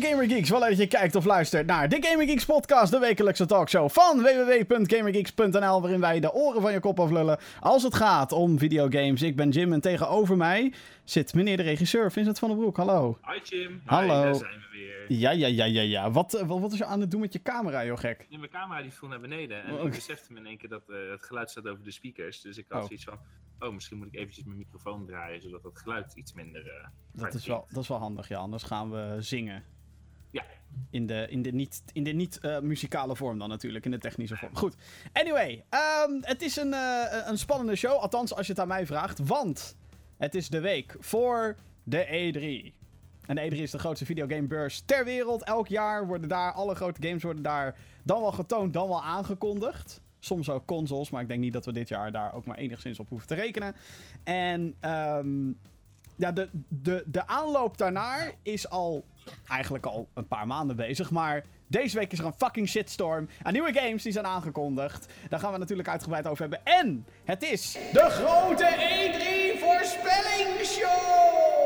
Goedemorgen Gamer Geeks, wel dat je kijkt of luistert naar de Gamer Geeks podcast, de wekelijkse talkshow van www.gamergeeks.nl, waarin wij de oren van je kop aflullen als het gaat om videogames. Ik ben Jim en tegenover mij zit meneer de regisseur Vincent van den Broek. Hallo. Hi Jim. Hallo. Hi, daar zijn we weer. Ja, ja, ja, ja, ja. Wat, eh, wat, wat is je aan het doen met je camera, joh gek? Mijn camera die viel naar beneden en Oh, ik besefte me in één keer dat eh, het geluid staat over de speakers. Dus ik had Oh. zoiets van, oh misschien moet ik eventjes mijn microfoon draaien, zodat het geluid iets minder... eh, Dat is, wel, dat is wel handig, ja. Anders gaan we zingen. In de, in de niet, in de niet eh, muzikale vorm dan natuurlijk, in de technische vorm. Goed. Anyway, ehm, het is een, eh, een spannende show. Althans, als je het aan mij vraagt. Want het is de week voor de E3. En de E3 is de grootste videogamebeurs ter wereld. Elk jaar worden daar, alle grote games worden daar dan wel getoond, dan wel aangekondigd. Soms ook consoles, maar ik denk niet dat we dit jaar daar ook maar enigszins op hoeven te rekenen. En ehm, ja, de, de, de aanloop daarnaar is al eigenlijk al een paar maanden bezig. Maar deze week is er een fucking shitstorm aan nieuwe games die zijn aangekondigd. Daar gaan we natuurlijk uitgebreid over hebben. En het is de grote E3 voorspellingsshow!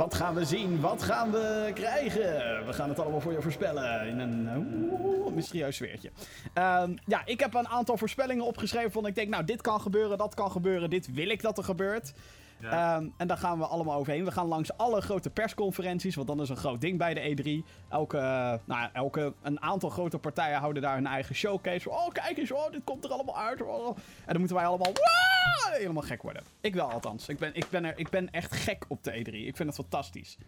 Wat gaan we zien? Wat gaan we krijgen? We gaan het allemaal voor je voorspellen in een oeh, mysterieus sfeertje. Ehm, ja, ik heb een aantal voorspellingen opgeschreven van ik denk, nou, dit kan gebeuren, dat kan gebeuren, dit wil ik dat er gebeurt. Ja. Ehm, en daar gaan we allemaal overheen. We gaan langs alle grote persconferenties, want dan is een groot ding bij de E3. Elke, eh, nou, ja, elke, een aantal grote partijen houden daar hun eigen showcase. Oh, kijk eens, oh, dit komt er allemaal uit. Oh. En dan moeten wij allemaal helemaal gek worden. Ik wel althans. Ik ben, ik, ben er, ik ben echt gek op de E3. Ik vind het fantastisch.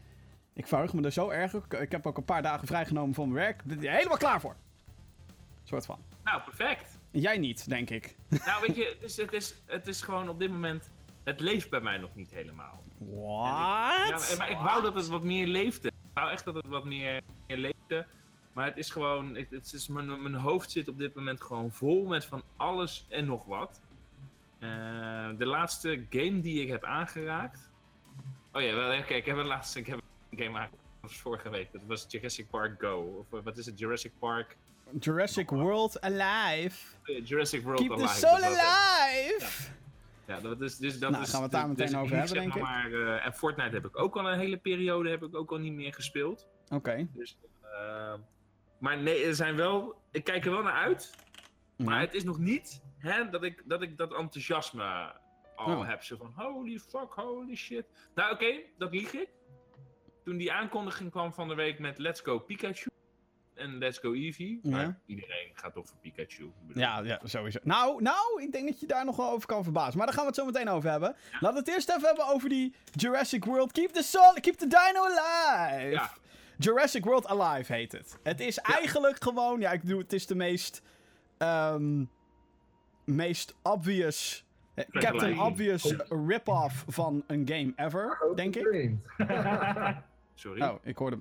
Ik verheug me er zo erg op. Ik heb ook een paar dagen vrijgenomen van mijn werk. Ik ben er helemaal klaar voor. Soort van. Nou, perfect. Jij niet, denk ik. nou, weet je, het is, het, is, het is gewoon op dit moment, het leeft bij mij nog niet helemaal. What? Ja, maar ik wou dat het wat meer leefde. Ik wou echt dat het wat meer, meer leefde. Maar het is gewoon, het, het is, mijn, mijn hoofd zit op dit moment gewoon vol met van alles en nog wat. Eh, de laatste game die ik heb aangeraakt. Oh ja, wel, oké, ik heb een laatste ik heb een game aangeraakt. Dat was vorige week. Dat was Jurassic Park Go. Of eh, wat is het? Jurassic Park. Jurassic World Alive. eh, Jurassic World Keep the Alive. soul alive! Ja, dat is, dus dat Nou, is, gaan we het daar meteen dus over hebben, denk ik. Maar, eh, en Fortnite heb ik ook al een hele periode heb ik ook al niet meer gespeeld. Oké. Dus, eh, maar nee, er zijn wel. Ik kijk er wel naar uit. Maar het is nog niet hè, dat, ik, dat ik dat enthousiasme al Oh. heb. Zo van holy fuck, holy shit. Nou, oké, dat lieg ik. Toen die aankondiging kwam van de week met Let's Go Pikachu en Let's Go Eevee. Ja. Maar iedereen gaat toch voor Pikachu. Ik bedoel, Ja, ja, sowieso. Nou, nou, ik denk dat je daar nog wel over kan verbazen. Maar daar gaan we het zo meteen over hebben. Laten we het eerst even hebben over die Jurassic World. Keep the soul, keep the dino alive. Ja. Jurassic World Alive heet het. Het is eigenlijk gewoon, ja, ik bedoel, het is de meest, ehm, meest obvious, eh, Captain. Obvious rip-off van een game ever, denk ik. Sorry. Oh, ik hoorde.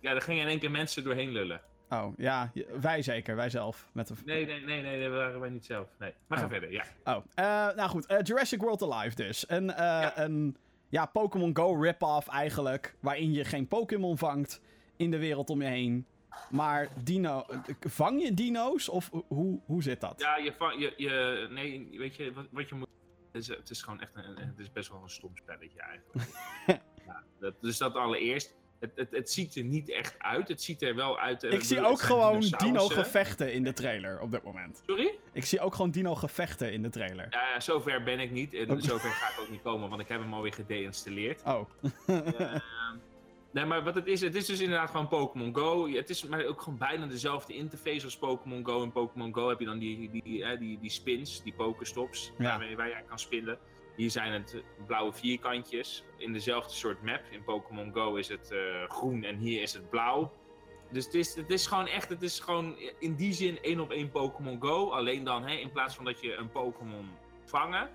Ja, er gingen in één keer mensen doorheen lullen. Oh, ja, wij zeker, wij zelf. Met de... Nee, nee, nee, nee, dat waren wij niet zelf. Nee. Maar ga Oh. verder, ja. Oh, eh, nou goed. eh, Jurassic World Alive dus. Een, eh, een ja, Pokémon Go rip-off eigenlijk. Waarin je geen Pokémon vangt in de wereld om je heen. Maar dino... Vang je dino's? Of hoe, hoe zit dat? Ja, je, va- je, je nee, weet je, wat, wat je moet... Het is, het is gewoon echt een, een- het is best wel een stom spelletje eigenlijk. ja, dat, dus dat allereerst. Het, het, het ziet er niet echt uit. Het ziet er wel uit... eh, Ik zie ook gewoon dino-gevechten in de trailer op dit moment. Sorry? Ik zie ook gewoon dino-gevechten in de trailer. Ja, zover ben ik niet. En Oh. zover ga ik ook niet komen, want ik heb hem alweer gedeinstalleerd. Oh. Ehm, nee, maar wat het is, het is dus inderdaad gewoon Pokémon Go. Het is maar ook gewoon bijna dezelfde interface als Pokémon Go. In Pokémon Go heb je dan die, die, die, die, die spins, die Pokestops, Ja. waarmee waar je aan kan spinnen. Hier zijn het eh, blauwe vierkantjes in dezelfde soort map. In Pokémon Go is het eh, groen en hier is het blauw. Dus het is, het is gewoon echt, het is gewoon in die zin één op één Pokémon Go. Alleen dan, hè, in plaats van dat je een Pokémon vangen,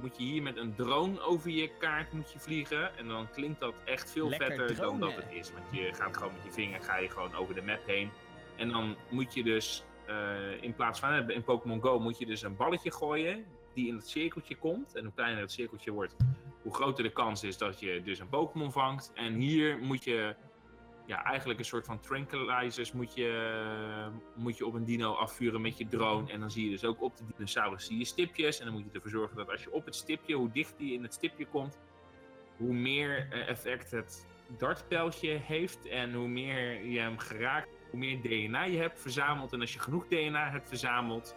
moet je hier met een drone over je kaart moet je vliegen. En dan klinkt dat echt veel Lekker vetter dan dat het is. Want je gaat gewoon met je vinger ga je gewoon over de map heen. En dan moet je dus, eh, in plaats van in Pokémon Go, moet je dus een balletje gooien die in het cirkeltje komt. En hoe kleiner het cirkeltje wordt, hoe groter de kans is dat je dus een Pokémon vangt. En hier moet je ja, eigenlijk een soort van tranquilizers moet je, moet je op een dino afvuren met je drone. En dan zie je dus ook op de dinosaurus zie je stipjes. En dan moet je ervoor zorgen dat als je op het stipje, hoe dicht die in het stipje komt, hoe meer eh, effect het dartpijltje heeft en hoe meer je hem geraakt, hoe meer DNA je hebt verzameld. En als je genoeg DNA hebt verzameld,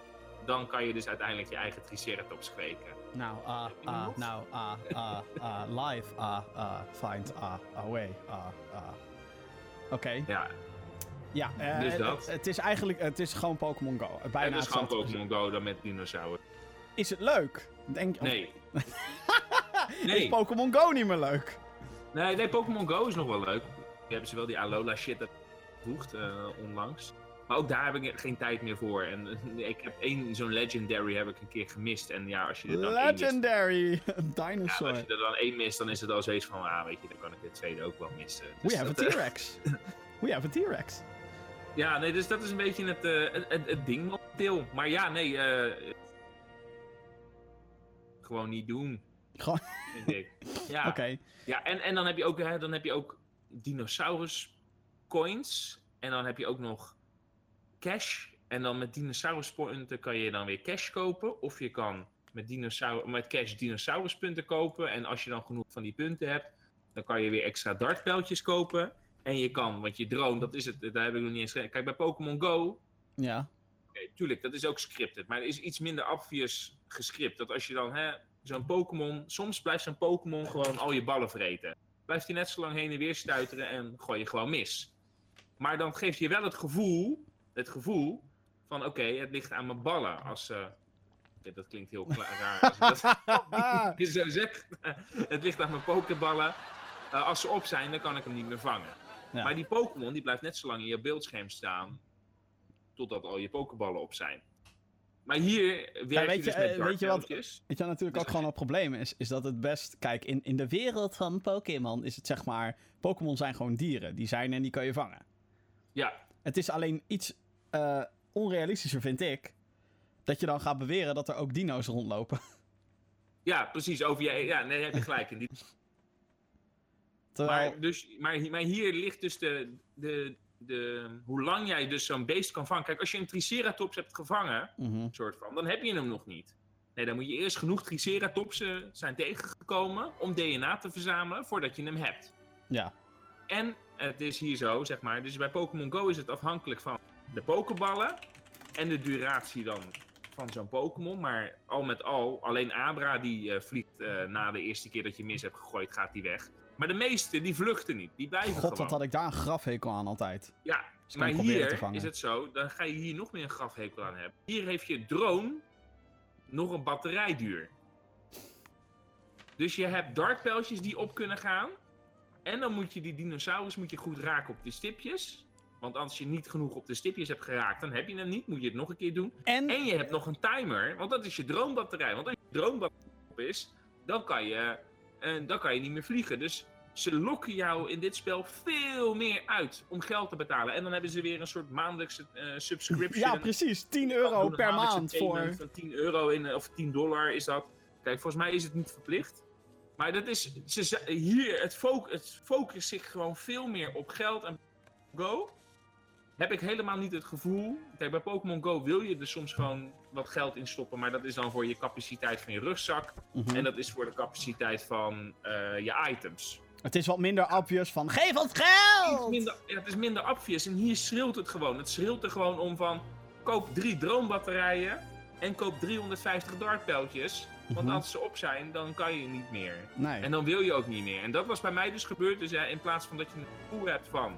dan kan je dus uiteindelijk je eigen Triceratops kweken. Nou, ah, je ah, nou, ah, ah, ah, live, ah, ah, find, ah, away, ah, ah. Oké, Ja, ja. Dus het- dat. Het, is eigenlijk, het is gewoon Pokémon Go. Bijna dat is gewoon. Pokémon Go dan met dinosaurus. Is het leuk? Denk, of- Nee. Is nee. Pokémon Go niet meer leuk? Nee, nee, Pokémon Go is nog wel leuk. Die hebben ze wel die Alola shit toegevoegd eh, onlangs. Maar ook daar heb ik geen tijd meer voor. En eh, ik heb één zo'n Legendary heb ik een keer gemist. En ja, als je er dan mist, Legendary! Een ja, als je er dan één mist, dan is het al zoiets van, ah, weet je, dan kan ik de tweede ook wel missen. We Dus have a dat, eh, T-Rex. We have a T-Rex. Ja, nee, dus dat is een beetje het, eh, het, het, het ding momenteel. Maar ja, nee, gewoon niet doen, Gewoon. Ja, oké. ja en, en dan heb je ook, hè, dan heb je ook dinosaurus coins. En dan heb je ook nog cash. En dan met dinosaurus punten kan je dan weer cash kopen. Of je kan met, dinosaur met cash dinosauruspunten kopen. En als je dan genoeg van die punten hebt, dan kan je weer extra dartpijltjes kopen. En je kan, want je drone, dat is het, daar heb ik nog niet eens. Kijk, bij Pokémon Go, Ja. Oké, tuurlijk, dat is ook scripted. Maar er is iets minder obvious gescript. Dat als je dan, hè, zo'n Pokémon. Soms blijft zo'n Pokémon gewoon al je ballen vreten. Blijft hij net zo lang heen en weer stuiteren en gooi je gewoon mis. Maar dan geeft je wel het gevoel. Het gevoel van: oké, het ligt aan mijn ballen. Als. eh, oké, dat klinkt heel raar. Als ik dat zo het ligt aan mijn Pokéballen. Eh, als ze op zijn, dan kan ik hem niet meer vangen. Ja. Maar die Pokémon die blijft net zo lang in je beeldscherm staan. Totdat al je Pokéballen op zijn. Maar hier werk weet je dus je, met eh, weet je wat-. Weet je wat natuurlijk Dus ook gewoon het probleem is? Is dat het best... Kijk, in, in de wereld van Pokémon is het zeg maar... Pokémon zijn gewoon dieren. Die zijn en die kan je vangen. Ja, Het is alleen iets eh, onrealistischer, vind ik... Dat je dan gaat beweren dat er ook dino's rondlopen. ja, precies. Over je, ja, nee, heb je gelijk. In die, Terwijl... maar, dus, maar, maar hier ligt dus de, de, de, hoe lang jij dus zo'n beest kan vangen. Kijk, als je een Triceratops hebt gevangen, Mhm. soort van, dan heb je hem nog niet. Nee, dan moet je eerst genoeg Triceratopsen zijn tegengekomen om DNA te verzamelen voordat je hem hebt. Ja. En het is hier zo, zeg maar. Dus bij Pokémon Go is het afhankelijk van de Pokéballen en de duratie dan van zo'n Pokémon. Maar al met al, alleen Abra die eh, vliegt eh, na de eerste keer dat je mis hebt gegooid, gaat die weg. Maar de meeste die vluchten niet, die blijven God, gewoon. wat had ik daar een grafhekel aan altijd. Ja, maar hier is het zo, dan ga je hier nog meer een grafhekel aan hebben. Hier heeft je drone nog een batterijduur. Dus je hebt dartpijltjes die op kunnen gaan. En dan moet je die dinosaurus moet je goed raken op de stipjes. Want als je niet genoeg op de stipjes hebt geraakt, dan heb je hem niet. Moet je het nog een keer doen. En... En je hebt nog een timer, want dat is je droombatterij. Want als je droombatterij op is, dan kan je, eh, dan kan je niet meer vliegen. Dus ze lokken jou in dit spel veel meer uit om geld te betalen. En dan hebben ze weer een soort maandelijkse eh, subscription. Ja, precies. 10 Doen euro per maand voor... Van 10 euro in, eh, of 10 dollar is dat. Kijk, volgens mij is het niet verplicht. Maar dat is, ze, ze- hier, het, focus, het focust zich gewoon veel meer op geld en Go. Heb ik helemaal niet het gevoel. Kijk, bij Pokémon Go wil je er soms gewoon wat geld in stoppen. Maar dat is dan voor je capaciteit van je rugzak. Mhm. En dat is voor de capaciteit van eh, je items. Het is wat minder obvious van... Geef ons geld! minder, ja, het is minder obvious. En hier schreeuwt het gewoon. Het schreeuwt er gewoon om van... Koop drie droombatterijen. En koop 350 dartpijltjes. Want Mhm. als ze op zijn, dan kan je niet meer. Nee. En dan wil je ook niet meer. En dat was bij mij dus gebeurd. Dus ja, in plaats van dat je een gevoel hebt van...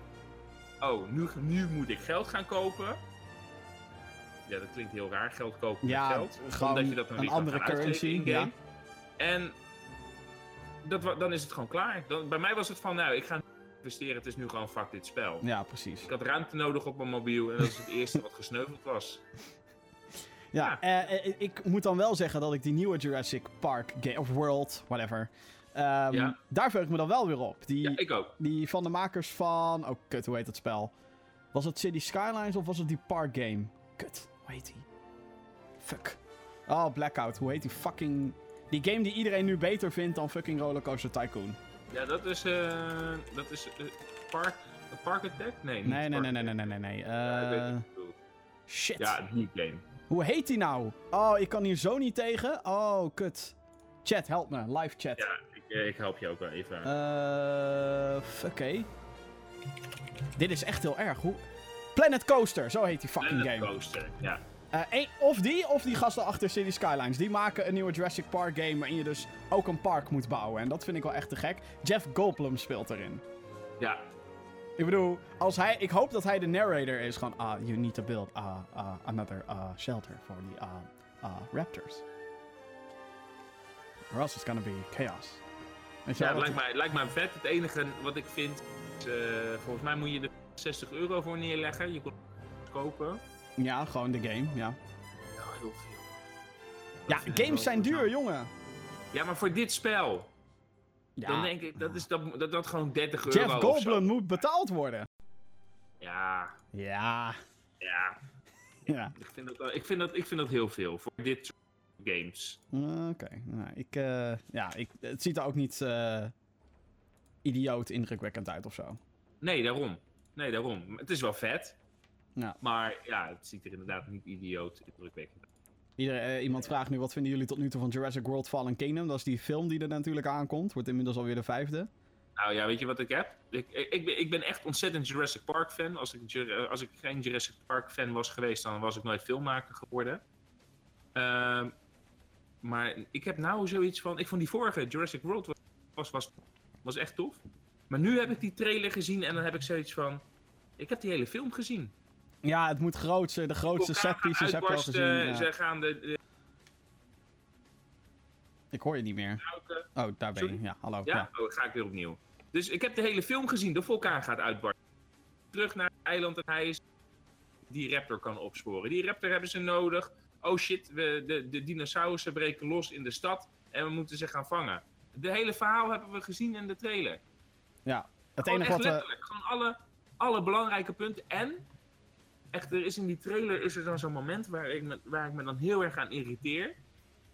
Oh, nu, nu moet ik geld gaan kopen. Ja, dat klinkt heel raar. Geld kopen Ja, met geld. gewoon Omdat je dat dan een andere currency, in-game. En dat, dan is het gewoon klaar. Dan, bij mij was het van, nou, ik ga investeren. Het is nu gewoon fuck dit spel. Ja, precies. Ik had ruimte nodig op mijn mobiel. En dat is het eerste wat gesneuveld was. Ja, eh, eh, ik moet dan wel zeggen dat ik die nieuwe Jurassic Park game, of World, whatever. Ehm, Ja. Daar verheug ik me dan wel weer op. Die, Ja, ik ook. die van de makers van. Oh, kut, hoe heet dat spel? Was het City Skylines of was het die Park game? Kut, hoe heet die? Fuck. Oh, Blackout, hoe heet die fucking. Die game die iedereen nu beter vindt dan fucking Rollercoaster Tycoon. Ja, dat is... eh dat is eh, Park, Park Attack? Nee, niet Nee, nee, nee, nee, nee, nee, nee. nee. Ja, ik weet Eh, shit. Ja, die game. Hoe heet die nou? Oh, ik kan hier zo niet tegen. Oh, kut. Chat, help me. Live chat. Ja, ik, eh, ik help je ook wel even. Eh, Oké. Dit is echt heel erg. Hoe... Planet Coaster, zo heet die fucking Planet game. Coaster, ja. Eh, één- of die, of die gasten achter City Skylines. Die maken een nieuwe Jurassic Park game waarin je dus ook een park moet bouwen. En dat vind ik wel echt te gek. Jeff Goldblum speelt erin. Ja, Ik bedoel, als hij, ik hoop dat hij de narrator is. Gewoon, ah, you need to build uh, uh, another uh, shelter for the uh, uh, raptors. Or else it's gonna be chaos. Ja het lijkt, mij, lijkt mij vet. Het enige wat ik vind, is, eh, volgens mij moet je er 60 euro voor neerleggen. Je kon het kopen. ja, gewoon de game, ja. Ja, heel veel. Dat Ja, games zijn duur, jongen. Ja, maar voor dit spel, Ja. dan denk ik, dat is dat, dat, dat gewoon 30 euro Jeff Goldblum moet betaald worden. Ja, Ja. ja. Ja. Ik vind, dat, ik, vind dat, ik vind dat heel veel voor dit soort games. Oké. Nou, ik, eh, ja, ik, het ziet er ook niet eh, idioot indrukwekkend uit of zo. Nee, daarom. Nee, daarom. Het is wel vet. Ja. Maar ja, het ziet er inderdaad niet idioot indrukwekkend uit. Ieder, eh, iemand vraagt nu, wat vinden jullie tot nu toe van Jurassic World Fallen Kingdom? Dat is die film die er natuurlijk aankomt. Wordt inmiddels alweer de vijfde. Nou ja, weet je wat ik heb? Ik, ik, ik ben, ik ben echt ontzettend Jurassic Park fan. Als ik, als ik geen Jurassic Park fan was geweest, dan was ik nooit filmmaker geworden. Ehm, maar ik heb nou zoiets van... Ik vond die vorige Jurassic World was, was, was, echt tof. Maar nu heb ik die trailer gezien en dan heb ik zoiets van... Ik heb die hele film gezien. Ja, het moet grootste, de grootste Vulkaan set pieces heb je al gezien. ja. Ze gaan de, de Ik hoor je niet meer. Oh, daar ben je. Ja, hallo. Ja? Ja. Oh, ga ik weer opnieuw. Dus ik heb de hele film gezien. De vulkaan gaat uitbarsten. Terug naar het eiland en hij is... Die raptor kan opsporen. Die raptor hebben ze nodig. Oh shit, we, de, de dinosaurussen breken los in de stad. En we moeten ze gaan vangen. De hele verhaal hebben we gezien in de trailer. ja. Het Gewoon enige wat letterlijk. Gewoon alle, alle belangrijke punten. En... Echt, er is in die trailer is er dan zo'n moment waar ik, me, waar ik me dan heel erg aan irriteer.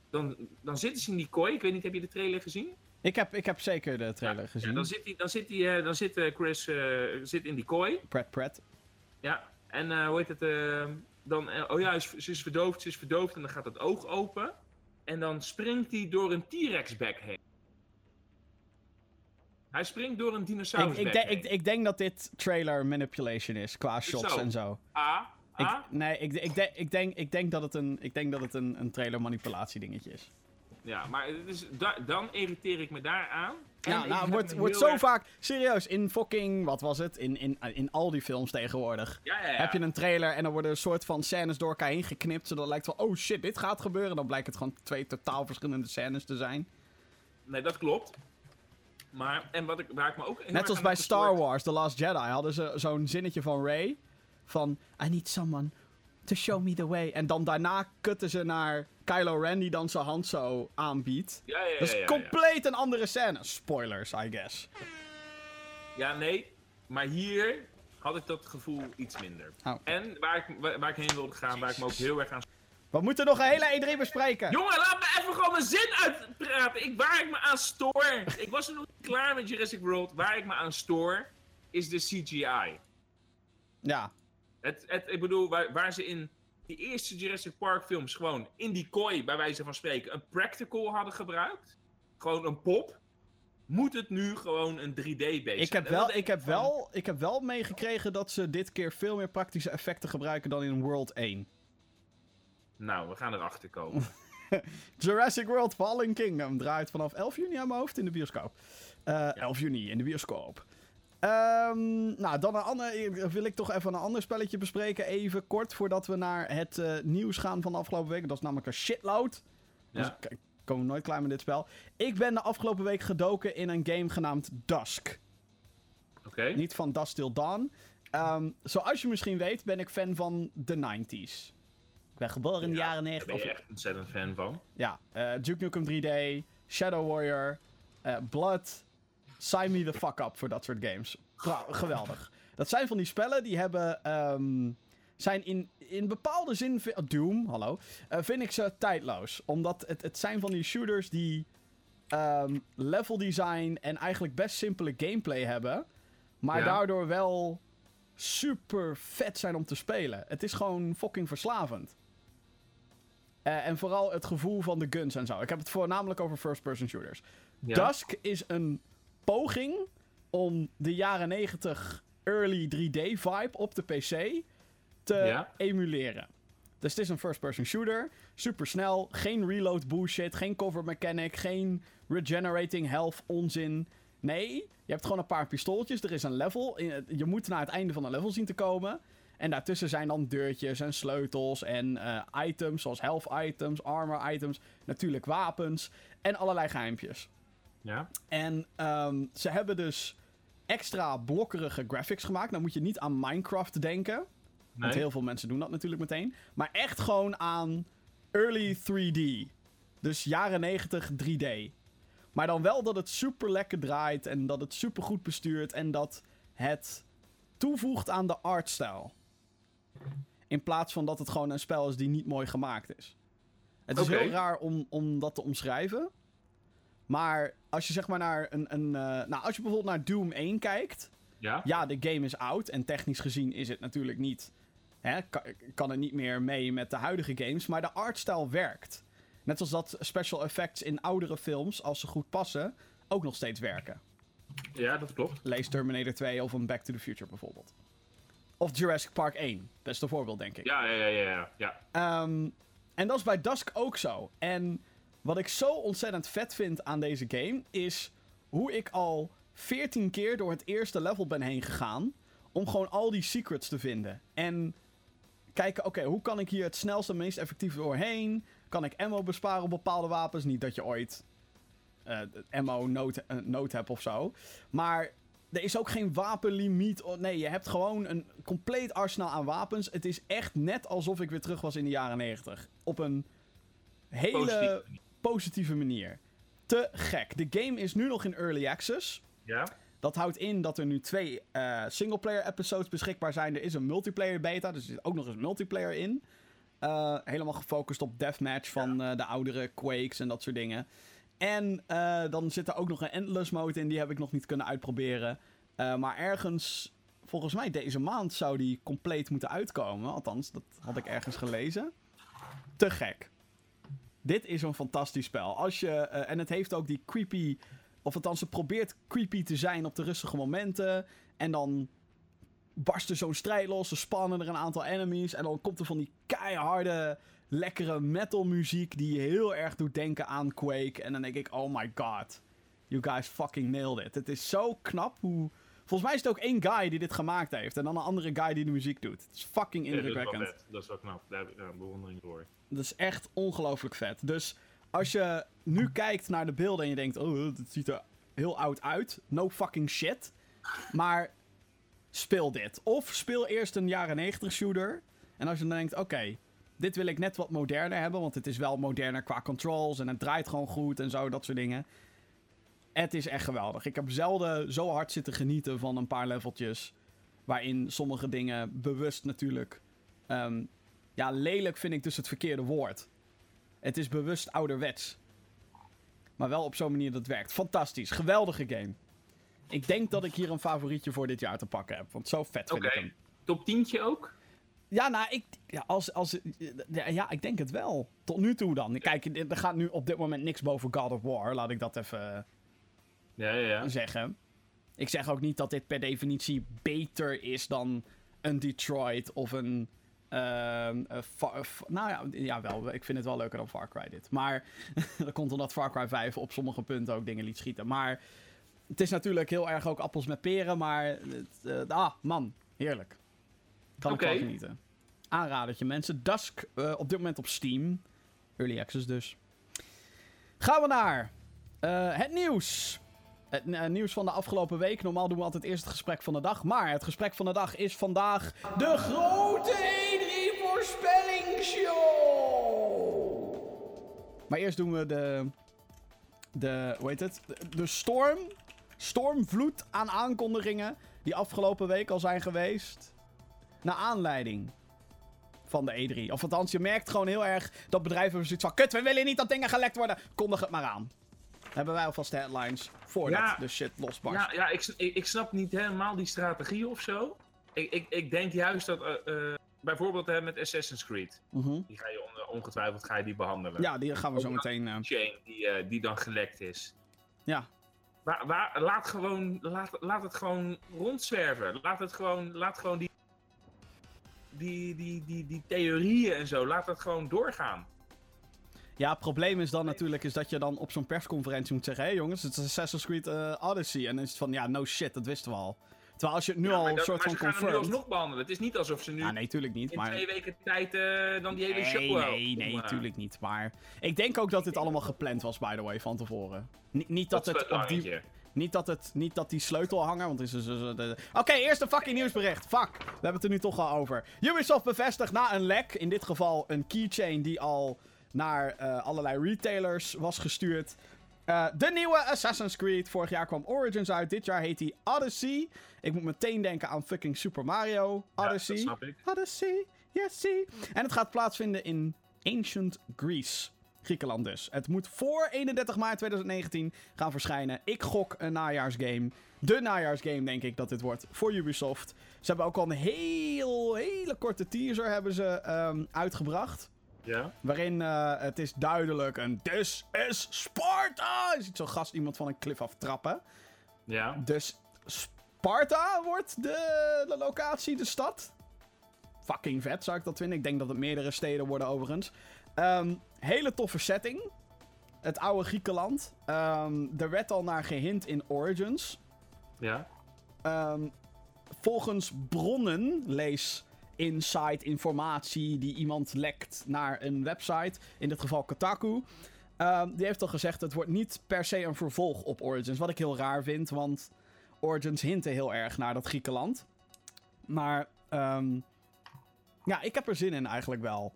Dan, dan zitten ze in die kooi. Ik weet niet, heb je de trailer gezien? Ik heb, ik heb zeker de trailer gezien. Ja, dan zit, hij, dan zit, hij, eh, dan zit eh, Chris eh, zit in die kooi. Pret Pret. Ja, en eh, hoe heet het? Dan, eh, oh ja, ze is verdoofd, ze is verdoofd. En dan gaat het oog open. En dan springt hij door een T-Rex-bek heen. Hij springt door een Ik, dinosaurus ik, denk- ik, ik denk dat dit trailer manipulation is, qua shots zo? en zo. A, Ik, A. nee, ik, ik, denk- ik, denk, ik denk dat het een, ik denk dat het een, een trailer manipulatie dingetje is. Ja, maar het is, da- dan irriteer ik me daaraan. Ja, nou, wordt, wordt zo erg- vaak... Serieus, in fucking... Wat was het? In, in, in al die films tegenwoordig. Ja, ja, ja. Heb je een trailer en dan worden een soort van scènes door elkaar heen geknipt. Zodat het lijkt van, oh shit, dit gaat gebeuren. Dan blijkt het gewoon twee totaal verschillende scènes te zijn. Nee, dat klopt. Maar, en wat ik, waar ik me ook Net als bij Star Wars, The Last Jedi, hadden ze zo'n zinnetje van Rey. Van, I need someone to show me the way. En dan daarna kutten ze naar Kylo Ren die dan zijn hand zo aanbiedt. Ja, ja, ja. Dat is compleet een andere scène. Spoilers, I guess. Ja, nee. Maar hier had ik dat gevoel iets minder. Oh. En waar ik, waar, waar ik heen wilde gaan, waar ik me ook heel erg aan... We moeten nog een hele E3 bespreken. Jongen, laat me even gewoon mijn zin uitpraten. Ik, waar ik me aan stoor... ik was er nog niet klaar met Jurassic World. Waar ik me aan stoor, is de CGI. Ja, Het, het, ik bedoel, waar, waar ze in die eerste Jurassic Park films gewoon in die kooi, bij wijze van spreken, een practical hadden gebruikt. Gewoon een pop. Moet het nu gewoon een 3D-beest ik heb, wel, ik, heb wel, ik heb wel meegekregen dat ze dit keer veel meer praktische effecten gebruiken dan in World 1. Nou, we gaan erachter komen. Jurassic World Fallen Kingdom draait vanaf 11 juni aan mijn hoofd in de bioscoop. Eh 11 juni in de bioscoop. Ehm, nou, dan een ander, wil ik toch even een ander spelletje bespreken. Even kort voordat we naar het eh, nieuws gaan van de afgelopen week. Dat is namelijk een shitload. Dus Ja. ik ik kom nooit klaar met dit spel. Ik ben de afgelopen week gedoken in een game genaamd Dusk. Oké? Niet van Dusk Till Dawn. Ehm, zoals je misschien weet, ben ik fan van de 90s. Ik ben geboren in de Ja, jaren Daar 90. ben je echt ontzettend fan van. ja, eh, Duke Nukem 3D, Shadow Warrior, eh, Blood. Sign me the fuck up voor dat soort games. Geweldig. Dat zijn van die spellen die hebben. ehm, zijn in, in bepaalde zin. oh, Doom, hallo. eh, vind ik ze tijdloos. Omdat het, het zijn van die shooters die. ehm, level design en eigenlijk best simpele gameplay hebben. Maar Ja. daardoor wel super vet zijn om te spelen. Het is gewoon fucking verslavend. Eh, en vooral het gevoel van de guns en zo. Ik heb het voornamelijk over first-person shooters. Ja. Dusk is een poging om de jaren 90 early 3D-vibe op de PC te Ja. emuleren. Dus het is een first-person shooter. Super snel. Geen reload bullshit. Geen cover mechanic. Geen regenerating health onzin. Nee, je hebt gewoon een paar pistooltjes. Er is een level. In- Je moet naar het einde van een level zien te komen. En daartussen zijn dan deurtjes en sleutels en eh, items, zoals health items, armor items, natuurlijk wapens en allerlei geheimpjes. Ja. En ehm, ze hebben dus extra blokkerige graphics gemaakt. Nou moet je niet aan Minecraft denken. Want heel veel mensen doen dat natuurlijk meteen. Maar echt gewoon aan early 3D. Dus jaren 90 3D. Maar dan wel dat het super lekker draait. En dat het super goed bestuurt. En dat het toevoegt aan de artstyle. In plaats van dat het gewoon een spel is die niet mooi gemaakt is. Het is heel raar om, om dat te omschrijven. Maar als je zeg maar naar een. een eh, nou, als je bijvoorbeeld naar Doom 1 kijkt. Ja. Ja, de game is oud. En technisch gezien is het natuurlijk niet. Hè, kan, kan het niet meer mee met de huidige games. Maar de artstyle werkt. Net als dat special effects in oudere films, als ze goed passen, ook nog steeds werken. ja, dat klopt. Lees Terminator 2 of een Back to the Future bijvoorbeeld. Of Jurassic Park 1. Beste voorbeeld, denk ik. Ja, ja, ja, ja. ja. ja. Ehm, en dat is bij Dusk ook zo. En wat ik zo ontzettend vet vind aan deze game is hoe ik al 14 keer door het eerste level ben heen gegaan om gewoon al die secrets te vinden. En kijken, oké, hoe kan ik hier het snelste en meest effectief doorheen? Kan ik ammo besparen op bepaalde wapens? Niet dat je ooit eh, ammo nood, eh, nood hebt of zo. Maar er is ook geen wapenlimiet. Nee, je hebt gewoon een compleet arsenaal aan wapens. Het is echt net alsof ik weer terug was in de jaren 90. Op een hele. Positieve manier. Te gek. De game is nu nog in early access. Ja. Dat houdt in dat er nu twee eh singleplayer episodes beschikbaar zijn. Er is een multiplayer beta, dus er zit ook nog eens multiplayer in. Eh, helemaal gefocust op deathmatch van eh, de oudere Quakes en dat soort dingen. En dan zit er ook nog een endless mode in, die heb ik nog niet kunnen uitproberen. Maar ergens, volgens mij deze maand zou die compleet moeten uitkomen. Althans, dat had ik ergens gelezen. Te gek. Dit is een fantastisch spel. Als je, eh, en het heeft ook die creepy of althans, het probeert creepy te zijn op de rustige momenten. En dan barst er zo'n strijd los. Er spannen er een aantal enemies. En dan komt er van die keiharde, lekkere metal muziek. Die je heel erg doet denken aan Quake. En dan denk ik, oh my god. You guys fucking nailed it. Het is zo knap hoe... Volgens mij is het ook één guy die dit gemaakt heeft. En dan een andere guy die de muziek doet. Het is fucking Ja, dat is wel indrukwekkend. vet. Dat is wel knap. Daar heb ik ja, bewondering voor. Dat is echt ongelooflijk vet. Dus als je nu kijkt naar de beelden en je denkt, oh, het ziet er heel oud uit. No fucking shit. Maar speel dit. Of speel eerst een jaren 90 shooter. En als je dan denkt, oké, dit wil ik net wat moderner hebben. Want het is wel moderner qua controls en het draait gewoon goed en zo, dat soort dingen. Het is echt geweldig. Ik heb zelden zo hard zitten genieten van een paar leveltjes. Waarin sommige dingen bewust natuurlijk ehm, ja, lelijk vind ik dus het verkeerde woord. Het is bewust ouderwets. Maar wel op zo'n manier dat het werkt. Fantastisch. Geweldige game. Ik denk dat ik hier een favorietje voor dit jaar te pakken heb. Want zo vet vind ik hem. Top 10 ook? Ja, nou, ik, ja, als, als, ja, ja, ik denk het wel. Tot nu toe dan. Kijk, er gaat nu op dit moment niks boven God of War. Laat ik dat even Ja, ja, ja. zeggen. Ik zeg ook niet dat dit per definitie beter is dan een Detroit of een. ehm, Fa- nou ja, ja, wel. Ik vind het wel leuker dan Far Cry dit. Maar dat komt omdat Far Cry 5 op sommige punten ook dingen liet schieten. Maar het is natuurlijk heel erg ook appels met peren. Maar het, eh, ah, man, heerlijk. Kan Oké. ik wel genieten. Aanradertje mensen. Dusk eh, op dit moment op Steam. Early access dus. Gaan we naar eh, het nieuws. Het eh, nieuws van de afgelopen week. Normaal doen we altijd eerst het gesprek van de dag. Maar het gesprek van de dag is vandaag de grote E3 voorspellingsshow. Maar eerst doen we de, de hoe heet het? De, de storm, stormvloed aan aankondigingen die afgelopen week al zijn geweest. Naar aanleiding van de E3. Of althans, je merkt gewoon heel erg dat bedrijven zoiets van... Kut, we willen niet dat dingen gelekt worden. Kondig het maar aan. Hebben wij alvast de headlines voordat Ja. de shit losbarst. Ja, ja ik, ik, ik snap niet helemaal die strategie of zo. Ik, ik, ik denk juist dat, eh, eh, bijvoorbeeld hè, met Assassin's Creed, Mhm. die ga je ongetwijfeld ga je die behandelen. Ja, die gaan we zo meteen... eh, Chain die, die dan gelekt is. ja, Waar, waar, laat, gewoon, laat, laat het gewoon rondzwerven. Laat het gewoon, laat gewoon die, die, die, die, die theorieën en zo, laat het gewoon doorgaan. Ja, het probleem is dan natuurlijk is dat je dan op zo'n persconferentie moet zeggen... Hé hey jongens, het is Assassin's Creed eh, Odyssey. En dan is het van, ja, no shit, dat wisten we al. Terwijl als je het nu Ja, al maar een soort maar van ze gaan hem nu confirmed... alsnog behandelen. Het is niet alsof ze nu Ja, nee, tuurlijk niet. in Maar... twee weken tijd eh, dan die hele show... Nee, nee, nee, tuurlijk niet. Maar ik denk ook dat dit allemaal gepland was, by the way, van tevoren. Ni- niet dat, Dat het op die... Niet dat, het, niet dat die sleutelhanger, want het is dus... dus, de- Oké, eerst een fucking nieuwsbericht. Fuck, we hebben het er nu toch al over. Ubisoft bevestigt na een lek, in dit geval een keychain die al naar eh, allerlei retailers was gestuurd. eh, de nieuwe Assassin's Creed. Vorig jaar kwam Origins uit, dit jaar heet hij Odyssey. Ik moet meteen denken aan fucking Super Mario Odyssey. Ja, dat snap ik. Odyssey, yes, see. En het gaat plaatsvinden in Ancient Greece. Griekenland dus. Het moet voor 31 maart 2019 gaan verschijnen. Ik gok een najaarsgame. De najaarsgame denk ik dat dit wordt voor Ubisoft. Ze hebben ook al een heel, hele korte teaser hebben ze, ehm, uitgebracht. Ja? Waarin eh, het is duidelijk een This is Sparta! Je ziet zo'n gast iemand van een klif aftrappen. Ja? Dus Sparta wordt de, de locatie, de stad. Fucking vet zou ik dat vinden. Ik denk dat het meerdere steden worden overigens. Ehm, hele toffe setting. Het oude Griekenland. Ehm, er werd al naar gehint in Origins. Ja? Ehm, volgens bronnen, lees inside informatie die iemand lekt naar een website, in dit geval Kotaku. ehm, die heeft al gezegd, het wordt niet per se een vervolg op Origins. Wat ik heel raar vind, want Origins hinten heel erg naar dat Griekenland. Maar ehm, ja, ik heb er zin in eigenlijk wel.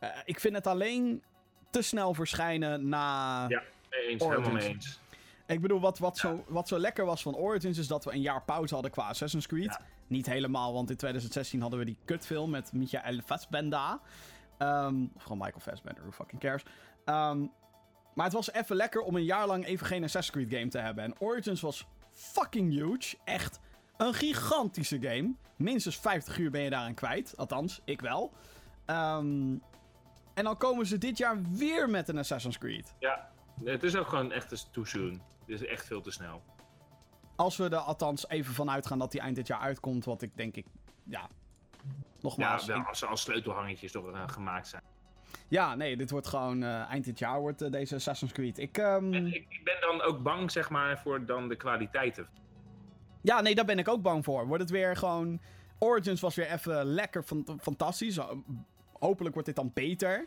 Eh, ik vind het alleen te snel verschijnen na... Ja. Eens, Origins. helemaal mee eens. Ik bedoel, wat, wat, zo, wat zo lekker was van Origins is dat we een jaar pauze hadden qua Assassin's Creed. Ja. Niet helemaal, want in 2016 hadden we die kutfilm met Michael Fassbender. Ehm, of gewoon Michael Fassbender, who fucking cares. Ehm, maar het was even lekker om een jaar lang even geen Assassin's Creed game te hebben. En Origins was fucking huge. Echt een gigantische game. Minstens 50 uur ben je daaraan kwijt. Althans, ik wel. Ehm, en dan komen ze dit jaar weer met een Assassin's Creed. Ja, het is ook gewoon echt too soon. Het is echt veel te snel. Als we er althans even van uitgaan dat die eind dit jaar uitkomt, wat ik denk ik, ja, Ja, nogmaals. wel, ik- als ze als sleutelhangetjes toch eh, gemaakt zijn. ja, nee, dit wordt gewoon eh, eind dit jaar wordt eh, deze Assassin's Creed. Ik, ehm, En ik, ik ben dan ook bang, zeg maar, voor dan de kwaliteiten. ja, nee, daar ben ik ook bang voor. Wordt het weer gewoon, Origins was weer even lekker fan- fantastisch. Hopelijk wordt dit dan beter.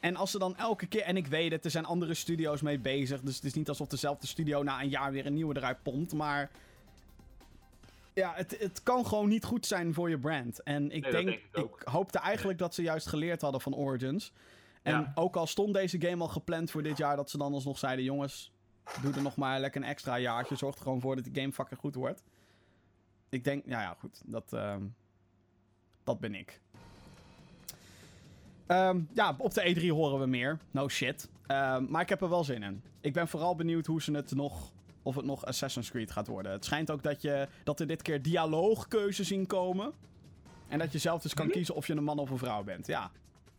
En als ze dan elke keer, en ik weet het, er zijn andere studio's mee bezig. Dus het is niet alsof dezelfde studio na een jaar weer een nieuwe eruit pompt. Maar ja, het, het kan gewoon niet goed zijn voor je brand. En ik denk, denk ik hoopte eigenlijk dat ze juist geleerd hadden van Origins. En Ja. ook al stond deze game al gepland voor dit jaar, dat ze dan alsnog zeiden: jongens, doe er nog maar lekker een extra jaartje. Zorg er gewoon voor dat die game fucking goed wordt. Ik denk, ja, ja, goed. Dat, ehm, dat ben ik. Ehm, ja, op de E3 horen we meer. No shit. Ehm, maar ik heb er wel zin in. Ik ben vooral benieuwd hoe ze het nog. Of het nog Assassin's Creed gaat worden. Het schijnt ook dat, je, dat er dit keer dialoogkeuzes in komen. En dat je zelf dus kan Mhm. kiezen of je een man of een vrouw bent. Ja.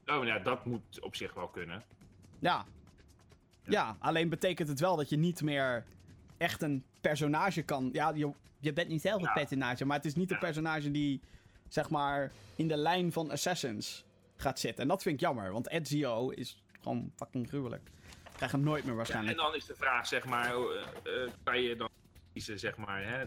Oh, ja, dat moet op zich wel kunnen. Ja. Ja, alleen betekent het wel dat je niet meer echt een personage kan. Ja, je, je bent niet zelf Ja. een personage, maar het is niet een Ja. personage die, zeg maar, in de lijn van Assassins gaat zitten. En dat vind ik jammer, want Ezio is gewoon fucking gruwelijk. Ik krijg hem nooit meer En waarschijnlijk. dan is de vraag, zeg maar, eh, eh, kan je dan kiezen, zeg maar, hè,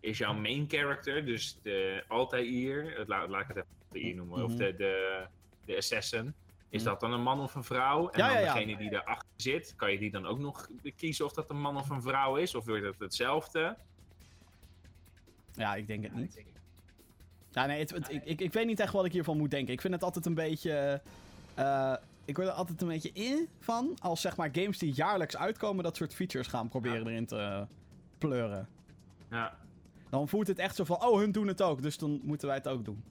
is jouw main character, dus de Altair, het la- laat ik het even Altair noemen, of Mhm. de, de, de assassin, is Mhm. dat dan een man of een vrouw? En Ja, dan ja, ja. degene die daarachter zit, kan je die dan ook nog kiezen of dat een man of een vrouw is? Of wordt het hetzelfde? Ja, ik denk het niet. Ja, nee, het, het- ik, ik, ik weet niet echt wat ik hiervan moet denken. Ik vind het altijd een beetje. eh, ik word er altijd een beetje in van. Als zeg maar games die jaarlijks uitkomen, dat soort features gaan proberen erin te pleuren. Ja, Dan voelt het echt zo van, oh, hun doen het ook, dus dan moeten wij het ook doen.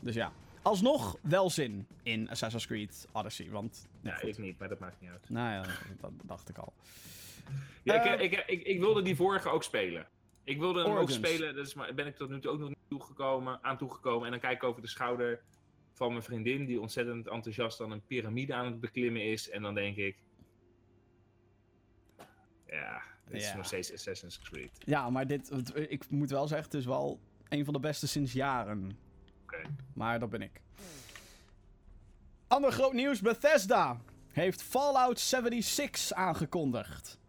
Dus ja. Alsnog wel zin in Assassin's Creed Odyssey, want... ja, goed. ik niet, maar dat maakt niet uit. Nou ja, dat dacht ik al. Ja, Eh, ik, ik, ik, ik wilde die vorige ook spelen. Ik wilde hem Origins. ook spelen, dus maar ben ik tot nu toe ook nog niet toegekomen, aan toegekomen. En dan kijk ik over de schouder van mijn vriendin, die ontzettend enthousiast aan een piramide aan het beklimmen is. En dan denk ik. Ja, het is nog steeds Assassin's Creed. Ja, maar dit, ik moet wel zeggen, het is wel een van de beste sinds jaren. Oké. Maar dat ben ik. Ander groot nieuws: Bethesda heeft Fallout 76 aangekondigd.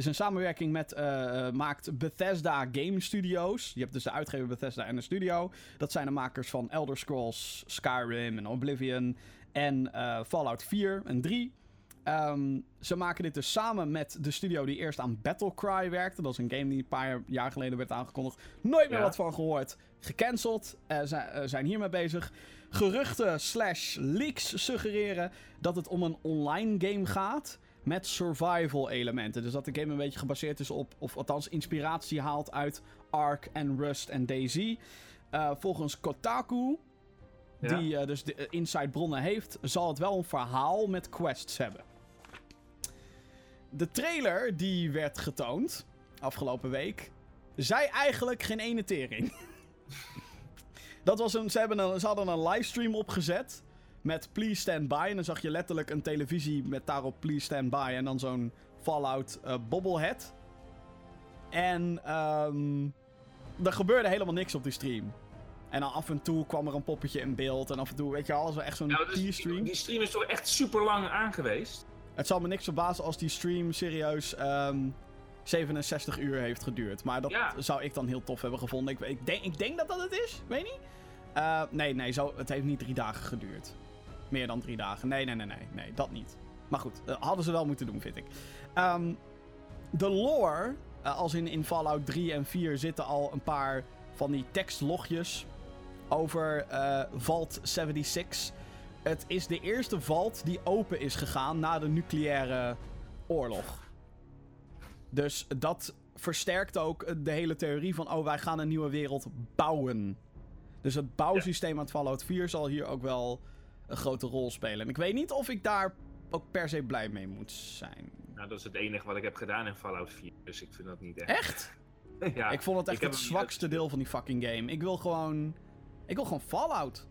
Dus een samenwerking met eh, eh, maakt Bethesda Game Studios. Je hebt dus de uitgever Bethesda en de studio. Dat zijn de makers van Elder Scrolls, Skyrim en Oblivion en eh, Fallout 4 en 3. Ehm, ze maken dit dus samen met de studio die eerst aan Battlecry werkte. Dat is een game die een paar jaar geleden werd aangekondigd. Nooit meer Ja. wat van gehoord. Gecanceld. Ze eh, zijn hiermee bezig. Geruchten slash leaks suggereren dat het om een online game gaat. Met survival elementen. Dus dat de game een beetje gebaseerd is op, of althans inspiratie haalt uit Ark en Rust en DayZ. Eh, volgens Kotaku, Ja? die eh, dus de eh, inside bronnen heeft, zal het wel een verhaal met quests hebben. De trailer die werd getoond afgelopen week, zei eigenlijk geen ene tering. Dat was een, ze, hebben een, ze hadden een livestream opgezet met Please Stand By. En dan zag je letterlijk een televisie met daarop Please Stand By en dan zo'n Fallout eh, bobblehead. En ehm er gebeurde helemaal niks op die stream. En dan af en toe kwam er een poppetje in beeld. En af en toe, weet je, alles wel echt zo'n Nou, dus die, T-stream. die stream is toch echt super lang aangeweest? Het zal me niks verbazen als die stream serieus ehm, 67 uur heeft geduurd. Maar dat Ja. zou ik dan heel tof hebben gevonden. Ik, ik, denk, ik denk dat dat het is, weet niet. Eh, nee, nee, zo, het heeft niet drie dagen geduurd. Meer dan drie dagen. Nee, nee, nee, nee, nee, dat niet. Maar goed, eh, hadden ze wel moeten doen, vind ik. Ehm, de lore, eh, als in, in Fallout 3 en 4 zitten al een paar van die tekstlogjes over eh, Vault 76. Het is de eerste vault die open is gegaan na de nucleaire oorlog. Dus dat versterkt ook de hele theorie van, oh, wij gaan een nieuwe wereld bouwen. Dus het bouwsysteem uit Fallout 4 zal hier ook wel een grote rol spelen. En ik weet niet of ik daar ook per se blij mee moet zijn. Nou, dat is het enige wat ik heb gedaan in Fallout 4. Dus ik vind dat niet echt. Echt? ja, ik vond het echt het zwakste deel van die fucking game. Ik wil gewoon... Ik wil gewoon Fallout.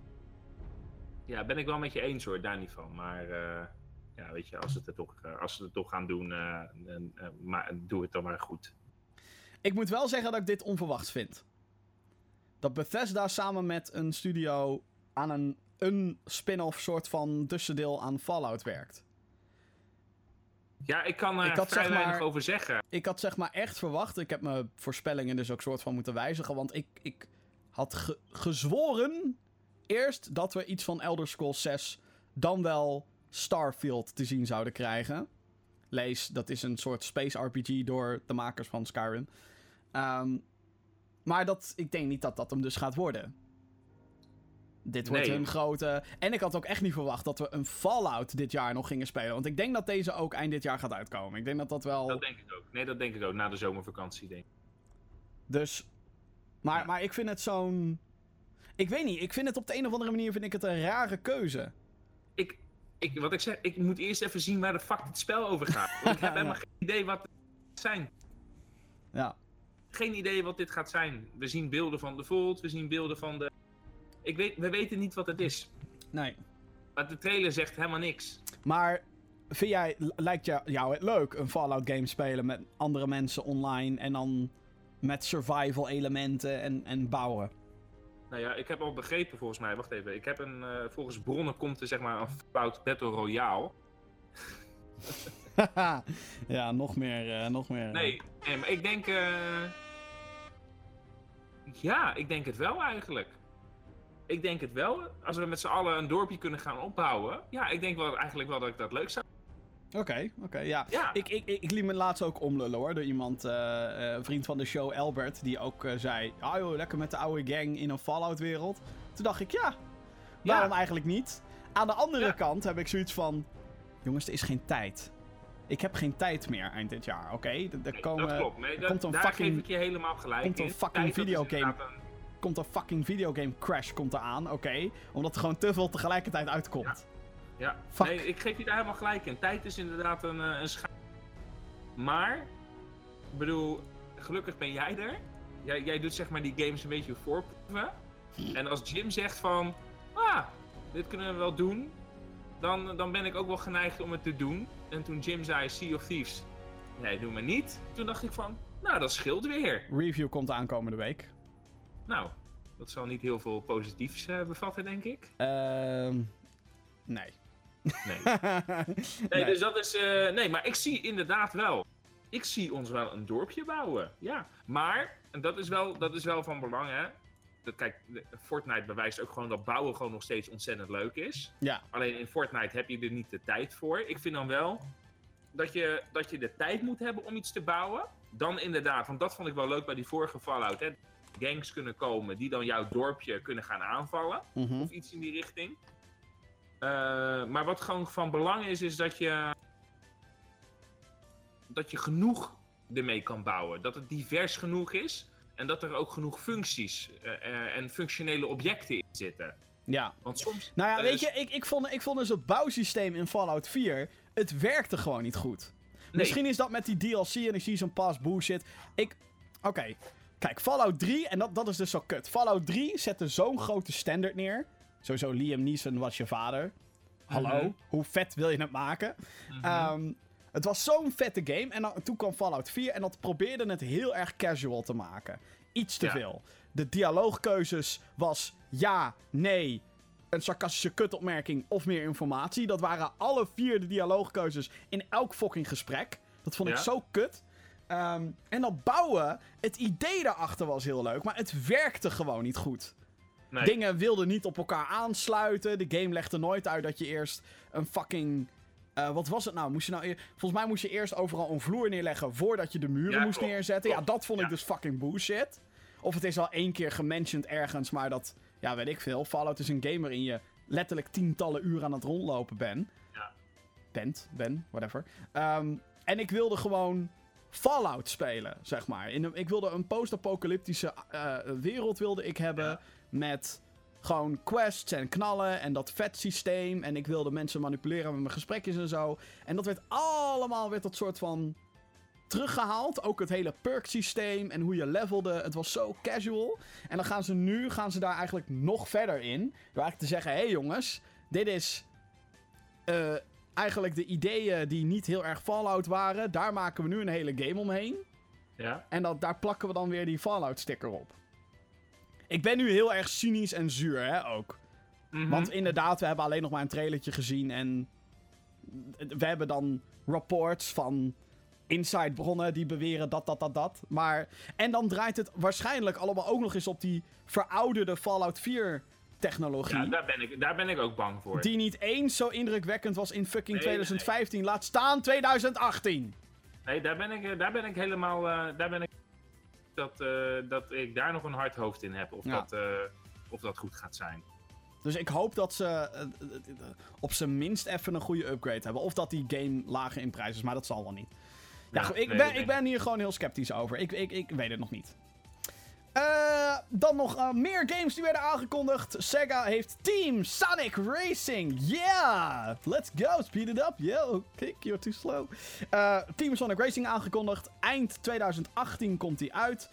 Ja, ben ik wel met je eens hoor, daar niet van. Maar eh, ja, weet je, als, het er toch, eh, als ze het toch gaan doen, eh, maar, doe het dan maar goed. Ik moet wel zeggen dat ik dit onverwachts vind. Dat Bethesda samen met een studio aan een, een spin-off soort van tussendeel aan Fallout werkt. Ja, ik kan er Ik had, vrij zeg weinig maar- over zeggen. Ik had zeg maar echt verwacht, ik heb mijn voorspellingen dus ook soort van moeten wijzigen, want ik, ik had ge- gezworen eerst dat we iets van Elder Scrolls 6 dan wel Starfield te zien zouden krijgen. Lees, dat is een soort space RPG door de makers van Skyrim. Ehm, maar dat, ik denk niet dat dat hem dus gaat worden. Dit wordt Nee. een grote. En ik had ook echt niet verwacht dat we een Fallout dit jaar nog gingen spelen. Want ik denk dat deze ook eind dit jaar gaat uitkomen. Ik denk dat dat wel. Dat denk ik ook. Nee, dat denk ik ook. Na de zomervakantie, denk ik. Dus. Maar, Ja. maar ik vind het zo'n. Ik weet niet, ik vind het op de een of andere manier vind ik het een rare keuze. ik, ik, wat ik zeg, ik moet eerst even zien waar de fuck het spel over gaat. Want ik heb Ja. helemaal geen idee wat het gaat zijn. Ja. Geen idee wat dit gaat zijn. We zien beelden van de Vault, we zien beelden van de... Ik weet, we weten niet wat het is. Nee. Maar de trailer zegt helemaal niks. Maar vind jij, lijkt jou, jou het leuk een Fallout game spelen met andere mensen online en dan met survival elementen en, en bouwen? Nou ja, ik heb al begrepen volgens mij, wacht even. Ik heb een, eh, volgens bronnen komt er zeg maar een Fallout Battle Royale. ja, nog meer, eh, nog meer. eh. Nee, nee maar ik denk... Ja, ik denk het wel eigenlijk. Ik denk het wel. Als we met z'n allen een dorpje kunnen gaan opbouwen. Ja, ik denk wel eigenlijk wel dat ik dat leuk zou Oké, oké, ja. Ja, Ik, ik, ik, ik liet me laatst ook omlullen hoor, door iemand, eh, eh, een vriend van de show, Albert, die ook eh, zei, ah joh, lekker met de oude gang in een Fallout-wereld. Toen dacht ik, ja, waarom Ja. eigenlijk niet? Aan de andere Ja. kant heb ik zoiets van, jongens, er is geen tijd. Ik heb geen tijd meer eind dit jaar, oké? Er- Er Nee, komen, dat klopt. Nee, dat, komt een daar fucking- geef ik je helemaal gelijk komt een in. fucking videogame. Komt een fucking videogame crash komt eraan, oké? Omdat er gewoon te veel tegelijkertijd uitkomt. Ja, nee, ik geef je daar helemaal gelijk in. Tijd is inderdaad een, eh, een. Maar, ik bedoel, gelukkig ben jij er. Jij, jij doet zeg maar die games een beetje voorproeven. En als Jim zegt van, ah, dit kunnen we wel doen. Dan, dan ben ik ook wel geneigd om het te doen. En toen Jim zei Sea of Thieves, nee, doe maar niet. Toen dacht ik van, nou, dat scheelt weer. Review komt aankomende week. Nou, dat zal niet heel veel positiefs uh, bevatten, denk ik. Ehm nee. Nee. nee, dus dat is. Uh, nee, maar ik zie inderdaad wel. Ik zie ons wel een dorpje bouwen. Ja. Maar, en dat is wel, dat is wel van belang, hè. Dat, kijk, Fortnite bewijst ook gewoon dat bouwen gewoon nog steeds ontzettend leuk is. Ja. Alleen in Fortnite heb je er niet de tijd voor. Ik vind dan wel dat je, dat je de tijd moet hebben om iets te bouwen. Dan inderdaad, want dat vond ik wel leuk bij die vorige Fallout. Hè. Gangs kunnen komen die dan jouw dorpje kunnen gaan aanvallen. Mhm. Of iets in die richting. Uh, maar wat gewoon van belang is, is dat je. dat je genoeg ermee kan bouwen. Dat het divers genoeg is. En dat er ook genoeg functies uh, uh, en functionele objecten in zitten. Ja. Want soms. Nou ja, weet je, ik, ik, vond, ik vond dus het bouwsysteem in Fallout 4. Het werkte gewoon niet goed. Nee. Misschien is dat met die DLC en die Season Pass bullshit. Ik. Oké. Okay. Kijk, Fallout 3, en dat, dat is dus zo kut. Fallout 3 zette zo'n grote standaard neer. Sowieso, Liam Neeson was je vader. Hallo, -hmm. hoe vet wil je het maken? -hmm. um, het was zo'n vette game. En dan, toen kwam Fallout 4 en dat probeerde het heel erg casual te maken. Iets te ja. veel. De dialoogkeuzes was ja, nee, een sarcastische kutopmerking of meer informatie. Dat waren alle vier de dialoogkeuzes in elk fucking gesprek. Dat vond ik zo kut. Um, en dat bouwen, het idee daarachter was heel leuk, maar het werkte gewoon niet goed. Nee. Dingen wilden niet op elkaar aansluiten. De game legde nooit uit dat je eerst een fucking. eh, wat was het nou? Moest je nou eer- Volgens mij moest je eerst overal een vloer neerleggen voordat je de muren Ja, moest klopt, neerzetten. Ja, dat vond ik dus fucking bullshit. Of het is al één keer gementiond ergens, maar dat. Ja, weet ik veel. Fallout is een gamer in je letterlijk tientallen uur aan het rondlopen ben. Ja. Bent, ben, whatever. Ehm, en ik wilde gewoon Fallout spelen, zeg maar. In een, ik wilde een post-apocalyptische eh, wereld wilde ik hebben. Ja. Met gewoon quests en knallen en dat vet systeem. En ik wilde mensen manipuleren met mijn gesprekjes en zo. En dat werd allemaal werd dat soort van teruggehaald. Ook het hele perk systeem en hoe je levelde. Het was zo casual. En dan gaan ze nu gaan ze daar eigenlijk nog verder in. Door eigenlijk te zeggen, hé hey jongens, dit is eh, eigenlijk de ideeën die niet heel erg Fallout waren. Daar maken we nu een hele game omheen. Ja. En dat, daar plakken we dan weer die Fallout sticker op. Ik ben nu heel erg cynisch en zuur, hè, ook. Mhm. Want inderdaad, we hebben alleen nog maar een trailertje gezien en we hebben dan reports van inside bronnen die beweren dat, dat, dat, dat. Maar, en dan draait het waarschijnlijk allemaal ook nog eens op die verouderde Fallout 4 technologie. ja, daar ben, ik, daar ben ik ook bang voor. Die niet eens zo indrukwekkend was in fucking Nee, nee, 2015. Laat staan 2018. Nee, daar ben ik, eh, daar ben ik helemaal. eh, daar ben ik. Dat, eh, dat ik daar nog een hard hoofd in heb. Of, Ja. dat, of dat goed gaat zijn. Dus ik hoop dat ze op zijn minst even een goede upgrade hebben. Of dat die game lager in prijs is, maar dat zal wel niet. Ja, ik, nee, ben, ik ben hier gewoon heel sceptisch over. Ik, ik, ik weet het nog niet. Eh, dan nog eh, meer games die werden aangekondigd. Sega heeft Team Sonic Racing. Yeah! Let's go, speed it up. Yo, kick, you're too slow. Eh, Team Sonic Racing aangekondigd. Eind 2018 komt die uit.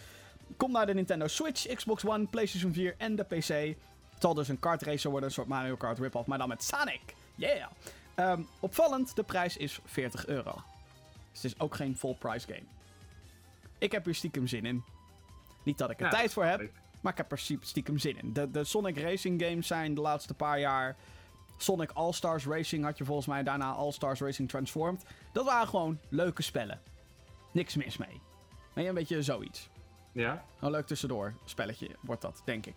Komt naar de Nintendo Switch, Xbox One, PlayStation 4 en de PC. Het zal dus een kartracer worden, een soort Mario Kart rip-off, maar dan met Sonic. Yeah! Ehm, opvallend, de prijs is 40 euro. Dus het is ook geen full price game. Ik heb hier stiekem zin in. Niet dat ik er Ja, tijd voor heb, maar ik heb er sti- stiekem zin in. De, de Sonic Racing games zijn de laatste paar jaar... Sonic All-Stars Racing had je volgens mij, daarna All-Stars Racing Transformed. Dat waren gewoon leuke spellen. Niks mis mee. Nee, een beetje zoiets. Ja? Een leuk tussendoor spelletje wordt dat, denk ik.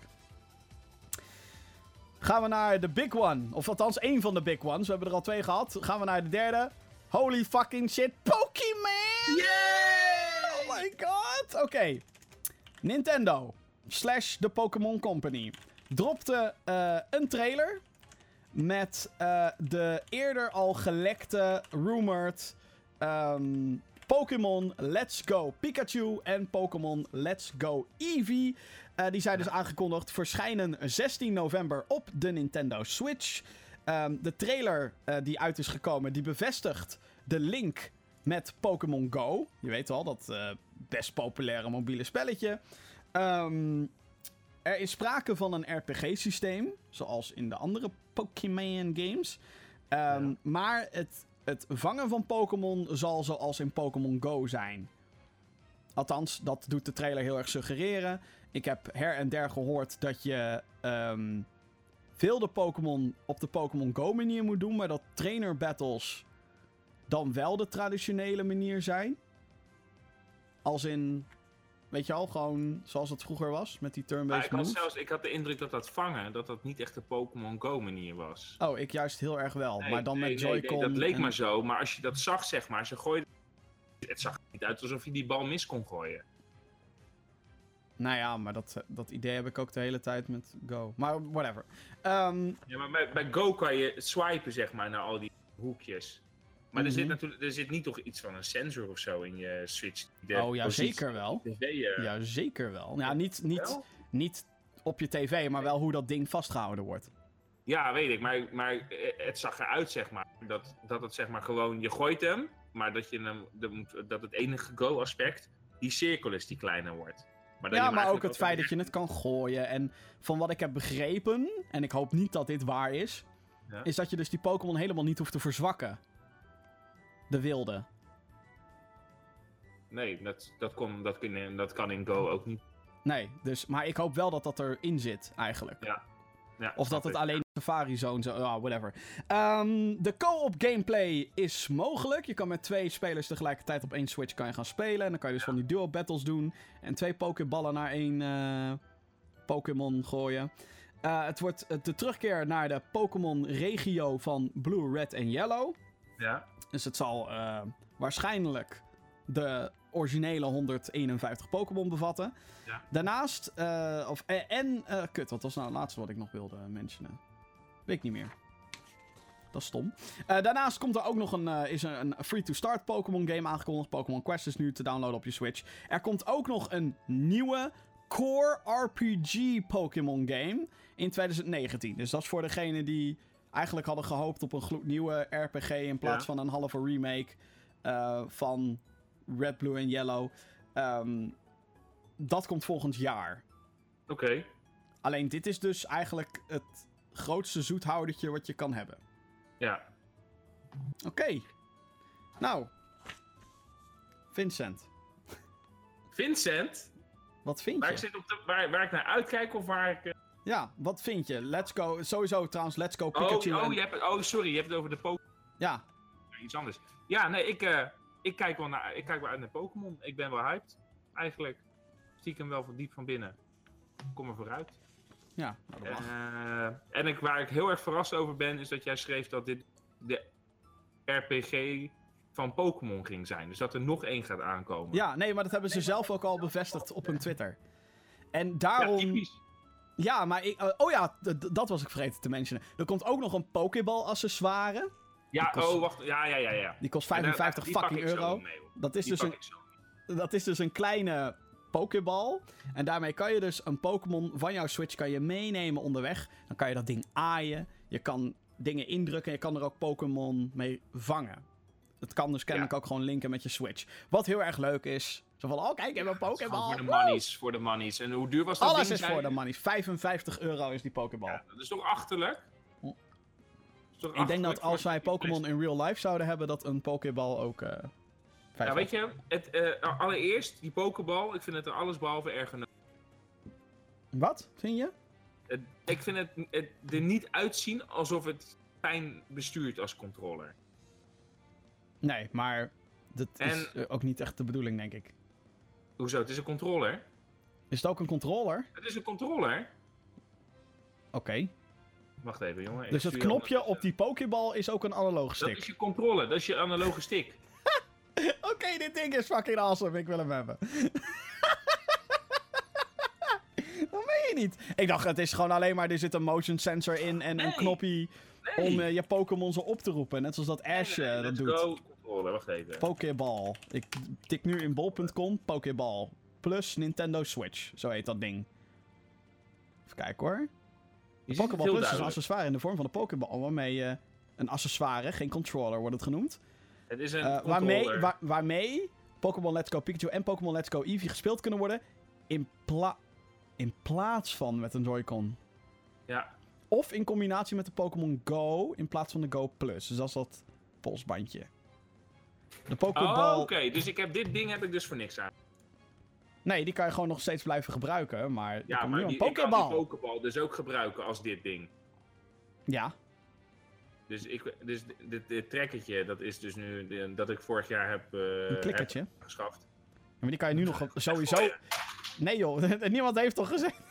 Gaan we naar de big one. Of althans, één van de big ones. We hebben er al twee gehad. Gaan we naar de derde. Holy fucking shit. Pokémon! Yay! Oh my god! Oké. Nintendo slash de Pokémon Company dropte eh, een trailer met eh, de eerder al gelekte, rumored ehm, Pokémon Let's Go Pikachu en Pokémon Let's Go Eevee. Eh, die zijn dus aangekondigd verschijnen 16 november op de Nintendo Switch. Ehm, de trailer die uit is gekomen, die bevestigt de link met Pokémon Go. Je weet wel, dat eh, best populaire mobiele spelletje. Ehm, er is sprake van een RPG-systeem, zoals in de andere Pokémon games. Ehm, Ja. Maar het, het vangen van Pokémon zal zoals in Pokémon Go zijn. Althans, dat doet de trailer heel erg suggereren. Ik heb her en der gehoord dat je ehm, veel de Pokémon op de Pokémon Go manier moet doen, maar dat trainer battles dan wel de traditionele manier zijn. Als in, weet je al, gewoon zoals het vroeger was met die turn-based ik, had moves. zelfs, ik had de indruk dat dat vangen, dat dat niet echt de Pokémon Go manier was. Oh, ik juist heel erg wel. Nee, maar dan nee, met nee, Joy-Con. dat leek en- maar zo, maar als je dat zag, zeg maar, ze gooiden... Het zag er niet uit alsof je die bal mis kon gooien. Nou ja, maar dat, dat idee heb ik ook de hele tijd met Go. Maar whatever. Ehm, Ja, maar bij, bij Go kan je swipen, zeg maar, naar al die hoekjes. Maar er, zit Mhm. natuurlijk, er zit niet toch iets van een sensor of zo in je Switch. de oh ja, zeker wel. eh, Ja, zeker wel. Ja, niet, niet, niet op je tv, maar wel hoe dat ding vastgehouden wordt. Ja, weet ik. Maar, maar eh, het zag eruit, zeg maar, dat, dat het zeg maar gewoon, je gooit hem, maar dat, je hem, dat het enige Go-aspect, die cirkel is die kleiner wordt. Maar Ja, maar ook het feit dat je het kan gooien. En van wat ik heb begrepen, en ik hoop niet dat dit waar is, Ja. is dat je dus die Pokémon helemaal niet hoeft te verzwakken. De wilde. Nee, dat, dat, kon, dat, dat kan in Go ook niet. Nee, dus, maar ik hoop wel dat dat erin zit, eigenlijk. Ja. Ja, Of dat het alleen Safari Zone zo, ja, whatever. Ehm, de co-op gameplay is mogelijk. Je kan met twee spelers tegelijkertijd op één Switch kan je gaan spelen. En dan kan je dus van die duo battles doen. En twee Pokéballen naar één eh, Pokémon gooien. Eh, het wordt eh, de terugkeer naar de Pokémon regio van Blue, Red en Yellow. Ja, Dus het zal eh, waarschijnlijk de originele 151 Pokémon bevatten. Ja. Daarnaast, eh, of, eh, en, eh, kut, wat was nou het laatste wat ik nog wilde mentionen? Weet ik niet meer. Dat is stom. Daarnaast komt er ook nog een, is een free-to-start Pokémon game aangekondigd. Pokémon Quest is nu te downloaden op je Switch. Er komt ook nog een nieuwe core RPG Pokémon game in 2019. Dus dat is voor degenen die eigenlijk hadden gehoopt op een gloednieuwe RPG in plaats Ja. van een halve remake eh, van Red, Blue en Yellow. Ehm, dat komt volgend jaar. oké. Alleen dit is dus eigenlijk het grootste zoethoudertje wat je kan hebben. Ja. Oké. Nou. Vincent, Vincent, wat vind waar ik, je? zit op de, waar, waar ik naar uitkijk of waar ik... Ja, wat vind je? Let's go. Sowieso trouwens, let's go Oh, Pikachu. oh, en- je hebt, het- oh, sorry, je hebt het over de Pokémon. Ja, Iets anders. Ja, nee, ik, eh, ik, kijk wel naar, ik kijk wel uit naar Pokémon. Ik ben wel hyped, eigenlijk. Stiekem wel van diep van binnen. Kom er vooruit. ja. Nou, dat mag. Eh, en ik, waar ik heel erg verrast over ben, is dat jij schreef dat dit de RPG van Pokémon ging zijn. Dus dat er nog één gaat aankomen. Ja, nee, maar dat hebben ze zelf ook al bevestigd op hun Twitter. En Ja, daarom... typisch. Ja, maar ik, eh, oh ja, dat was ik vergeten te mentionen. Er komt ook nog een Pokéball accessoire. Ja, kost- oh, wacht. Ja, ja, ja, ja. Die kost En daar- 55 die pak fucking euro. mee. Dat is, Die dus een, dat is dus een kleine Pokéball. En daarmee kan je dus een Pokémon van jouw Switch kan je meenemen onderweg. Dan kan je dat ding aaien. Je kan dingen indrukken. En je kan er ook Pokémon mee vangen. Het kan dus kennelijk ook gewoon linken met je Switch. Wat heel erg leuk is. Zo van, oh kijk, ik heb een Pokéball. Voor de monies, voor de monies. En hoe duur was dat Alles ding, is voor de money. 55 euro is die Pokéball. Ja, dat is toch achterlijk? Hm. Dat is toch Ik denk dat als wij Pokémon in real life zouden hebben, dat een Pokéball ook. eh Ja, weet je, het, eh, allereerst, die Pokéball, ik vind het er allesbehalve ergonomisch. Wat, vind je? Het- ik vind het, het er niet uitzien alsof het fijn bestuurt als controller. Nee, maar dat is En- ook niet echt de bedoeling, denk ik. Hoezo? Het is een controller. Is het ook een controller? Het is een controller. Oké. Wacht even, jongen. Dus het knopje op die Pokéball is ook een analoge Dat stick. is je controller, dat is je analoge stick. Oké, dit ding is fucking awesome. Ik wil hem hebben. dat meen je niet. Ik dacht, het is gewoon alleen maar, er zit een motion sensor in en een knoppie Nee. om eh, je Pokémon zo op te roepen. Net zoals dat Ash Nee, eh, dat doet. go, controller, wacht even. Pokéball. Ik tik nu in bol.com Pokéball. Plus Nintendo Switch. Zo heet dat ding. Even kijken hoor. Pokéball Plus is een accessoire in de vorm van een Pokéball. Waarmee je een accessoire, geen controller wordt het genoemd. Het is een eh, controller. waarmee, waar- waarmee Pokémon Let's Go Pikachu en Pokémon Let's Go Eevee gespeeld kunnen worden. In, pla in plaats van met een Joy-Con. Ja, Of in combinatie met de Pokémon Go in plaats van de Go Plus. Dus dat is dat polsbandje. De Pokéball... Oh, oké. Dus ik heb dit ding heb ik dus voor niks aan. Nee, die kan je gewoon nog steeds blijven gebruiken. Maar Ja, maar nu die, een ik kan die Pokéball dus ook gebruiken als dit ding. Ja, Dus, ik, dus dit, dit trekkertje, dat is dus nu de- dat ik vorig jaar heb, eh, een klikkertje. heb geschaft. Maar die kan je nu nog sowieso... Nee joh, niemand heeft toch gezegd...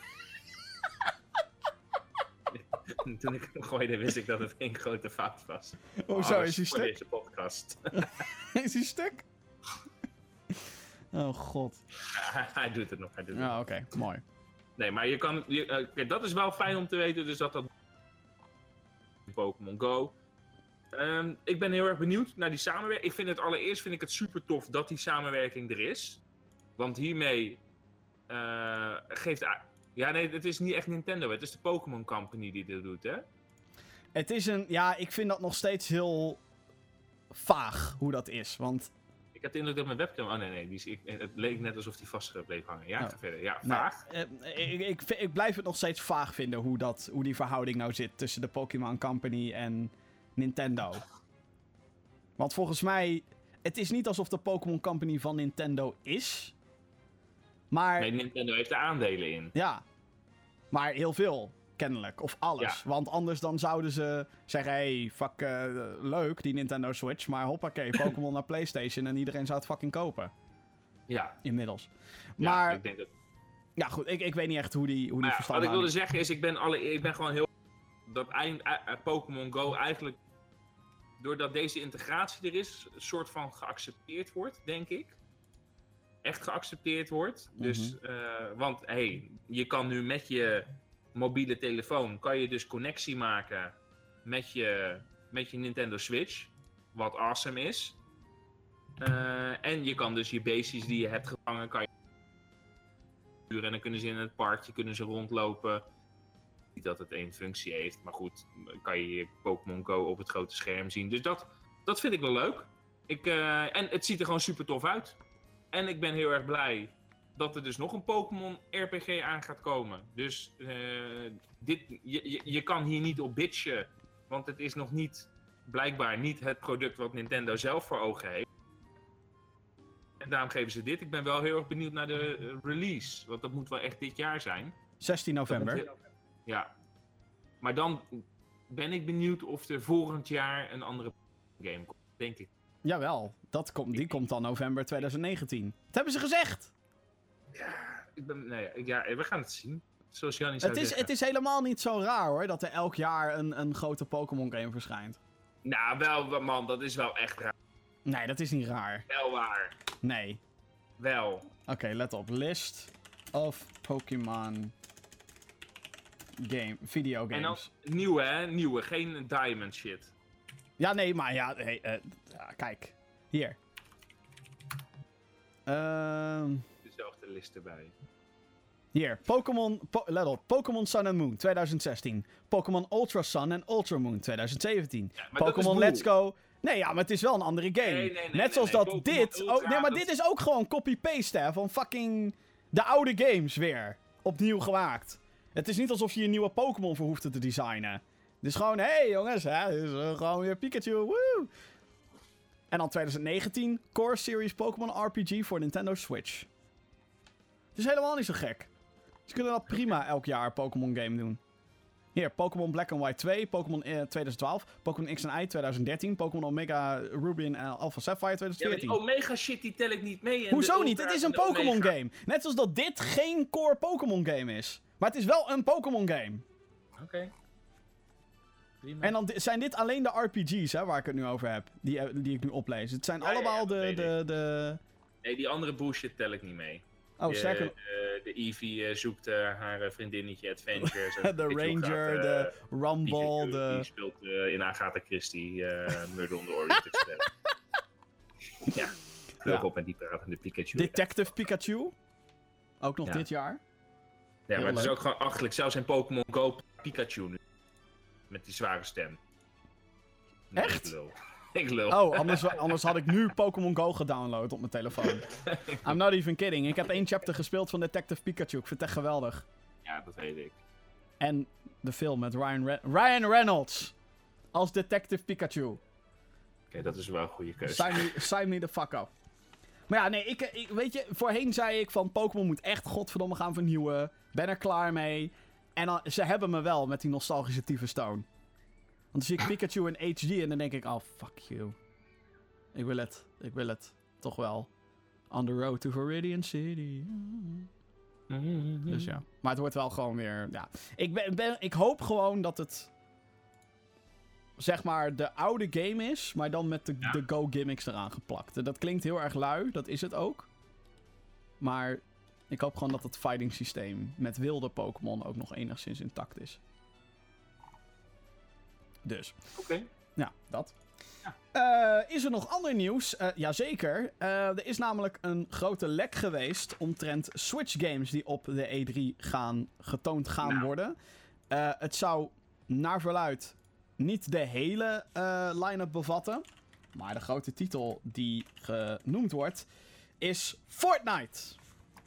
Toen ik hem gooide, wist ik dat het geen grote fout was. Hoezo, Alles is hij stuk? deze podcast. Is hij stuk? Oh god. hij doet het nog, hij doet het Ja, oké. Mooi. Nee, maar je kan. Je, eh, dat is wel fijn om te weten, dus dat dat. Pokémon Go. Ehm, ik ben heel erg benieuwd naar die samenwerking. Ik vind het allereerst vind ik het super tof dat die samenwerking er is. Want hiermee eh, geeft. Ja, nee, het is niet echt Nintendo. Het is de Pokémon Company die dit doet, hè? Het is een... Ja, ik vind dat nog steeds heel... vaag hoe dat is. Want... Ik heb de indruk dat mijn webcam. Oh nee, nee. Die is, ik, het leek net alsof die vast bleef hangen. Ja, Oh. ga verder. Ja, nou, vaag. eh, ik, ik, ik blijf het nog steeds vaag vinden hoe, dat, hoe die verhouding nou zit tussen de Pokémon Company en Nintendo. Want volgens mij, het is niet alsof de Pokémon Company van Nintendo is. Maar Nee, Nintendo heeft er aandelen in. ja, maar heel veel kennelijk. Of alles. Want anders dan zouden ze zeggen, hey, fuck, eh, leuk die Nintendo Switch. Maar hoppakee, Pokémon naar Playstation en iedereen zou het fucking kopen. Ja. Inmiddels. ja, Maar, ik denk dat ja goed, ik, ik weet niet echt hoe die, hoe die Maar ja, wat ik wilde zeggen is, ik ben, alle, ik ben gewoon heel... Dat eind, eh, eh, Pokémon Go eigenlijk... Doordat deze integratie er is, een soort van geaccepteerd wordt, denk ik. Echt geaccepteerd wordt. Dus, eh, want hey, je kan nu met je mobiele telefoon, kan je dus connectie maken met je, met je Nintendo Switch. Wat awesome is. Eh, en je kan dus je beestjes die je hebt gevangen, kan je en dan kunnen ze in het parkje kunnen ze rondlopen. Niet dat het één functie heeft, maar goed, kan je je Pokémon Go op het grote scherm zien. Dus dat, dat vind ik wel leuk. Ik, eh, en het ziet er gewoon super tof uit. En ik ben heel erg blij dat er dus nog een Pokémon RPG aan gaat komen. Dus eh, dit, je, je, je kan hier niet op bitchen, want het is nog niet, blijkbaar niet het product wat Nintendo zelf voor ogen heeft. En daarom geven ze dit. Ik ben wel heel erg benieuwd naar de release. Want dat moet wel echt dit jaar zijn. 16 Dat november. heel- Ja. Maar dan ben ik benieuwd of er volgend jaar een andere game komt. Denk ik. Jawel, dat komt, die komt dan november 2019. Dat hebben ze gezegd! ik ben, nee, ja, we gaan het zien. Zoals Jannie Het is, zeggen. het is helemaal niet zo raar hoor, dat er elk jaar een, een grote Pokémon game verschijnt. Nou, wel, man, dat is wel echt raar. Nee, dat is niet raar. Wel waar. Nee. Wel. Oké, let op. List of Pokémon game, video En dan nieuwe, hè? Nieuwe. Geen diamond shit. Ja, nee, maar ja, hey, eh, ja, kijk. Hier. Ehm... Dezelfde list erbij. Hier, Pokémon, po let op, Pokémon Sun and Moon 2016. Pokémon Ultra Sun en Ultra Moon 2017. Ja, maar dat is Pokémon. Let's Go. Nee, ja, maar het is wel een andere game. Nee, nee, nee, Net zoals dat dit. Ultra, nee, maar dat- dit is ook gewoon copy-paste hè, van fucking de oude games weer. Opnieuw gemaakt. Het is niet alsof je een nieuwe Pokémon voor hoeft te designen. Het is gewoon, hé hey, jongens, hè, dit is eh, gewoon weer Pikachu. Woe! En dan 2019, Core Series Pokémon RPG voor Nintendo Switch. Het is helemaal niet zo gek. Ze kunnen dat prima elk jaar een Pokémon game doen. Hier, Pokémon Black and White 2, Pokémon eh, 2012, Pokémon X en Y 2013, Pokémon Omega Ruby en eh, Alpha Sapphire Ja, maar 2014. die Omega shit, die tel ik niet mee. en Hoezo niet? Het is en een Pokémon game. Net zoals dat dit geen core Pokémon game is. Maar het is wel een Pokémon game. Oké. Prima. En dan zijn dit alleen de RPG's hè, waar ik het nu over heb. Die, eh, die ik nu oplees. Het zijn Ja, allemaal ja, de, de, de... Nee, die andere bullshit tel ik niet mee. Oh, de, sterker de, de Eevee eh, zoekt eh, haar eh, vriendinnetje Adventures. de Ranger, gaat, de eh, Rumble, Pikachu, de... Die speelt eh, in Agatha Christie, eh Murder on the Orient Express. ja, Ja. op met die pratende Pikachu. Detective Pikachu. Ook nog Ja. dit jaar. ja, maar het is leuk. ook gewoon achterlijk. Zelfs in Pokémon Go Pikachu nu. Met die zware stem. Nee, Echt? Ik lul. Ik lul. Oh, anders, anders had ik nu Pokémon Go gedownload op mijn telefoon. I'm not even kidding. Ik heb één chapter gespeeld van Detective Pikachu. Ik vind het echt geweldig. Ja, dat weet ik. En de film met Ryan, Re- Ryan Reynolds als Detective Pikachu. Oké, dat is wel een goede keuze. Sign me, sign me the fuck up. Maar ja, nee, ik, ik, weet je, voorheen zei ik van Pokémon moet echt godverdomme gaan vernieuwen. Ben er klaar mee. En dan, ze hebben me wel met die nostalgische tyfusstone. Want dan zie ik Pikachu in HD en dan denk ik, oh fuck you. Ik wil het, ik wil het. Toch wel. On the road to Viridian City. Dus ja. Maar het wordt wel gewoon weer. Ja. Ik, ben, ben, ik hoop gewoon dat het. Zeg maar de oude game is, maar dan met de, Ja. de Go-gimmicks eraan geplakt. En dat klinkt heel erg lui, dat is het ook. Maar ik hoop gewoon dat het fighting systeem met wilde Pokémon ook nog enigszins intact is. Dus. Oké. Ja, dat. Ja. Eh, is er nog ander nieuws? Eh, jazeker. Eh, er is namelijk een grote lek geweest omtrent Switch games die op de E3 gaan, getoond gaan Nou. worden. Het zou naar verluid niet de hele line-up bevatten. Maar de grote titel die genoemd wordt is Fortnite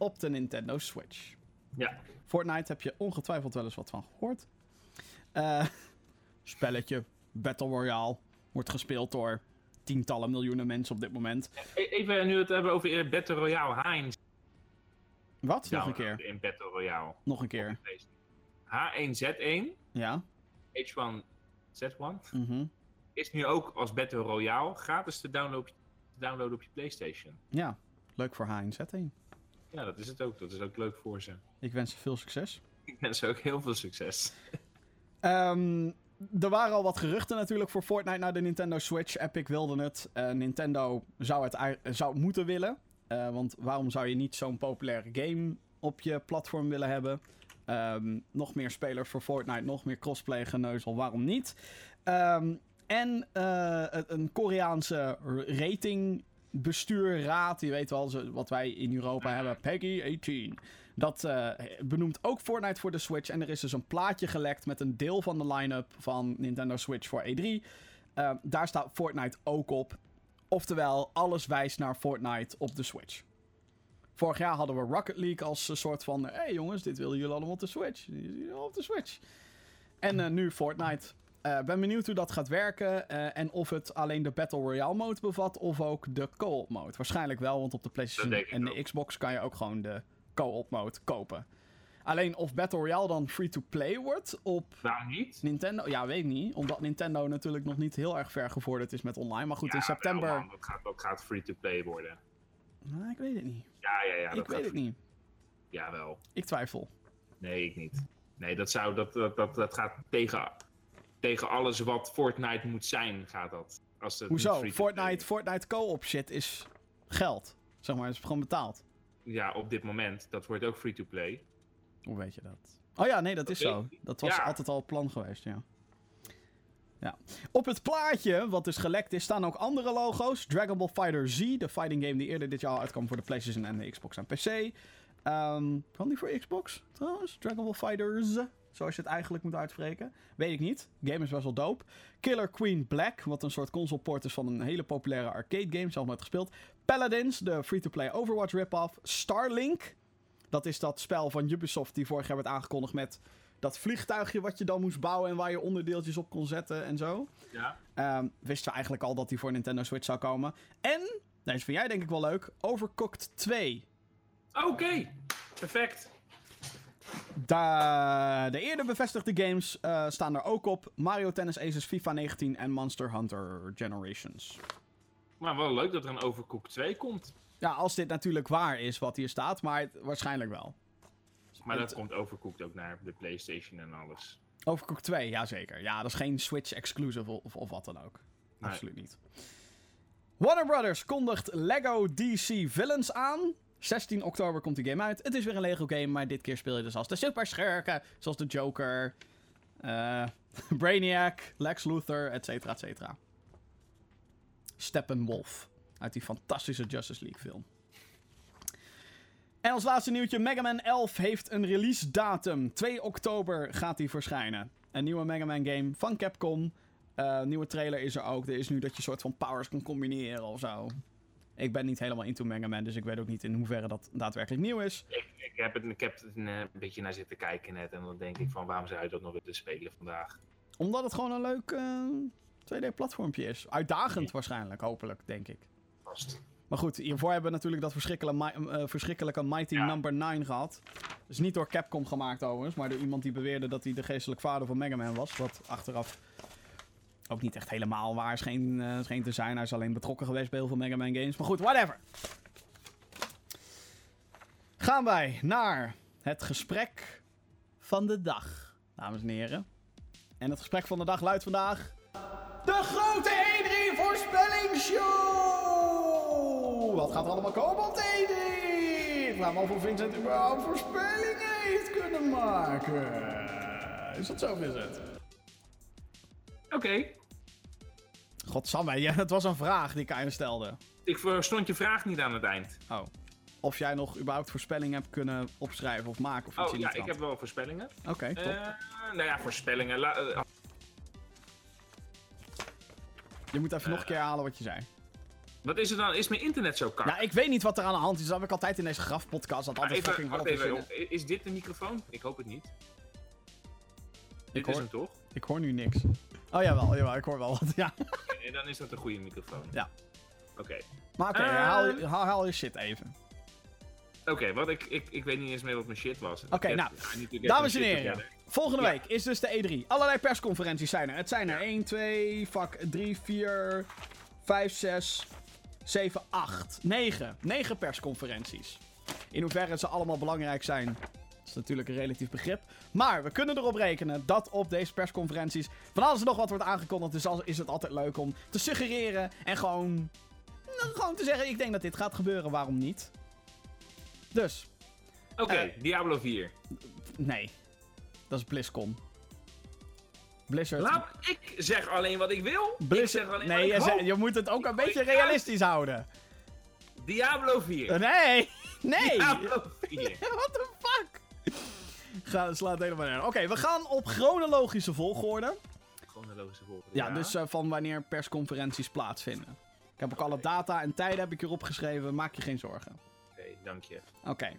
op de Nintendo Switch. Ja. Fortnite heb je ongetwijfeld wel eens wat van gehoord. Eh, spelletje, Battle Royale, wordt gespeeld door tientallen miljoenen mensen op dit moment. E- Even nu het hebben over Battle Royale. H1 Wat? Nog een keer. In Battle Royale. Nog een keer. H1Z1, Ja. H1Z1, mhm. is nu ook als Battle Royale gratis te downloaden, downloaden op je PlayStation. Ja. Leuk voor HNZ1. Ja, dat is het ook. Dat is ook leuk voor ze. Ik wens ze veel succes. Ik wens ze ook heel veel succes. Ehm, er waren al wat geruchten natuurlijk voor Fortnite naar de Nintendo Switch. Epic wilde het. Eh, Nintendo zou het zou moeten willen. Eh, want waarom zou je niet zo'n populaire game op je platform willen hebben? Ehm, nog meer spelers voor Fortnite, nog meer crossplay geneuzel, waarom niet? Ehm, en eh, een- een Koreaanse ratingbestuurraad, je weet wel wat wij in Europa hebben, Peggy 18. Dat eh, benoemt ook Fortnite voor de Switch. En er is dus een plaatje gelekt met een deel van de line-up van Nintendo Switch voor E3. Eh, daar staat Fortnite ook op. Oftewel, alles wijst naar Fortnite op de Switch. Vorig jaar hadden we Rocket League als een soort van... Hé hey jongens, dit willen jullie allemaal op de Switch. Op de Switch. En eh, nu Fortnite. Eh, ben benieuwd hoe dat gaat werken. eh, en of het alleen de Battle Royale mode bevat of ook de co-op mode. Waarschijnlijk wel, want op de PlayStation ik en de. Xbox kan je ook gewoon de co-op mode kopen. Alleen of Battle Royale dan free-to-play wordt op niet? Nintendo... Ja, weet ik niet. Omdat Nintendo natuurlijk nog niet heel erg ver gevorderd is met online. Maar goed, in Ja, september... wel, dat gaat, dat gaat free-to-play worden. Nou, ik weet het niet. Ja, ja, ja. ik dat weet gaat het niet. Jawel. Ik twijfel. Nee, ik niet. Nee, dat, zou, dat, dat, dat, dat gaat tegen, tegen alles wat Fortnite moet zijn, gaat dat. Als het Hoezo? Fortnite. Fortnite co-op shit is geld. Zeg maar, is gewoon betaald. Ja, op dit moment. Dat wordt ook free-to-play. Hoe weet je dat? Oh ja, nee, dat is zo. Dat was Ja. altijd al het plan geweest, ja. ja. Op het plaatje, wat dus gelekt is, staan ook andere logo's. Dragon Ball Fighter Z, de fighting game die eerder dit jaar uitkwam voor de PlayStation en de Xbox en PC. Ehm kan die voor Xbox trouwens? Dragon Ball Fighters, zoals je het eigenlijk moet uitspreken. Weet ik niet. Game is best wel dope. Killer Queen Black, wat een soort console port is van een hele populaire arcade game. Zelf nooit gespeeld. Paladins, de free-to-play Overwatch rip-off. Starlink, dat is dat spel van Ubisoft die vorig jaar werd aangekondigd met dat vliegtuigje wat je dan moest bouwen en waar je onderdeeltjes op kon zetten en zo. Ja. Ehm wisten we eigenlijk al dat die voor Nintendo Switch zou komen. En, deze vind jij denk ik wel leuk, Overcooked 2. Oké. Perfect. Da de eerder bevestigde games eh, staan er ook op. Mario Tennis Aces, FIFA 19 en Monster Hunter Generations. Maar wel leuk dat er een Overcooked 2 komt. Ja, als dit natuurlijk waar is wat hier staat, maar het- waarschijnlijk wel. Maar dat Het- komt Overcooked ook naar de PlayStation en alles. Overcooked 2, jazeker. Ja, dat is geen Switch exclusive of, of wat dan ook. Nee. Absoluut niet. Warner Brothers kondigt Lego DC Villains aan. 16 oktober komt die game uit. Het is weer een Lego game, maar dit keer speel je dus als de superschurken. Zoals de Joker, eh, Brainiac, Lex Luthor, et cetera, et cetera. Steppenwolf. Uit die fantastische Justice League film. En als laatste nieuwtje, Mega Man 11 heeft een release datum. 2 oktober gaat die verschijnen. Een nieuwe Mega Man game van Capcom. Eh nieuwe trailer is er ook. Er is nu dat je soort van powers kan combineren of zo. Ik ben niet helemaal into Mega Man, dus ik weet ook niet in hoeverre dat daadwerkelijk nieuw is. Ik, ik heb het, ik heb het een, eh, een beetje naar zitten kijken net. En dan denk ik van waarom zou je dat nog willen spelen vandaag? Omdat het gewoon een leuk eh, 2D-platformpje is. Uitdagend waarschijnlijk, hopelijk, denk ik. Vast. Maar goed, hiervoor hebben we natuurlijk dat verschrikkelijke, eh, verschrikkelijke Mighty Ja. Number 9 gehad. Dus niet door Capcom gemaakt overigens, maar door iemand die beweerde dat hij de geestelijk vader van Mega Man was. Wat achteraf ook niet echt helemaal waar scheen, scheen te zijn. Hij is alleen betrokken geweest bij heel veel Mega Man games. Maar goed, whatever. Gaan wij naar het gesprek van de dag, dames en heren. En het gesprek van de dag luidt vandaag... De grote E3 voorspellingsshow! Wat gaat er allemaal komen op de E3? Vraag me af of Vincent überhaupt voorspellingen heeft kunnen maken. Is dat zo, Vincent? Oké, Godsamme, ja, het was een vraag die ik aan je stelde. ik verstond je vraag niet aan het eind. Oh. Of jij nog überhaupt voorspellingen hebt kunnen opschrijven of maken of iets Oh ja, ik heb wel voorspellingen. Oké, top. Eh nou ja, voorspellingen. La- eh, je moet even nog een keer halen wat je zei. wat is er dan? Is mijn internet zo kak? Ja, ik weet niet wat er aan de hand is. Dat heb ik altijd in deze grafpodcast. Dat altijd even, fucking even. Is dit de microfoon? Ik hoop het niet. Dit hoor- is hem toch? Ik hoor nu niks. Oh jawel, jawel, ik hoor wel wat. Ja. En dan is dat een goede microfoon. Ja. Oké. Maar oké, haal, je- haal, haal je shit even. Oké, wat ik, ik, ik weet niet eens meer wat mijn shit was. Oké, nou, Dames en heren, volgende Ja. week is dus de E3. Allerlei persconferenties zijn er. Het zijn er 1, 2, fuck, 3, 4, 5, 6, 7, 8, 9. 9 persconferenties. In hoeverre ze allemaal belangrijk zijn, is natuurlijk een relatief begrip. Maar we kunnen erop rekenen dat op deze persconferenties van alles en nog wat wordt aangekondigd. Dus is het altijd leuk om te suggereren en gewoon, nou, gewoon te zeggen: ik denk dat dit gaat gebeuren, waarom niet? Dus, Oké, Eh. Diablo 4. nee. Dat is BlizzCon. Blizzard. Laat, ik zeg alleen wat ik wil. Ik Blizzard. zeg alleen Nee, je, ik je moet het ook een beetje het realistisch houden. Diablo 4. Nee! Nee! Diablo 4. What the fuck? Ga, slaat helemaal neer. Oké, we gaan op chronologische volgorde. Chronologische volgorde. Ja, dus eh, van wanneer persconferenties plaatsvinden. Ik heb ook alle data en tijden heb ik hierop geschreven. Maak je geen zorgen. Oké, dank je. Oké.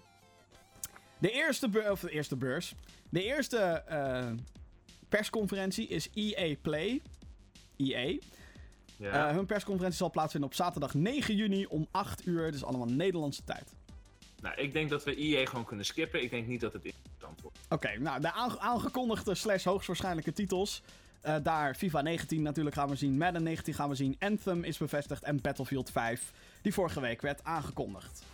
De eerste beurs, of de eerste beurs. De eerste eh, persconferentie is EA Play. EA. Ja. Eh, hun persconferentie zal plaatsvinden op zaterdag 9 juni om 8 uur. Dus allemaal Nederlandse tijd. Nou, ik denk dat we EA gewoon kunnen skippen. Ik denk niet dat het interessant wordt. Oké, nou de aange- aangekondigde slash hoogstwaarschijnlijke titels. Eh, daar FIFA 19 natuurlijk gaan we zien. Madden 19 gaan we zien. Anthem is bevestigd. En Battlefield 5, die vorige week werd aangekondigd.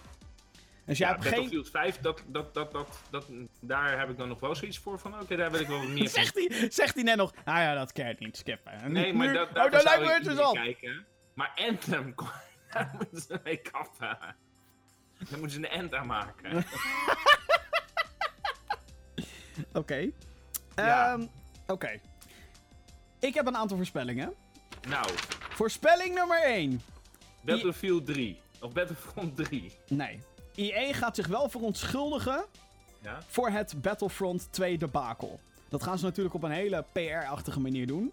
Dus jij Ja, hebt geen... Battlefield 5, dat, dat, dat, dat, dat, daar heb ik dan nog wel zoiets voor van. Oké, daar wil ik wel wat meer van. Zegt hij, zegt hij net nog, nou ja, dat kan niet skippen. En Nee, maar dat, oh, daar lijkt me niet interessant. kijken. Maar Anthem, daar moeten ze mee kappen. Daar moeten ze een end aan maken. Oké. Ja. Ehm, Oké. Ik heb een aantal voorspellingen. nou, Voorspelling nummer 1. Battlefield 3. Of Battlefront 3. Nee. EA gaat zich wel verontschuldigen Ja? voor het Battlefront 2 debakel. Dat gaan ze natuurlijk op een hele PR-achtige manier doen.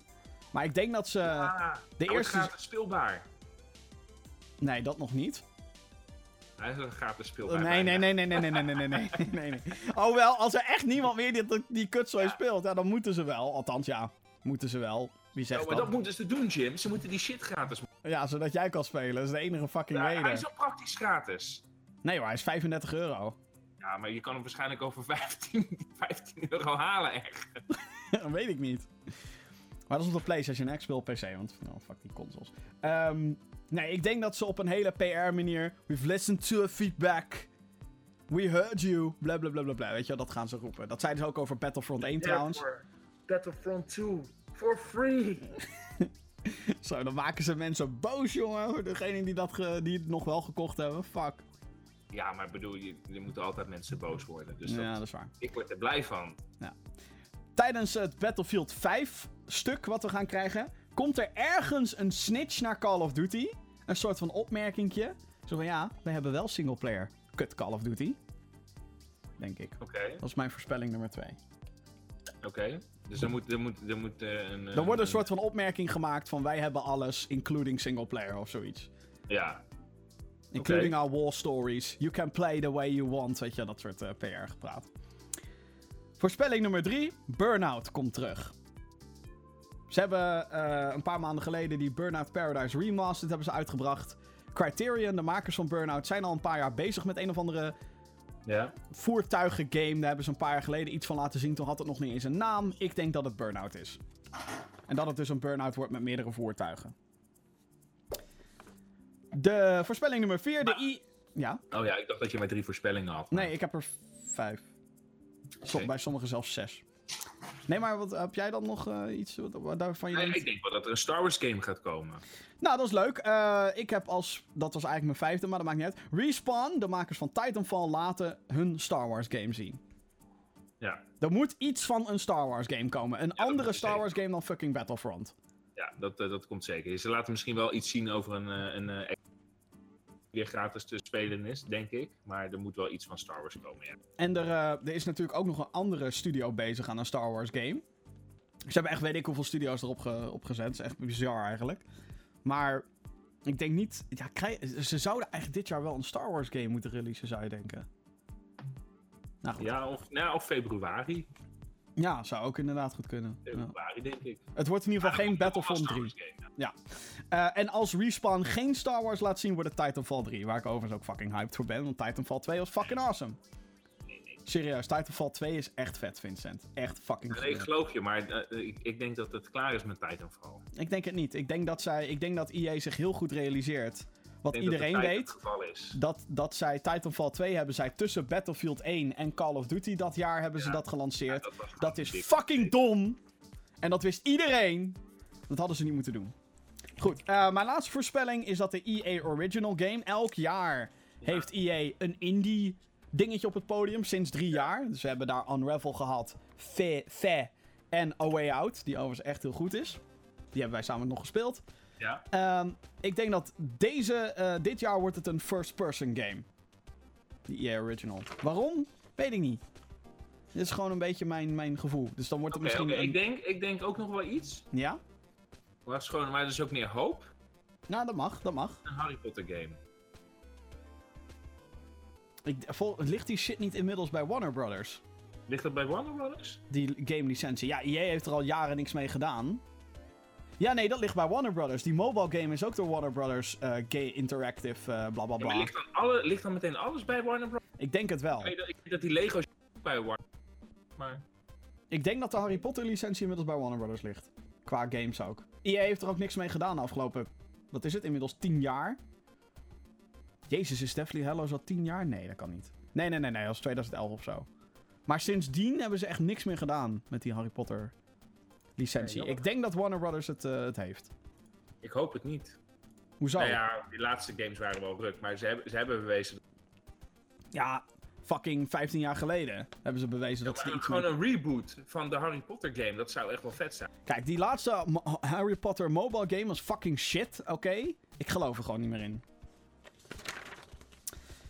Maar ik denk dat ze... de eerste- gratis speelbaar. Nee, dat nog niet. Hij is een gratis speelbaar. Nee, nee, nee, nee, nee, nee, nee, nee, nee, nee, nee, nee. Oh wel, als er echt niemand meer die, die kutzooi Ja. speelt, ja, dan moeten ze wel. Althans, ja, moeten ze wel. Wie zegt Oh, maar dat? dat moeten ze doen, Jim. Ze moeten die shit gratis maken. Ja, zodat jij kan spelen. Dat is de enige fucking Ja, hij reden. is al praktisch gratis. Nee hoor, hij is 35 euro. Ja, maar je kan hem waarschijnlijk over 15, 15 euro halen, echt. dat weet ik niet. Maar dat is op de PlayStation X speel PC, want nou, fuck die consoles. Ehm, nee, ik denk dat ze op een hele PR-manier... We've listened to a feedback. We heard you. Bla bla bla bla bla. Weet je, wel, dat gaan ze roepen. Dat zeiden ze ook over Battlefront 1 trouwens. Battlefront 2, for free. Zo, dan maken ze mensen boos, jongen. Degene die, dat ge- die het nog wel gekocht hebben. Fuck. Ja, maar ik bedoel, je, je moet altijd mensen boos worden. Dus ja, dat, dat is waar. ik word er blij van. Tijdens het Battlefield 5 stuk wat we gaan krijgen, komt er ergens een snitch naar Call of Duty. Een soort van opmerkingje. Zo van ja, we hebben wel singleplayer. Kut Call of Duty. Denk ik. Oké, Dat is mijn voorspelling nummer 2. oké. Dus er moet, er moet, er moet eh, een... Er wordt een soort van opmerking gemaakt van wij hebben alles, including singleplayer of zoiets. Ja, Including our war stories. You can play the way you want. Weet je, dat soort eh, PR gepraat. Voorspelling nummer 3. Burnout komt terug. Ze hebben eh, een paar maanden geleden die Burnout Paradise Remastered hebben ze uitgebracht. Criterion, de makers van Burnout, zijn al een paar jaar bezig met een of andere Ja. voertuigen game. Daar hebben ze een paar jaar geleden iets van laten zien. Toen had het nog niet eens een naam. Ik denk dat het Burnout is. En dat het dus een Burnout wordt met meerdere voertuigen. De voorspelling nummer 4. De I... Ja? Oh ja, ik dacht dat je maar drie voorspellingen had. Nee, ik heb er vijf. Bij sommigen zelfs zes. Nee, maar wat, heb jij dan nog eh, iets wat, daarvan je Nee, denkt? ik denk wel dat er een Star Wars game gaat komen. Nou, dat is leuk. Eh, ik heb als... Dat was eigenlijk mijn vijfde, maar dat maakt niet uit. Respawn, de makers van Titanfall, laten hun Star Wars game zien. Ja, Er moet iets van een Star Wars game komen. Een andere Star. Wars game dan fucking Battlefront. ja dat, eh, dat komt zeker. Ze laten misschien wel iets zien over een, een weer gratis te spelen is, denk ik. Maar er moet wel iets van Star Wars komen, ja. En er, eh, er is natuurlijk ook nog een andere studio bezig aan een Star Wars game. Ze hebben echt weet ik hoeveel studio's erop ge- gezet. Dat is echt bizar eigenlijk. Maar ik denk niet... Ja, ze zouden eigenlijk dit jaar wel een Star Wars game moeten releasen, zou je denken. Nou goed. Ja, Ja, of, nou, of februari. zou ook inderdaad goed kunnen. Ja. Februari, denk ik. Het wordt in ieder geval geen Battlefront er 3. wel een Star Wars game, ja. Eh, en als Respawn geen Star Wars laat zien, wordt het Titanfall 3. Waar ik overigens ook fucking hyped voor ben. Want Titanfall 2 was fucking awesome. Serieus, Titanfall 2 is echt vet, Vincent. Echt fucking Nee, ik geloof je, maar eh, ik, ik denk dat het klaar is met Titanfall. Ik denk het niet. Ik denk dat, zij, ik denk dat EA zich heel goed realiseert. Wat iedereen dat weet. Dat, dat zij Titanfall 2 hebben zij tussen Battlefield 1 en Call of Duty dat jaar hebben ze dat gelanceerd. Ja, dat Dat is fucking dom. En dat wist iedereen. Dat hadden ze niet moeten doen. Goed, eh, mijn laatste voorspelling is dat de EA Original Game elk jaar heeft EA een indie dingetje op het podium sinds drie jaar. Dus we hebben daar Unravel gehad, Fe, Fe en A Way Out, die overigens echt heel goed is. Die hebben wij samen nog gespeeld. Ja, Ehm, ik denk dat deze, eh, dit jaar wordt het een first-person game. Die EA Original. Waarom? Weet ik niet. Dit is gewoon een beetje mijn, mijn gevoel. Dus dan wordt het misschien een... ik, denk, ik denk ook nog wel iets. Ja? Maar, is gewoon, maar er is ook meer hoop. Nou, dat mag, dat mag. Een Harry Potter game. Ik, vol, ligt die shit niet inmiddels bij Warner Brothers? Ligt dat bij Warner Brothers? Die game licentie. Ja, EA heeft er al jaren niks mee gedaan. Ja, nee, dat ligt bij Warner Brothers. Die mobile game is ook door Warner Brothers eh, Gay Interactive, eh bla bla Ja, bla. ligt dan, alle, ligt dan meteen alles bij Warner Brothers? Ik denk het wel. Ik weet dat, ik weet dat die Lego bij Warner Maar Ik denk dat de Harry Potter licentie inmiddels bij Warner Brothers ligt. Qua games ook. EA heeft er ook niks mee gedaan de afgelopen... Wat is het? Inmiddels 10 jaar? Jezus, is Deathly Hallows al 10 jaar? Nee, dat kan niet. Nee, nee, nee, nee. Dat is 2011 of zo. Maar sindsdien hebben ze echt niks meer gedaan met die Harry Potter licentie. Nee, ik denk dat Warner Brothers het, eh, het heeft. ik hoop het niet. Hoezo? Nou ja, die laatste games waren wel ruk. Maar ze hebben, ze hebben bewezen... Ja, fucking 15 jaar geleden hebben ze bewezen dat ze iets gewoon een reboot van de Harry Potter game. Dat zou echt wel vet zijn. Kijk, die laatste Harry Potter mobile game was fucking shit, oké? Ik geloof er gewoon niet meer in.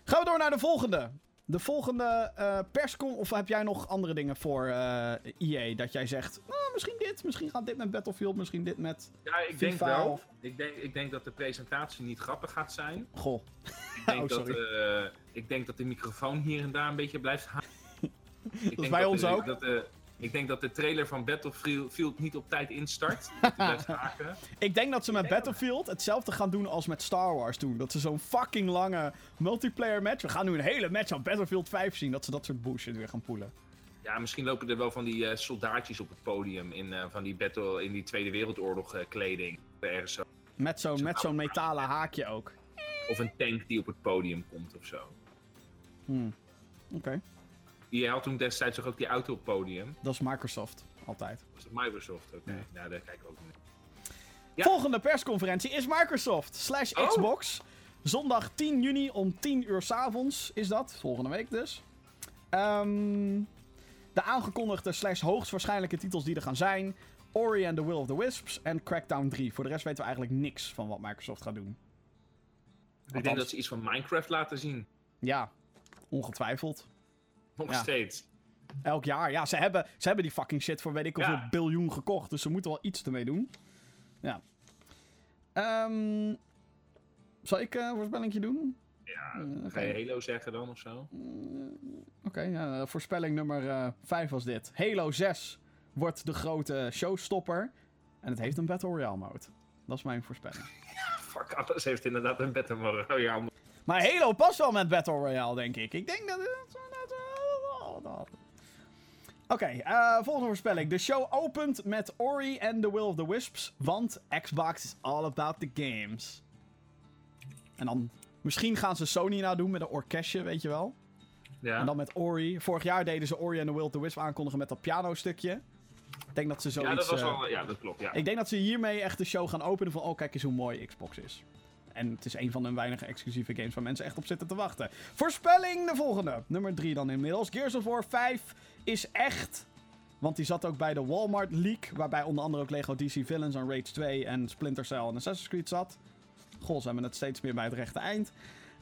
Gaan we door naar de volgende. De volgende eh perscon... Of heb jij nog andere dingen voor eh EA? Dat jij zegt, nou, misschien dit, misschien gaat dit met Battlefield, misschien dit met... Ja, ik denk wel. Ik denk, ik denk dat de presentatie niet grappig gaat zijn. Goh. Ik denk, Oh, dat, sorry. Eh, ik denk dat de microfoon hier en daar een beetje blijft hangen. Ik denk bij dat ons de- ook. Dat de, ik denk dat de trailer van Battlefield niet op tijd instart. Dat. Ik denk dat ze met Battlefield hetzelfde gaan doen als met Star Wars toen. Dat ze zo'n fucking lange multiplayer match... We gaan nu een hele match van Battlefield 5 zien. Dat ze dat soort bullshit weer gaan poelen. Ja, misschien lopen er wel van die eh, soldaatjes op het podium in, eh, van die battle, in die Tweede Wereldoorlog eh, kleding. Ergens zo. Met zo'n met zo'n metalen haakje ook. Of een tank die op het podium komt of zo. Hmm. Oké. Die had toen destijds ook die auto op podium. Dat is Microsoft. Altijd. Was het Microsoft? Oké, nou daar kijk ik ook. Ja. Volgende persconferentie is Microsoft slash Oh. Xbox. Zondag 10 juni om 10 uur s'avonds is dat. Volgende week dus. Ehm, de aangekondigde slash hoogstwaarschijnlijke titels die er gaan zijn. Ori and the Will of the Wisps en Crackdown 3. Voor de rest weten we eigenlijk niks van wat Microsoft gaat doen. Ik denk dat ze iets van Minecraft laten zien. Ja, ongetwijfeld. Nog Ja. steeds. Elk jaar. Ja, ze hebben, ze hebben die fucking shit voor weet ik hoeveel Ja. biljoen gekocht. Dus ze moeten wel iets ermee doen. Ja. Ehm zal ik eh, een voorspellingje doen? Ja, ga je oké. Halo zeggen dan of zo? Oké, ja, voorspelling nummer 5 was dit. Halo 6 wordt de grote showstopper. En het heeft een Battle Royale mode. Dat is mijn voorspelling. Fuck, alles heeft inderdaad een Battle Royale. Maar Halo past wel met Battle Royale, denk ik. Ik denk dat... Oké, eh, volgende voorspelling. De show opent met Ori en The Will of the Wisps. Want Xbox is all about the games. En dan... Misschien gaan ze Sony nou doen met een orkestje, weet je wel. Ja. En dan met Ori. Vorig jaar deden ze Ori en The Will of the Wisps aankondigen met dat pianostukje. Ik denk dat ze zoiets... ja, dat was eh, wel, ja, dat klopt. Ja. ik denk dat ze hiermee echt de show gaan openen van... Oh, kijk eens hoe mooi Xbox is. En het is een van de weinige exclusieve games waar mensen echt op zitten te wachten. Voorspelling de volgende. Nummer 3 dan inmiddels. Gears of War 5 is echt... Want die zat ook bij de Walmart leak. Waarbij onder andere ook Lego DC Villains en Rage 2 en Splinter Cell en Assassin's Creed zat. Goh, ze hebben het steeds meer bij het rechte eind.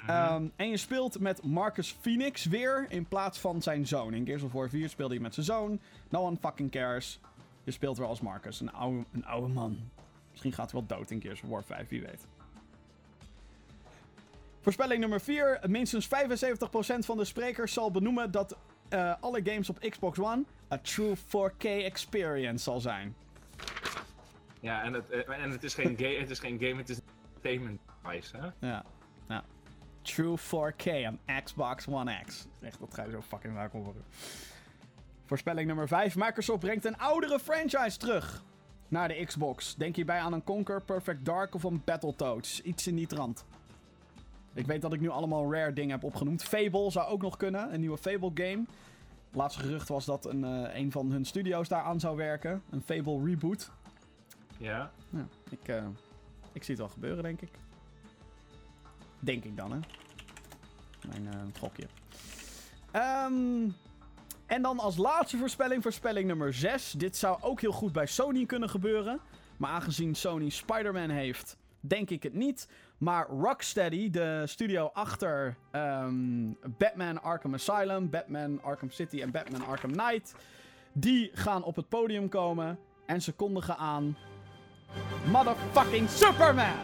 Ehm, en je speelt met Marcus Phoenix weer in plaats van zijn zoon. In Gears of War 4 speelde je met zijn zoon. No one fucking cares. Je speelt weer als Marcus, een oude, een oude man. Misschien gaat hij wel dood in Gears of War 5, wie weet. Voorspelling nummer 4. Minstens 75% van de sprekers zal benoemen dat eh, alle games op Xbox One a true 4K experience zal zijn. Ja, en het, eh, en het, is geen game, het is geen game, het is een entertainment device, hè? Ja, ja. True 4K aan Xbox One X. Echt, dat ga je zo fucking vaak horen. Voorspelling nummer 5. Microsoft brengt een oudere franchise terug naar de Xbox. Denk hierbij aan een Conquer, Perfect Dark of een Battletoads. Iets in die trant. Ik weet dat ik nu allemaal rare dingen heb opgenoemd. Fable zou ook nog kunnen, een nieuwe Fable game. Laatste gerucht was dat een, eh, een van hun studio's daar aan zou werken. Een Fable reboot. Ja. Ja, ik, eh, ik zie het wel gebeuren, denk ik. Denk ik dan, hè. Mijn eh, gokje. Ehm, en dan als laatste voorspelling, voorspelling nummer 6. Dit zou ook heel goed bij Sony kunnen gebeuren. Maar aangezien Sony Spider-Man heeft, denk ik het niet. Maar Rocksteady, de studio achter ehm, Batman Arkham Asylum, Batman Arkham City en Batman Arkham Knight... die gaan op het podium komen en ze kondigen aan... Motherfucking Superman!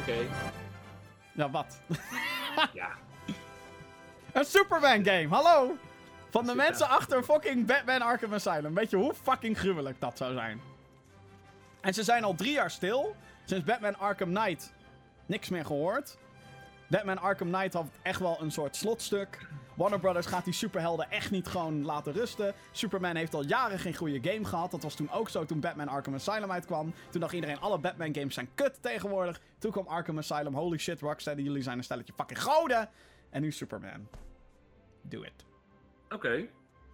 Oké. Ja, wat? Ja. Een Superman game, hallo! Van de mensen achter fucking Batman Arkham Asylum. Weet je hoe fucking gruwelijk dat zou zijn? En ze zijn al drie jaar stil. Sinds Batman Arkham Knight niks meer gehoord. Batman Arkham Knight had echt wel een soort slotstuk. Warner Brothers gaat die superhelden echt niet gewoon laten rusten. Superman heeft al jaren geen goede game gehad. Dat was toen ook zo toen Batman Arkham Asylum uitkwam. Toen dacht iedereen, alle Batman games zijn kut tegenwoordig. Toen kwam Arkham Asylum. Holy shit, Rocksteady, jullie zijn een stelletje fucking goden. En nu Superman. Do it. Oké.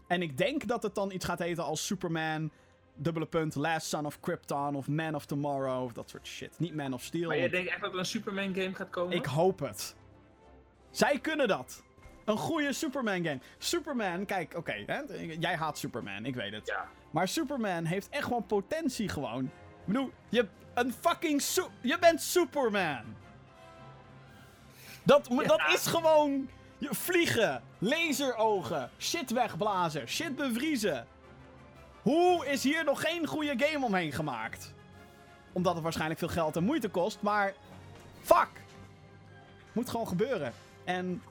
En ik denk dat het dan iets gaat heten als Superman, dubbele punt, Last Son of Krypton of Man of Tomorrow of dat soort shit. Niet Man of Steel. Maar want denkt echt dat er een Superman game gaat komen? Ik hoop het. Zij kunnen dat. Een goede Superman game. Superman, kijk, oké, jij haat Superman, ik weet het. Ja. Maar Superman heeft echt gewoon potentie gewoon. Ik bedoel, je, een fucking je bent Superman. Dat, dat is gewoon je vliegen, laserogen, shit wegblazen, shit bevriezen. Hoe is hier nog geen goede game omheen gemaakt? Omdat het waarschijnlijk veel geld en moeite kost, maar fuck. Moet gewoon gebeuren. En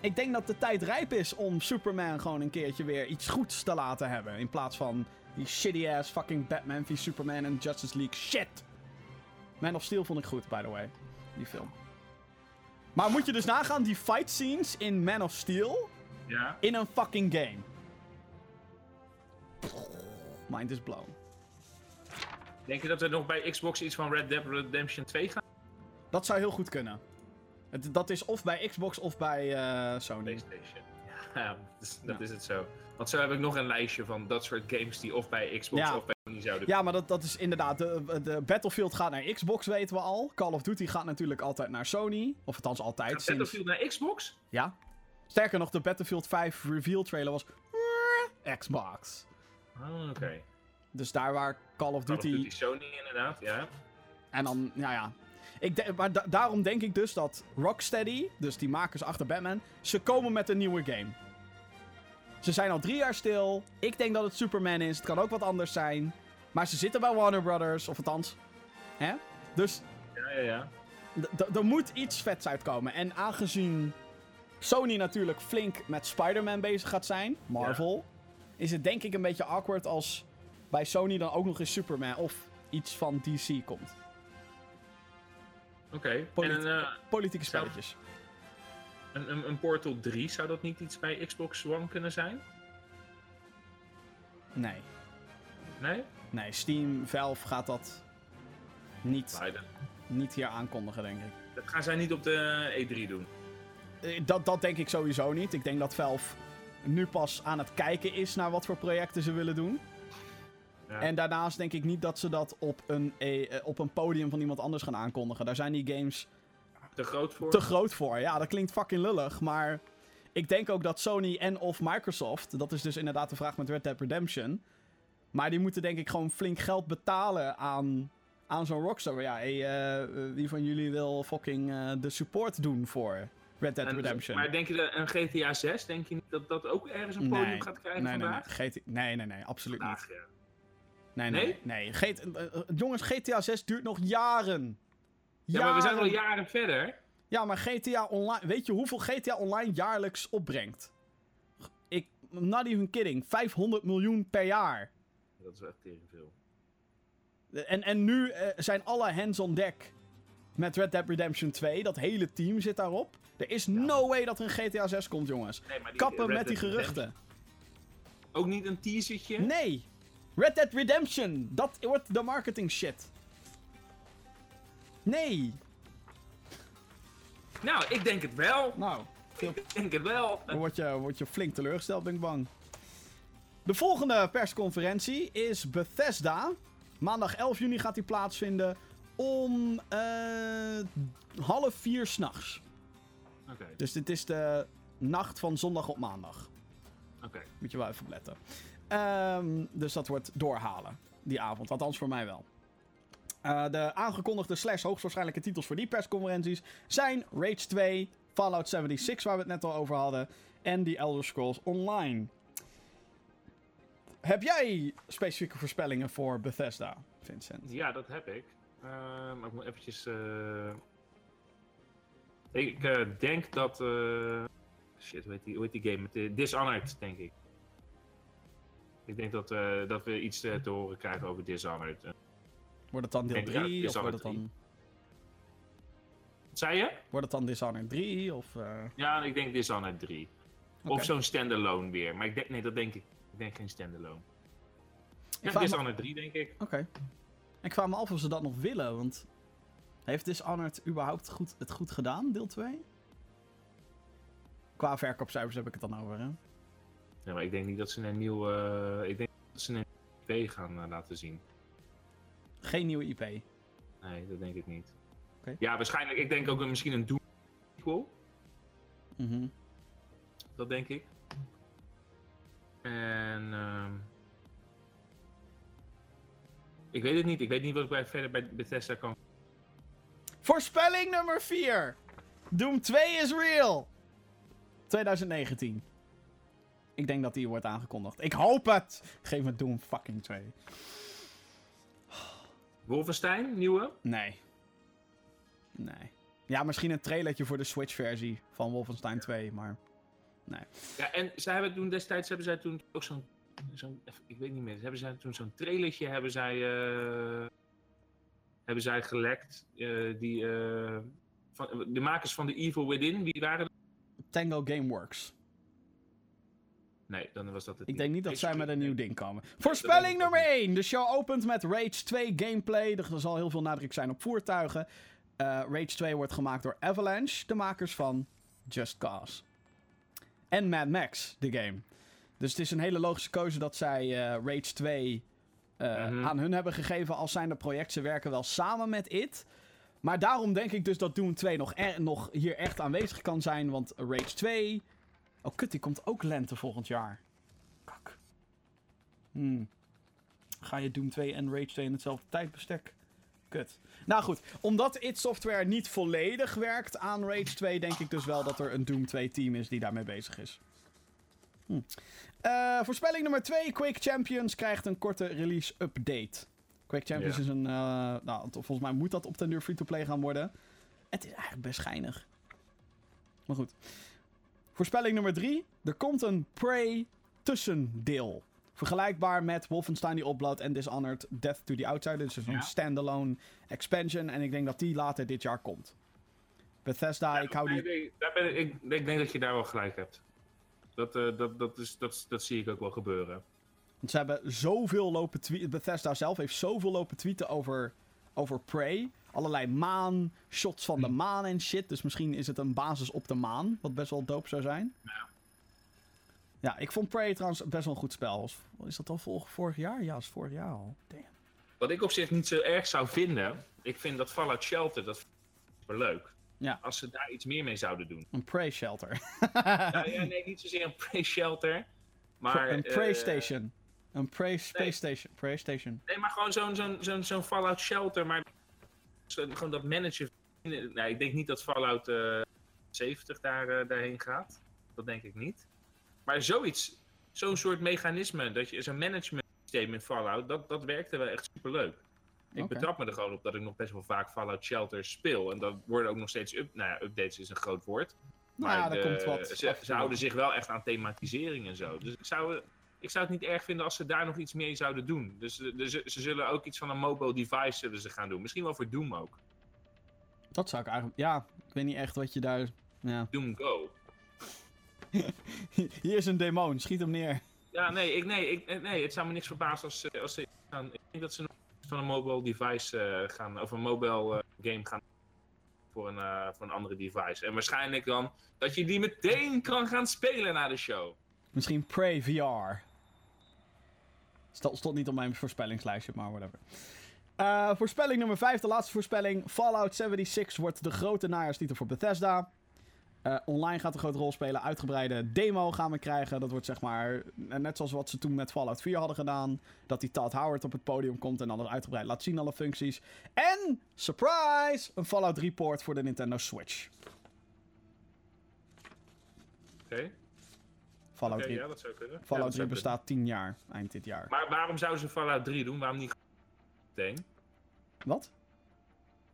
ik denk dat de tijd rijp is om Superman gewoon een keertje weer iets goeds te laten hebben. In plaats van die shitty ass fucking Batman v Superman en Justice League shit. Man of Steel vond ik goed, by the way. Die film. Maar moet je dus nagaan, die fight scenes in Man of Steel Ja. in een fucking game. Mind is blown. Denk je dat er nog bij Xbox iets van Red Dead Redemption 2 gaat? Dat zou heel goed kunnen. Het, dat is of bij Xbox of bij eh, Sony. PlayStation. Ja, dat is, dat is het zo. Want zo heb ik nog een lijstje van dat soort games die of bij Xbox Ja. of bij Zouden Ja, maar dat, dat is inderdaad. De, de Battlefield gaat naar Xbox, weten we al. Call of Duty gaat natuurlijk altijd naar Sony. Of althans altijd. Gaat Sinds... Battlefield naar Xbox? Ja. Sterker nog, de Battlefield 5 reveal trailer was. Xbox. Oh, oké. Dus daar waar Call of Call of Duty. Duty Sony inderdaad, ja. En dan, nou ja. Ik de- maar da- daarom denk ik dus dat Rocksteady, dus die makers achter Batman, ze komen met een nieuwe game. Ze zijn al drie jaar stil. Ik denk dat het Superman is. Het kan ook wat anders zijn. Maar ze zitten bij Warner Brothers, of althans. Hè? Dus Ja, ja, ja. er moet iets vets uitkomen. En aangezien Sony natuurlijk flink met Spider-Man bezig gaat zijn, Marvel, is het denk ik een beetje awkward als bij Sony dan ook nog eens Superman of iets van DC komt. Oké. Polit- eh, Politieke spelletjes. een, een, een Portal 3, zou dat niet iets bij Xbox One kunnen zijn? Nee. Nee? Nee, Steam, Valve gaat dat niet, Beide. niet hier aankondigen, denk ik. Dat gaan zij niet op de E3 doen. Eh, Dat, dat denk ik sowieso niet. Ik denk dat Valve nu pas aan het kijken is naar wat voor projecten ze willen doen. Ja. En daarnaast denk ik niet dat ze dat op een, eh, eh, op een podium van iemand anders gaan aankondigen. Daar zijn die games Te groot voor? te groot voor. Ja, dat klinkt fucking lullig, maar ik denk ook dat Sony en of Microsoft, dat is dus inderdaad de vraag met Red Dead Redemption, maar die moeten denk ik gewoon flink geld betalen aan, aan zo'n Rockstar. Ja, hey, eh, eh, wie van jullie wil fucking eh, de support doen voor Red Dead En- Redemption? Maar denk je dat een GTA 6, denk je niet dat dat ook ergens een podium Nee. gaat krijgen nee, nee, nee, vandaag? GT nee, nee, nee, absoluut niet. Ja. Nee, nee, nee. Nee? nee. Jongens, GTA 6 duurt nog jaren. Ja, maar we zijn al jaren verder. Ja, maar GTA Online... Weet je hoeveel GTA Online jaarlijks opbrengt? Ik... Not even kidding. 500 miljoen per jaar. Dat is echt tegen veel. En, en nu eh, zijn alle hands on deck met Red Dead Redemption 2. Dat hele team zit daarop. Er is no way dat er een GTA 6 komt, jongens. Nee, maar die Kappen Red met die geruchten. Redemption- Ook niet een teasertje? Nee! Red Dead Redemption! Dat wordt de marketing shit. Nee! Nou, ik denk het wel. Nou, veel Ik denk het wel. Dan word je, word je flink teleurgesteld, ben ik bang. De volgende persconferentie is Bethesda. Maandag 11 juni gaat die plaatsvinden om eh, half vier s'nachts. Oké, Dus dit is de nacht van zondag op maandag. oké. Moet je wel even opletten. Ehm, dus dat wordt doorhalen, die avond. Althans voor mij wel. Eh, de aangekondigde slash hoogstwaarschijnlijke titels voor die persconferenties zijn Rage 2, Fallout 76, waar we het net al over hadden, en The Elder Scrolls Online. Heb jij specifieke voorspellingen voor Bethesda, Vincent? Ja, dat heb ik. Maar ik moet eventjes... eh, Ik eh, denk dat... eh, Shit, hoe heet, die, hoe heet die game? Met Dishonored, denk ik. Ik denk dat, dat we iets te horen krijgen over Dishonored. Wordt het dan deel Ik denk, ja, 3? of wordt het dan, Wat zei je? wordt het dan Dishonored 3? Of, Ja, ik denk Dishonored 3. oké. Of zo'n standalone weer. Maar ik denk, nee, dat denk ik. Ik denk geen standalone. Ja, vraag me- Dishonored 3, denk ik. Oké. Ik vraag me af of ze dat nog willen, want... Heeft Dishonored überhaupt goed, het goed gedaan, deel 2? Qua verkoopcijfers heb ik het dan over, hè? Ja, maar ik denk niet dat ze een nieuw... eh, ik denk dat ze een IP gaan eh, laten zien. Geen nieuwe IP. Nee, dat denk ik niet. Ja, waarschijnlijk. Ik denk ook misschien een Doom sequel. Mhm. Dat denk ik. En... ehm, ik weet het niet. Ik weet niet wat ik bij, verder bij Bethesda kan... Voorspelling nummer 4. Doom 2 is real. 2019. Ik denk dat die wordt aangekondigd. Ik hoop het. Geef me Doom fucking 2. Wolfenstein, nieuwe? Nee. Nee. Ja, misschien een trailertje voor de Switch versie van Wolfenstein 2, maar... Ja, en zij hebben toen destijds hebben zij toen ook zo'n, zo'n ik weet niet meer, hebben zij toen zo'n trailertje hebben zij, eh, hebben zij gelekt. eh, die, eh, van, de makers van The Evil Within, wie waren dat? Tango Gameworks. Nee, dan was dat het Ik denk niet dat zij met een nieuw ding. komen. Voorspelling nummer ook 1. De show opent met Rage 2 gameplay. Er zal heel veel nadruk zijn op voertuigen. Rage 2 wordt gemaakt door Avalanche, de makers van Just Cause. En Mad Max, de game. Dus het is een hele logische keuze dat zij eh, Rage 2 eh, Mhm. aan hun hebben gegeven als zijnde project. Ze werken wel samen met It. Maar daarom denk ik dus dat Doom 2 nog, er- nog hier echt aanwezig kan zijn. Want Rage 2... Oh kut, die komt ook lente volgend jaar. Kak. Hmm. Ga je Doom 2 en Rage 2 in hetzelfde tijdbestek? Kut. Nou goed, omdat id Software niet volledig werkt aan Rage 2, denk ik dus wel dat er een Doom 2 team is die daarmee bezig is. Eh, voorspelling nummer 2. Quake Champions krijgt een korte release update. Quake Champions Ja. is een... eh, nou, volgens mij moet dat op den duur free-to-play gaan worden. Het is eigenlijk best schijnig. Maar goed. Voorspelling nummer 3. Er komt een Prey tussendeel. Vergelijkbaar met Wolfenstein The Oddblood en Dishonored Death to the Outsider. Dus een Ja. standalone expansion. En ik denk dat die later dit jaar komt. Bethesda, Ja, ik hou die... nee, daar ben ik, ik, ik denk dat je daar wel gelijk hebt. Dat, eh, dat, dat, is, dat, dat zie ik ook wel gebeuren. Want ze hebben zoveel lopen tweeten. Bethesda zelf heeft zoveel lopen tweeten over, over Prey. Allerlei maan, shots van de Hm. maan en shit. Dus misschien is het een basis op de maan. Wat best wel dope zou zijn. Ja. Ja, ik vond Prey trouwens best wel een goed spel. Is dat al vorig, vorig jaar? Ja, is vorig jaar al. Damn. Wat ik op zich niet zo erg zou vinden, ik vind dat Fallout Shelter, dat super leuk. Ja. Als ze daar iets meer mee zouden doen. Een Prey shelter. ja, ja, nee, niet zozeer een pre-shelter. Maar, een Prey eh, station. Een Prey space nee. station. Prey station. Nee, maar gewoon zo'n zo'n zo'n Fallout Shelter, maar gewoon dat managen. Nee, ik denk niet dat Fallout eh 70 daar, eh, daarheen gaat. Dat denk ik niet. Maar zoiets, zo'n soort mechanisme, dat je zo'n management systeem in Fallout, dat, dat werkte wel echt superleuk. Ik betrap me er gewoon op dat ik nog best wel vaak Fallout Shelter speel. En dan worden ook nog steeds up, nou ja, updates is een groot woord. Nou ja, Maar daar de- komt wat. ze, ze houden zich wel echt aan thematisering en zo. Dus ik zou, ik zou het niet erg vinden als ze daar nog iets mee zouden doen. Dus, ze, ze zullen ook iets van een mobile device zullen ze gaan doen. Misschien wel voor Doom ook. Dat zou ik eigenlijk... Ja, ik weet niet echt wat je daar... Ja. Doom Go. Hier is een demon, schiet hem neer. Ja, nee, ik, nee, ik, nee het zou me niks verbazen als, ze- als ze gaan. Ik denk dat ze nog van een mobile device eh, gaan, of een mobile eh, game gaan voor een, eh, voor een andere device. En waarschijnlijk dan dat je die meteen kan gaan spelen na de show. Misschien Prey VR. Stond, stond niet op mijn voorspellingslijstje, maar whatever. Voorspelling nummer 5, de laatste voorspelling. Fallout 76 wordt de grote najaarstitel voor Bethesda. Eh, online gaat een grote rol spelen. Uitgebreide demo gaan we krijgen. Dat wordt zeg maar eh, net zoals wat ze toen met Fallout 4 hadden gedaan. Dat die Todd Howard op het podium komt en dan uitgebreid laat zien alle functies. En, surprise, een Fallout 3 port voor de Nintendo Switch. Oké, Fallout Oké, 3, ja, dat zou kunnen. Fallout dat 3 zou kunnen. bestaat 10 jaar, eind dit jaar. Maar waarom zouden ze Fallout 3 doen? Waarom niet meteen? Wat?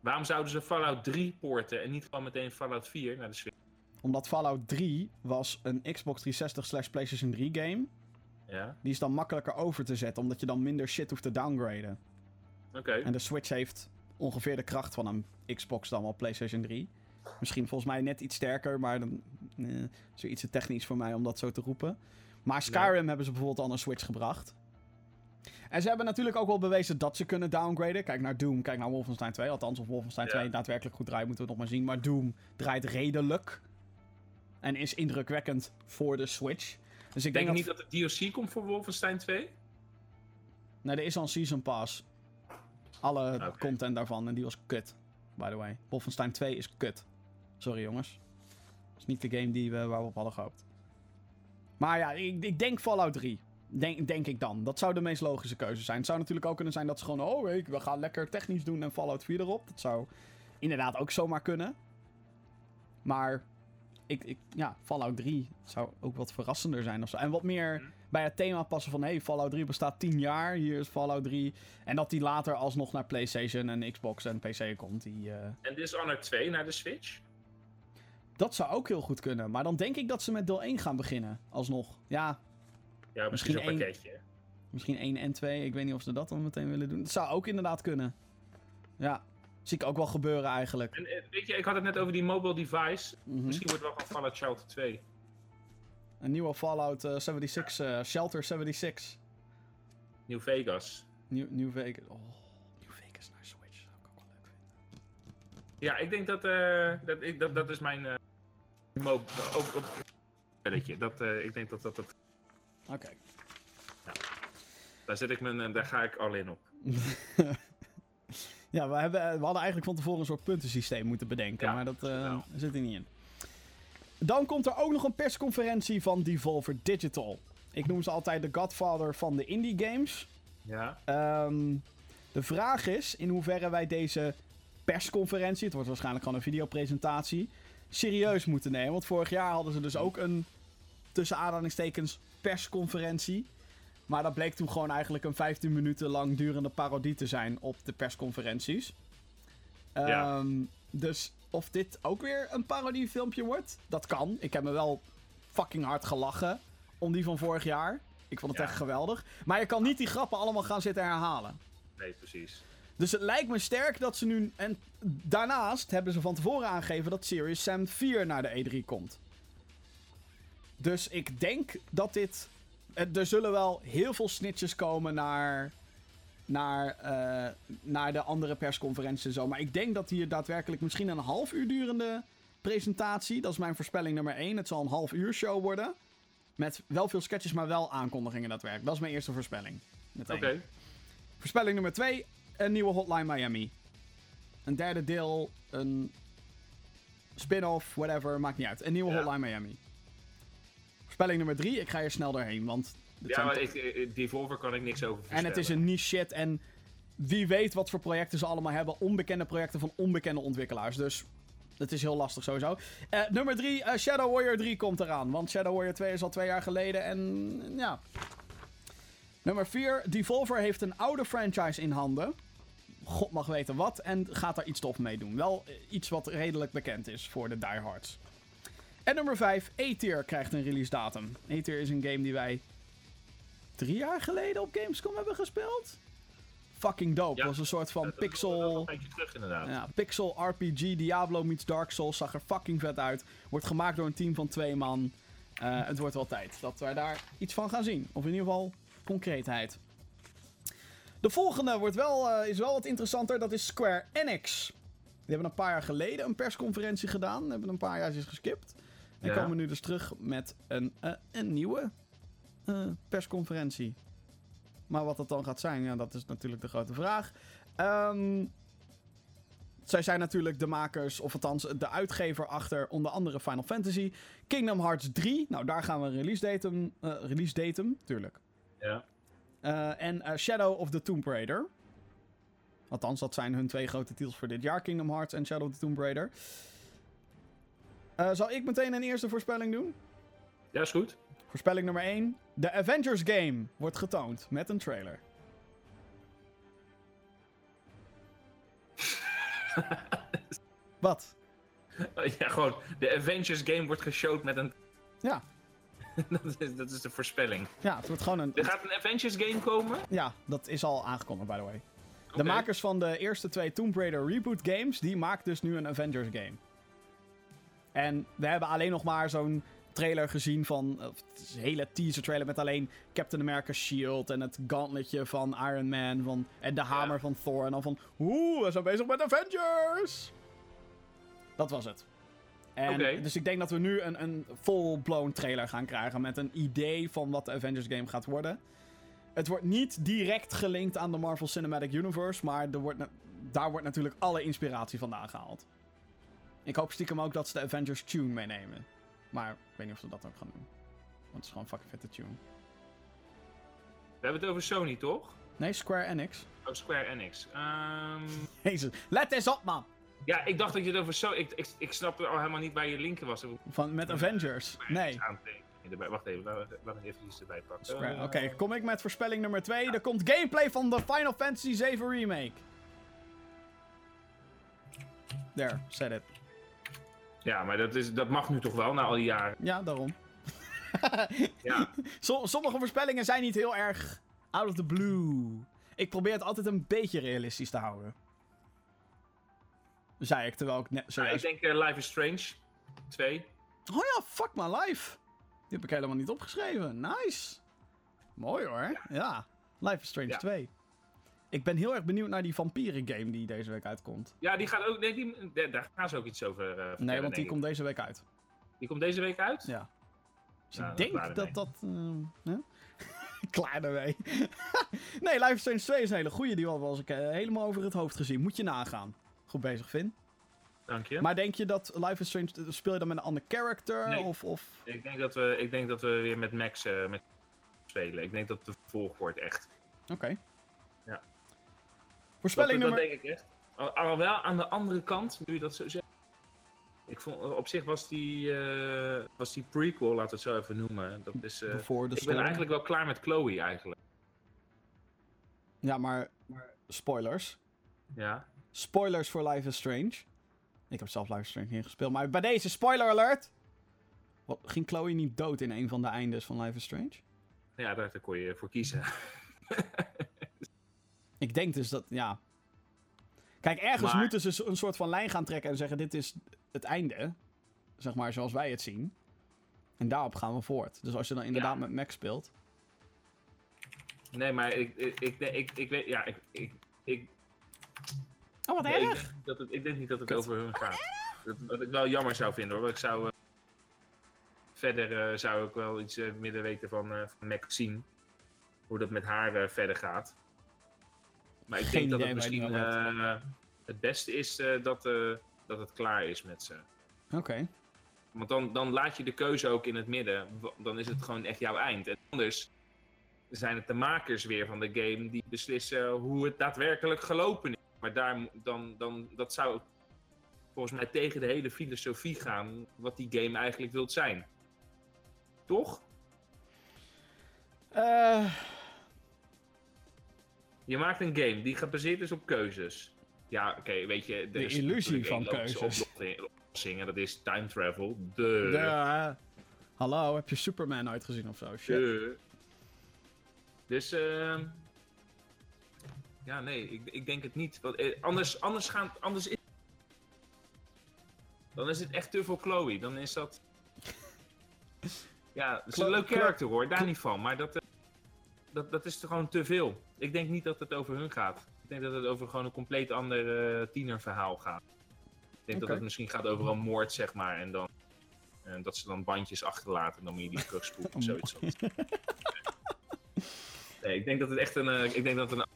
Waarom zouden ze Fallout 3 poorten en niet gewoon meteen Fallout 4 naar de Switch? Omdat Fallout 3 was een Xbox 360 slash PlayStation 3 game. Ja, Die is dan makkelijker over te zetten, omdat je dan minder shit hoeft te downgraden. oké. En de Switch heeft ongeveer de kracht van een Xbox dan wel PlayStation 3. Misschien volgens mij net iets sterker, maar dan eh, zoiets te technisch voor mij om dat zo te roepen. Maar Skyrim hebben ze bijvoorbeeld al naar Switch gebracht. En ze hebben natuurlijk ook wel bewezen dat ze kunnen downgraden. Kijk naar Doom, kijk naar Wolfenstein 2. Althans, of Wolfenstein Ja. 2 daadwerkelijk goed draait, moeten we nog maar zien. Maar Doom draait redelijk. En is indrukwekkend voor de Switch. Dus ik Denk denk je dat... niet dat de DLC komt voor Wolfenstein 2? Nee, er is al een Season Pass. Alle content daarvan. En die was kut. By the way. Wolfenstein 2 is kut. Sorry jongens. Dat is niet de game die we, waar we op hadden gehoopt. Maar ja, ik, ik denk Fallout 3. Denk, denk ik dan. Dat zou de meest logische keuze zijn. Het zou natuurlijk ook kunnen zijn dat ze gewoon... Oh, ik, we gaan lekker technisch doen en Fallout 4 erop. Dat zou inderdaad ook zomaar kunnen. Maar... Ik, ik, ja, Fallout 3 zou ook wat verrassender zijn of zo. En wat meer Mhm. bij het thema passen van... Hey, Fallout 3 bestaat 10 jaar. Hier is Fallout 3. En dat die later alsnog naar PlayStation en Xbox en PC komt. Die, eh, En Dishonored 2 naar de Switch? Dat zou ook heel goed kunnen. Maar dan denk ik dat ze met deel 1 gaan beginnen. Alsnog. Ja, Ja, misschien één- pakketje. misschien 1 en 2. Ik weet niet of ze dat dan meteen willen doen. Dat zou ook inderdaad kunnen. Ja, zie ik ook wel gebeuren eigenlijk. En eh, weet je, ik had het net over die mobile device. Mhm. Misschien wordt het wel van Fallout Shelter 2. Een nieuwe Fallout eh, 76, eh, Shelter 76. New Vegas. Nieuw, New Vegas. Oh, New Vegas naar Switch. Zou ik ook wel leuk vinden. Ja, ik denk dat, eh, dat, ik, dat, dat is mijn eh mo- ook, ook, spelletje. Dat, eh, ik denk dat dat, dat Oké. daar zet ik mijn, eh, daar ga ik al in op. ja, we, hebben, we hadden eigenlijk van tevoren een soort puntensysteem moeten bedenken. Ja, maar dat eh, nou. zit er niet in. Dan komt er ook nog een persconferentie van Devolver Digital. Ik noem ze altijd de godfather van de indie games. Ja. Ehm, de vraag is in hoeverre wij deze persconferentie, het wordt waarschijnlijk gewoon een videopresentatie, serieus moeten nemen. Want vorig jaar hadden ze dus ook een tussen aanhalingstekens persconferentie. Maar dat bleek toen gewoon eigenlijk een 15 minuten lang durende parodie te zijn op de persconferenties. Ja. Ehm, dus of dit ook weer een parodiefilmpje wordt, dat kan. Ik heb me wel fucking hard gelachen om die van vorig jaar. Ik vond het Ja. echt geweldig. Maar je kan niet die grappen allemaal gaan zitten herhalen. Nee, precies. Dus het lijkt me sterk dat ze nu. En daarnaast hebben ze van tevoren aangegeven dat Serious Sam 4 naar de E3 komt. Dus ik denk dat dit. Eh, Er zullen wel heel veel snitches komen naar. Naar, eh, naar de andere persconferenties en zo. Maar ik denk dat hier daadwerkelijk misschien een half uur durende presentatie. Dat is mijn voorspelling nummer 1. Het zal een half uur show worden. Met wel veel sketches, maar wel aankondigingen daadwerkelijk. Dat is mijn eerste voorspelling. Oké. Voorspelling nummer 2, een nieuwe Hotline Miami. Een derde deel, een spin-off, whatever, maakt niet uit. Een nieuwe Ja. Hotline Miami. Voorspelling nummer 3, ik ga hier snel doorheen, want... Ja, maar ik, eh, Devolver kan ik niks over en het is vertellen. een niche shit en wie weet wat voor projecten ze allemaal hebben. Onbekende projecten van onbekende ontwikkelaars, dus... Het is heel lastig sowieso. Eh, nummer 3, Shadow Warrior 3 komt eraan. Want Shadow Warrior 2 is al twee jaar geleden en ja. Nummer 4, Devolver heeft een oude franchise in handen. God mag weten wat. En gaat daar iets tof mee doen. Wel eh, iets wat redelijk bekend is voor de diehards. En nummer 5, A-Tier krijgt een release datum. A-Tier is een game die wij drie jaar geleden op Gamescom hebben gespeeld. Fucking dope. Ja. was een soort van Dat- dat- dat is wel pixel... Een beetje terug inderdaad. Ja, pixel RPG, Diablo meets Dark Souls. Zag er fucking vet uit. Wordt gemaakt door een team van twee man. Eh, het wordt wel tijd dat wij daar iets van gaan zien. Of in ieder geval concreetheid. De volgende wordt wel, eh, is wel wat interessanter. Dat is Square Enix. Die hebben een paar jaar geleden een persconferentie gedaan. Hebben een paar jaar geskipt. En Ja. komen nu dus terug met een, eh, een nieuwe eh, persconferentie. Maar wat dat dan gaat zijn, ja, dat is natuurlijk de grote vraag. Ehm zij zijn natuurlijk de makers, of althans de uitgever achter onder andere Final Fantasy. Kingdom Hearts 3, nou daar gaan we een release datum, eh, release datum tuurlijk. Ja. En Shadow of the Tomb Raider. Althans, dat zijn hun twee grote titels voor dit jaar: Kingdom Hearts en Shadow of the Tomb Raider. Eh, zal ik meteen een eerste voorspelling doen? ja, is goed. Voorspelling nummer 1. De Avengers game wordt getoond met een trailer. Wat? Ja, gewoon. De Avengers game wordt geshowd met een. Ja, dat, is, dat is de voorspelling. ja, het wordt gewoon een. Er gaat een Avengers game komen. Ja, dat is al aangekondigd, by the way. De makers van de eerste twee Tomb Raider reboot games, die maakt dus nu een Avengers game. En we hebben alleen nog maar zo'n trailer gezien van... eh, een hele teaser trailer met alleen Captain America's shield en het gauntletje van Iron Man van, en de hamer van Thor. En dan van, oeh, we zijn bezig met Avengers! Dat was het. En. Dus ik denk dat we nu een, een full-blown trailer gaan krijgen met een idee van wat de Avengers game gaat worden. Het wordt niet direct gelinkt aan de Marvel Cinematic Universe, maar er wordt daar wordt natuurlijk alle inspiratie vandaan gehaald. Ik hoop stiekem ook dat ze de Avengers tune meenemen. Maar ik weet niet of ze dat ook gaan doen. Want het is gewoon een fucking vette tune. We hebben het over Sony, toch? Nee, Square Enix. Oh, Square Enix. Ehm, Jezus, let eens op man! ja, ik dacht dat je het over Sony... Ik, ik, ik snapte al helemaal niet waar je linken was. Van, met Avengers. Nee. Erbij. Wacht even, laat, me even iets erbij pakken. Eh, Oké, kom ik met voorspelling nummer 2. Er komt gameplay van de Final Fantasy VII Remake. There, said it. Ja, maar dat, is, dat mag nu toch wel na al die jaren. Ja, daarom. Ja, Som- sommige voorspellingen zijn niet heel erg out of the blue. Ik probeer het altijd een beetje realistisch te houden. Zei ik, terwijl ik net Nou, zojuist... ik denk eh, Life is Strange 2. Oh ja, fuck my life. Die heb ik helemaal niet opgeschreven. Nice. Mooi hoor. Ja. Life is Strange Ja. 2. Ik ben heel erg benieuwd naar die vampieren game die deze week uitkomt. Ja, die gaat ook... Nee, die, daar- gaan ze ook iets over eh vertellen, Nee, want die komt deze week uit. Die komt deze week uit? Ja. Dus Nou, ik denk dat dat... ehm, hè? klaar ermee. nee, Life is Strange 2 is een hele goede. Die als ik eh, helemaal over het hoofd gezien. Moet je nagaan. Goed bezig, Vin. Dank je. Maar denk je dat Life is Strange... Speel je dan met een ander character? Nee. Of, of... Ik, denk dat we, ik denk dat we weer met Max eh, met spelen. Ik denk dat het de vervolg wordt, echt. Oké. Voorspelling dat, nummer... dat denk ik echt. Al- Alhoewel, aan de andere kant, nu je dat zo zegt... Ik vond, op zich was die, eh, was die prequel, laten we het zo even noemen. Dat is, eh, de ik ben story. eigenlijk wel klaar met Chloe eigenlijk. Ja, maar spoilers. Ja. Spoilers voor Life is Strange. Ik heb zelf Life is Strange niet gespeeld, maar bij deze spoiler alert. Wat, ging Chloe niet dood in een van de eindes van Life is Strange? Ja, daar, daar kon je voor kiezen. Ik denk dus dat, ja. Kijk, ergens Maar- moeten ze een soort van lijn gaan trekken en zeggen: dit is het einde. Zeg maar zoals wij het zien. En daarop gaan we voort. Dus als je dan inderdaad Ja. met Max speelt. nee, maar ik, ik, ik, ik, ik weet, ja, ik, ik, ik, Oh, wat nee, ik, erg! denk niet dat het, ik denk niet dat het Kut. over hun gaat. Dat, wat ik wel jammer zou vinden hoor. Want ik zou, eh, verder eh, zou ik wel iets midden weten van, van Max zien. Hoe dat met haar verder gaat. Maar ik Geen denk dat het misschien eh, het beste is eh, dat, eh, dat het klaar is met ze. Oké. Want dan, dan laat je de keuze ook in het midden. Dan is het gewoon echt jouw eind. En anders zijn het de makers weer van de game die beslissen hoe het daadwerkelijk gelopen is. Maar daar, dan, dan, dat zou volgens mij tegen de hele filosofie gaan wat die game eigenlijk wilt zijn. Toch? Eh, Je maakt een game die gebaseerd is op keuzes. Ja, oké, weet je... De illusie van keuzes. oplossing- Oplossing, en dat is time travel. De. de, hallo, heb je Superman uitgezien of zo? Shit. De. Dus, ehm ja, nee, ik, ik denk het niet. Want, eh, anders, anders gaan, anders is, dan is het echt te veel Chloe. Dan is dat, ja, het is een leuk karakter hoor, daar niet van. Maar dat, eh, dat, dat is gewoon te veel. Ik denk niet dat het over hun gaat. Ik denk dat het over gewoon een compleet ander eh, tienerverhaal gaat. Ik denk dat het misschien gaat over een moord, zeg maar. En dan, en dat ze dan bandjes achterlaten en dan moet je die terugspoelen of zoiets. Nee, ik denk dat het echt een. eh, ik denk dat het een.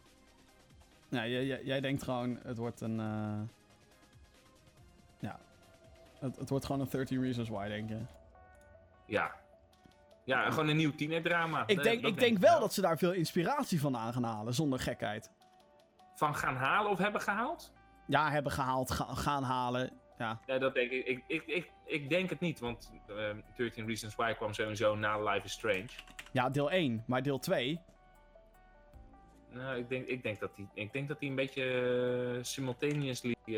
Ja, jij, jij, jij denkt gewoon, het wordt een. eh, ja. Het, het wordt gewoon een 13 Reasons Why, denk je. Ja. Ja, gewoon een nieuw tienerdrama. Ik denk, dat ik denk wel dat ze daar veel inspiratie van aan gaan halen, zonder gekheid. Van gaan halen of hebben gehaald? Ja, hebben gehaald, ga- gaan halen. Ja, dat denk ik. Ik, ik, ik, ik denk het niet, want eh 13 Reasons Why kwam sowieso na Life is Strange. ja deel 1, maar deel 2. Nou, ik denk, ik denk dat die, ik denk dat die een beetje eh, simultaneously. eh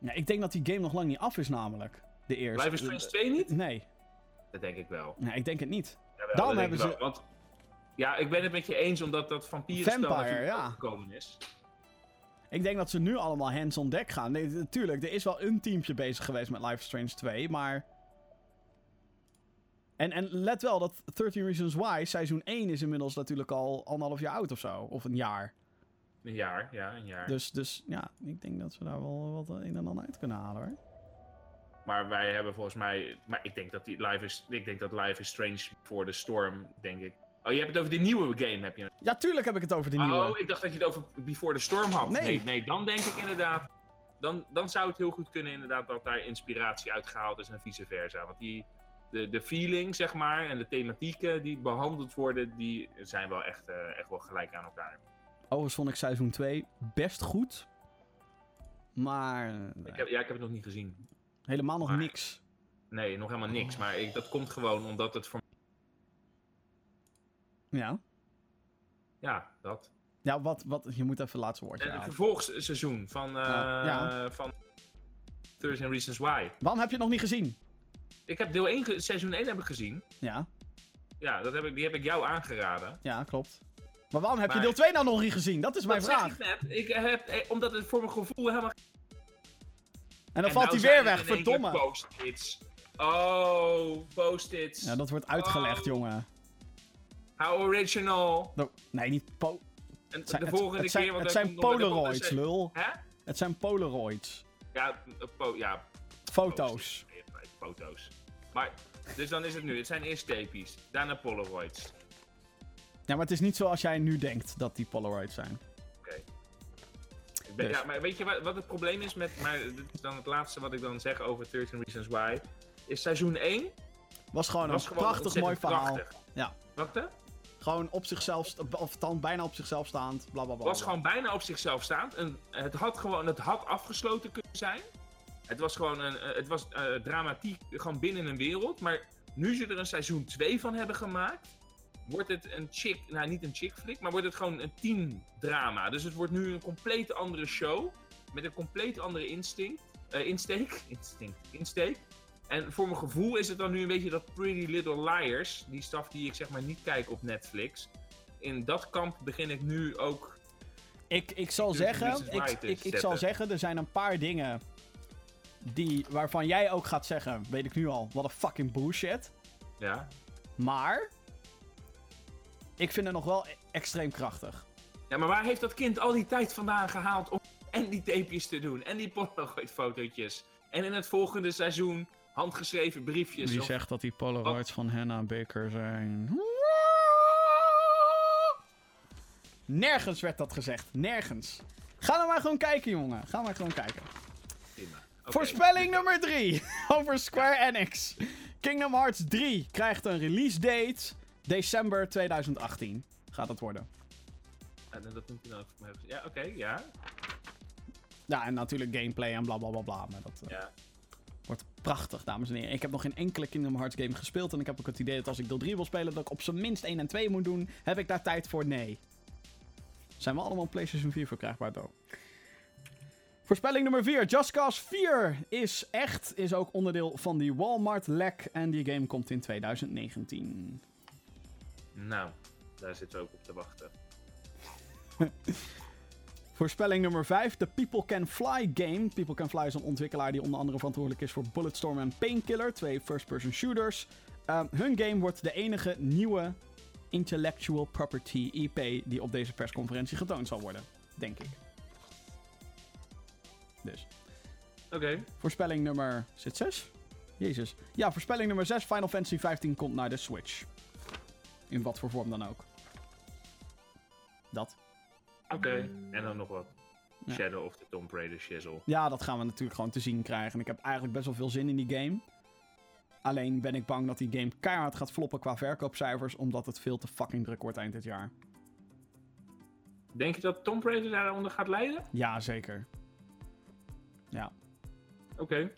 Ja, ik denk dat die game nog lang niet af is, namelijk. De eerste. Life is Strange 2 niet? Nee, Dat denk ik wel. nee, ik denk het niet. Jawel, Dan hebben ze- wel, Want, ja, ik ben het met je eens omdat dat vampierenspel Vampire, ja. gekomen is. Ik denk dat ze nu allemaal hands on deck gaan. Nee, natuurlijk, er is wel een teampje bezig geweest met Life is Strange 2, maar... En, en let wel dat 13 Reasons Why, seizoen 1 is inmiddels natuurlijk al anderhalf jaar oud of zo. Of een jaar. Een jaar, ja, een jaar. Dus, dus ja, ik denk dat we daar wel wat een en ander uit kunnen halen hoor. Maar wij hebben volgens mij. Maar ik denk dat die Life is. Ik denk dat Life is Strange voor de Storm, denk ik. Oh, je hebt het over de nieuwe game, heb je. Ja, tuurlijk heb ik het over de nieuwe. Oh, ik dacht dat je het over Before the Storm had. Nee. Nee, nee, dan denk ik inderdaad. Dan, dan zou het heel goed kunnen, inderdaad, dat daar inspiratie uitgehaald is en vice versa. Want die. De, de feeling, zeg maar, en de thematieken die behandeld worden, die zijn wel echt, eh, echt wel gelijk aan elkaar. Overigens vond ik seizoen 2 best goed. Maar Ik heb, ja, ik heb het nog niet gezien. Helemaal nog Maar- niks. Nee, nog helemaal niks. Maar ik, dat komt gewoon omdat het voor. Ja. Ja, dat. Ja, wat, wat, je moet even het laatste woordje En het houden. vervolgsseizoen van, eh Ja, van 13 Reasons Why. Waarom heb je het nog niet gezien? Ik heb deel 1, ge- seizoen 1 heb ik gezien. Ja, Ja, dat heb ik, die heb ik jou aangeraden. ja, klopt. Maar waarom heb je deel 2 nou nog niet gezien? Dat is mijn dat vraag. ik net. Ik heb, eh, omdat het voor mijn gevoel helemaal... En dan En valt nou hij weer er weg, verdomme. Post-its. Oh, post-its. Ja, dat wordt uitgelegd, Oh. jongen. How original. No, nee, niet po... En Het zijn, de volgende het keer... het zijn polaroids, lul. Hè? Het zijn polaroids. Ja, po- ja, Foto's. Foto's. Maar, dus dan is het nu. Het zijn eerst tapies, daarna polaroids. Ja, maar het is niet zoals jij nu denkt dat die polaroids zijn. Ben- Dus. Ja, maar weet je wat, wat het probleem is met... Maar dit is dan het laatste wat ik dan zeg over 13 Reasons Why. Is seizoen 1 Was gewoon was een gewoon prachtig mooi verhaal. prachtig. Ja. Wat hè? Gewoon op zichzelf, of dan bijna op zichzelf staand, bla bla bla. was gewoon bijna op zichzelf staand. En het had gewoon... Het had afgesloten kunnen zijn. Het was gewoon een, eh, het was eh, dramatiek, gewoon binnen een wereld. Maar nu ze er een seizoen 2 van hebben gemaakt, wordt het een chick, nou niet een chick flick, maar wordt het gewoon een teen drama. Dus het wordt nu een compleet andere show, met een compleet andere instinct, eh, insteek, instinct, insteek. En voor mijn gevoel is het dan nu een beetje dat Pretty Little Liars, die staf die ik zeg maar niet kijk op Netflix. In dat kamp begin ik nu ook Ik, ik zal zeggen, ik, ik, ik zal zeggen, er zijn een paar dingen die, waarvan jij ook gaat zeggen, weet ik nu al, wat een fucking bullshit. Ja. Maar, ik vind het nog wel e- extreem krachtig. ja, maar waar heeft dat kind al die tijd vandaan gehaald om en die tapejes te doen en die Polaroid fotootjes en in het volgende seizoen handgeschreven briefjes? Wie of- zegt dat die Polaroids van Hannah Baker zijn? Nergens werd dat gezegd. Nergens. Ga nou maar gewoon kijken, jongen. Ga maar gewoon kijken. Prima. Voorspelling nummer 3 over Square Enix. Kingdom Hearts 3 krijgt een release date. December 2018 gaat het worden. Ja, dat moet je hebben. Ja, oké, ja. Ja, en natuurlijk gameplay en bla bla bla bla. Maar dat eh, ja. wordt prachtig, dames en heren. Ik heb nog geen enkele Kingdom Hearts game gespeeld. En ik heb ook het idee dat als ik deel 3 wil spelen, dat ik op zijn minst 1 en 2 moet doen. Heb ik daar tijd voor? Nee. Zijn we allemaal PlayStation 4 verkrijgbaar, though. Voorspelling nummer 4. Just Cause 4 is echt, is ook onderdeel van die Walmart-lek. En die game komt in 2019. Nou, daar zitten we ook op te wachten. Voorspelling nummer 5. De People Can Fly game. People Can Fly is een ontwikkelaar die onder andere verantwoordelijk is voor Bulletstorm en Painkiller. Twee first-person shooters. Ehm, hun game wordt de enige nieuwe intellectual property IP die op deze persconferentie getoond zal worden. Denk ik. Dus. Oké. Voorspelling nummer... Het 6? Jezus. Ja, voorspelling nummer 6. Final Fantasy 15 komt naar de Switch. In wat voor vorm dan ook. Dat. Oké. En dan nog wat. Ja. Shadow of the Tomb Raider shizzle. Ja, dat gaan we natuurlijk gewoon te zien krijgen. En ik heb eigenlijk best wel veel zin in die game. Alleen ben ik bang dat die game keihard gaat floppen qua verkoopcijfers. Omdat het veel te fucking druk wordt eind dit jaar. Denk je dat Tomb Raider daaronder gaat lijden? Ja, zeker. Ja. Oké.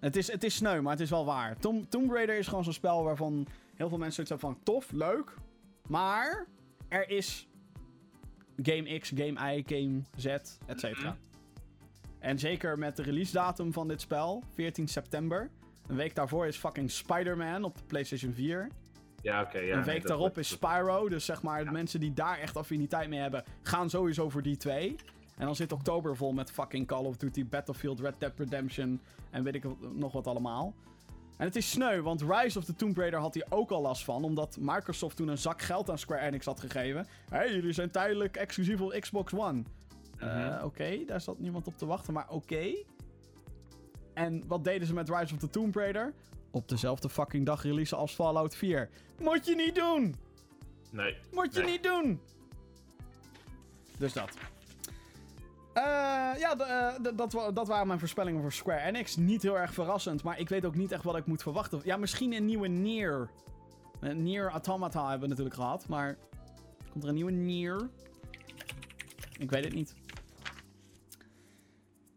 Het is, het is sneu, maar het is wel waar. Tom, Tomb Raider is gewoon zo'n spel waarvan heel veel mensen zoiets hebben van... Tof, leuk. Maar er is Game X, Game Y, Game Z, et cetera. Mhm. En zeker met de release datum van dit spel, 14 september. Een week daarvoor is fucking Spider-Man op de PlayStation 4. Ja, oké. ja, een week daarop is Spyro. Dus zeg maar, de mensen die daar echt affiniteit mee hebben, gaan sowieso voor die twee. En dan zit oktober vol met fucking Call of Duty, Battlefield, Red Dead Redemption en weet ik nog wat allemaal. En het is sneu, want Rise of the Tomb Raider had hier ook al last van. Omdat Microsoft toen een zak geld aan Square Enix had gegeven. Hé, hey, jullie zijn tijdelijk exclusief op Xbox One. Eh, Mhm. oké, daar zat niemand op te wachten, maar oké. En wat deden ze met Rise of the Tomb Raider? Op dezelfde fucking dag releasen als Fallout 4. Moet je niet doen! Nee. Moet je Nee. niet doen! Dus dat. Eh, ja, eh, dat, dat waren mijn voorspellingen voor Square Enix. Niet heel erg verrassend, maar ik weet ook niet echt wat ik moet verwachten. Ja, misschien een nieuwe Nier. Uh, Nier Automata hebben we natuurlijk gehad, maar... Komt er een nieuwe Nier? Ik weet het niet.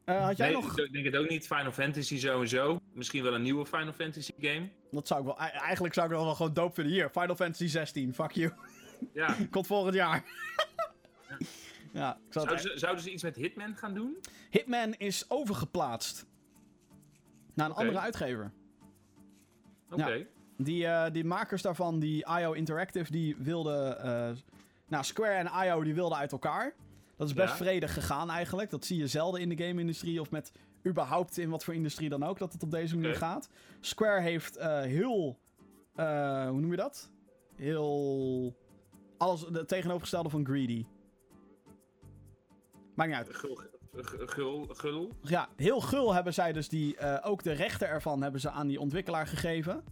Eh, had jij nee, nog... Ik denk het ook niet. Final Fantasy sowieso. Misschien wel een nieuwe Final Fantasy game. Dat zou ik wel... Eigenlijk zou ik dat wel gewoon dope vinden. Hier, Final Fantasy 16. Fuck you. Ja. Komt volgend jaar. Ja, ik Zouden ze, zouden ze iets met Hitman gaan doen? Hitman is overgeplaatst. Naar een andere uitgever. Oké. Die, eh, die makers daarvan, die IO Interactive, die wilden... eh, nou, Square en IO, die wilden uit elkaar. Dat is best Ja. vredig gegaan eigenlijk. Dat zie je zelden in de game-industrie of met überhaupt in wat voor industrie dan ook, dat het op deze manier gaat. Square heeft eh, heel... hoe noem je dat? Heel... Alles het tegenovergestelde van greedy. Maakt niet uit. Gul, gul, gul. Ja, heel gul hebben zij dus die, eh, ook de rechten ervan hebben ze aan die ontwikkelaar gegeven.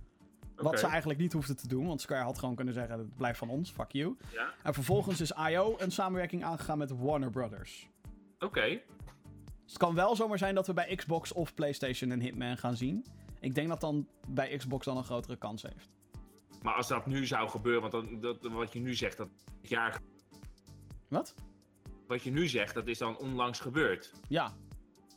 Wat ze eigenlijk niet hoefden te doen, want Square had gewoon kunnen zeggen, het blijft van ons, fuck you. Ja. En vervolgens is IO een samenwerking aangegaan met Warner Brothers. Oké. Dus het kan wel zomaar zijn dat we bij Xbox of PlayStation een Hitman gaan zien. Ik denk dat dan bij Xbox dan een grotere kans heeft. Maar als dat nu zou gebeuren, want dan, dat, wat je nu zegt, dat jaar, Wat? Wat je nu zegt, dat is dan onlangs gebeurd. Ja.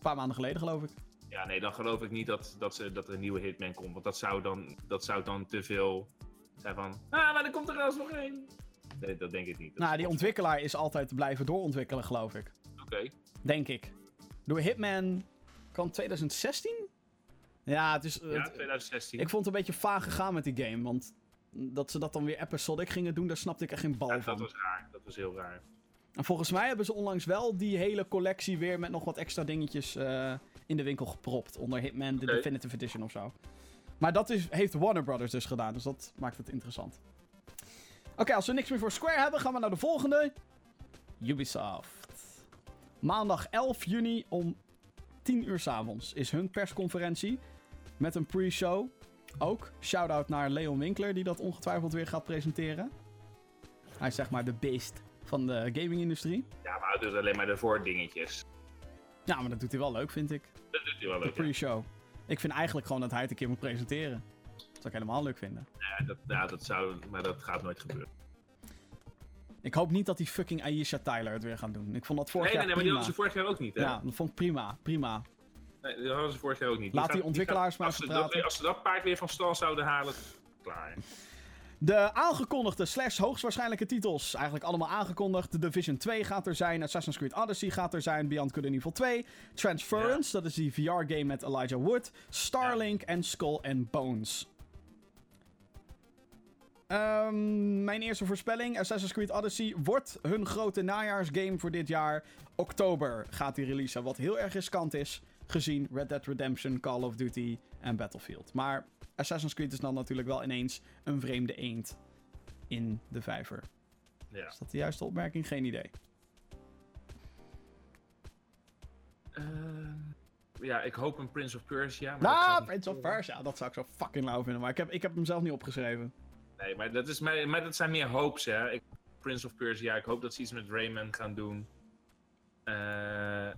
paar maanden geleden, geloof ik. Ja, nee, dan geloof ik niet dat, dat, ze, dat er een nieuwe Hitman komt. Want dat zou dan, dat zou dan te veel zijn van... Ah, maar er komt er alsnog één. Nee, dat denk ik niet. Dat nou, die ontwikkelaar is altijd blijven doorontwikkelen, geloof ik. Oké. Denk ik. Door Hitman kan 2016? Ja, het is... Ja, het- 2016. ik vond het een beetje vaag gegaan met die game, want dat ze dat dan weer episodic gingen doen, daar snapte ik echt geen bal Ja, dat van. was raar. Dat was heel raar. En volgens mij hebben ze onlangs wel die hele collectie weer met nog wat extra dingetjes eh, in de winkel gepropt. Onder Hitman, de. Definitive Edition of zo. Maar dat is, heeft Warner Brothers dus gedaan, dus dat maakt het interessant. Oké, als we niks meer voor Square hebben, gaan we naar de volgende. Ubisoft. Maandag 11 juni om 10 uur 's avonds is hun persconferentie. Met een pre-show. Ook. Shout-out naar Leon Winkler, die dat ongetwijfeld weer gaat presenteren. Hij is zeg maar de beest van de gaming-industrie. Ja, maar hij doet alleen maar de voordingetjes. Ja, maar dat doet hij wel leuk, vind ik. Dat doet hij wel De leuk. ja. pre-show. Ik vind eigenlijk gewoon dat hij het een keer moet presenteren. Dat zou ik helemaal leuk vinden. Ja, dat, ja, dat zou... Maar dat gaat nooit gebeuren. Ik hoop niet dat die fucking Aisha Tyler het weer gaan doen. Ik vond dat vorig Nee, nee, jaar nee, maar die hadden ze vorig jaar ook niet, hè? Ja, dat vond ik prima. Prima. Nee, die hadden ze vorig jaar ook niet. Laat die ontwikkelaars maar als ze dat- praten. Als ze dat paard weer van stal zouden halen, klaar. De aangekondigde slash hoogstwaarschijnlijke titels. Eigenlijk allemaal aangekondigd. The Division 2 gaat er zijn. Assassin's Creed Odyssey gaat er zijn. Beyond Good and Evil 2. Transference, dat is die VR-game met Elijah Wood. Starlink en Skull and Bones. Ehm, mijn eerste voorspelling. Assassin's Creed Odyssey wordt hun grote najaarsgame voor dit jaar. Oktober gaat die releasen. Wat heel erg riskant is. Gezien Red Dead Redemption, Call of Duty en Battlefield. Maar Assassin's Creed is dan natuurlijk wel ineens een vreemde eend in de vijver. Ja. Is dat de juiste opmerking? Geen idee. Ehm, ja, ik hoop een Prince of Persia. Maar niet Prince of. Persia, dat zou ik zo fucking lauw vinden. Maar ik heb, ik heb hem zelf niet opgeschreven. Nee, maar dat, is, maar, maar dat zijn meer hopes, hè. Ik, Prince of Persia, ik hoop dat ze iets met Rayman gaan doen. Eh,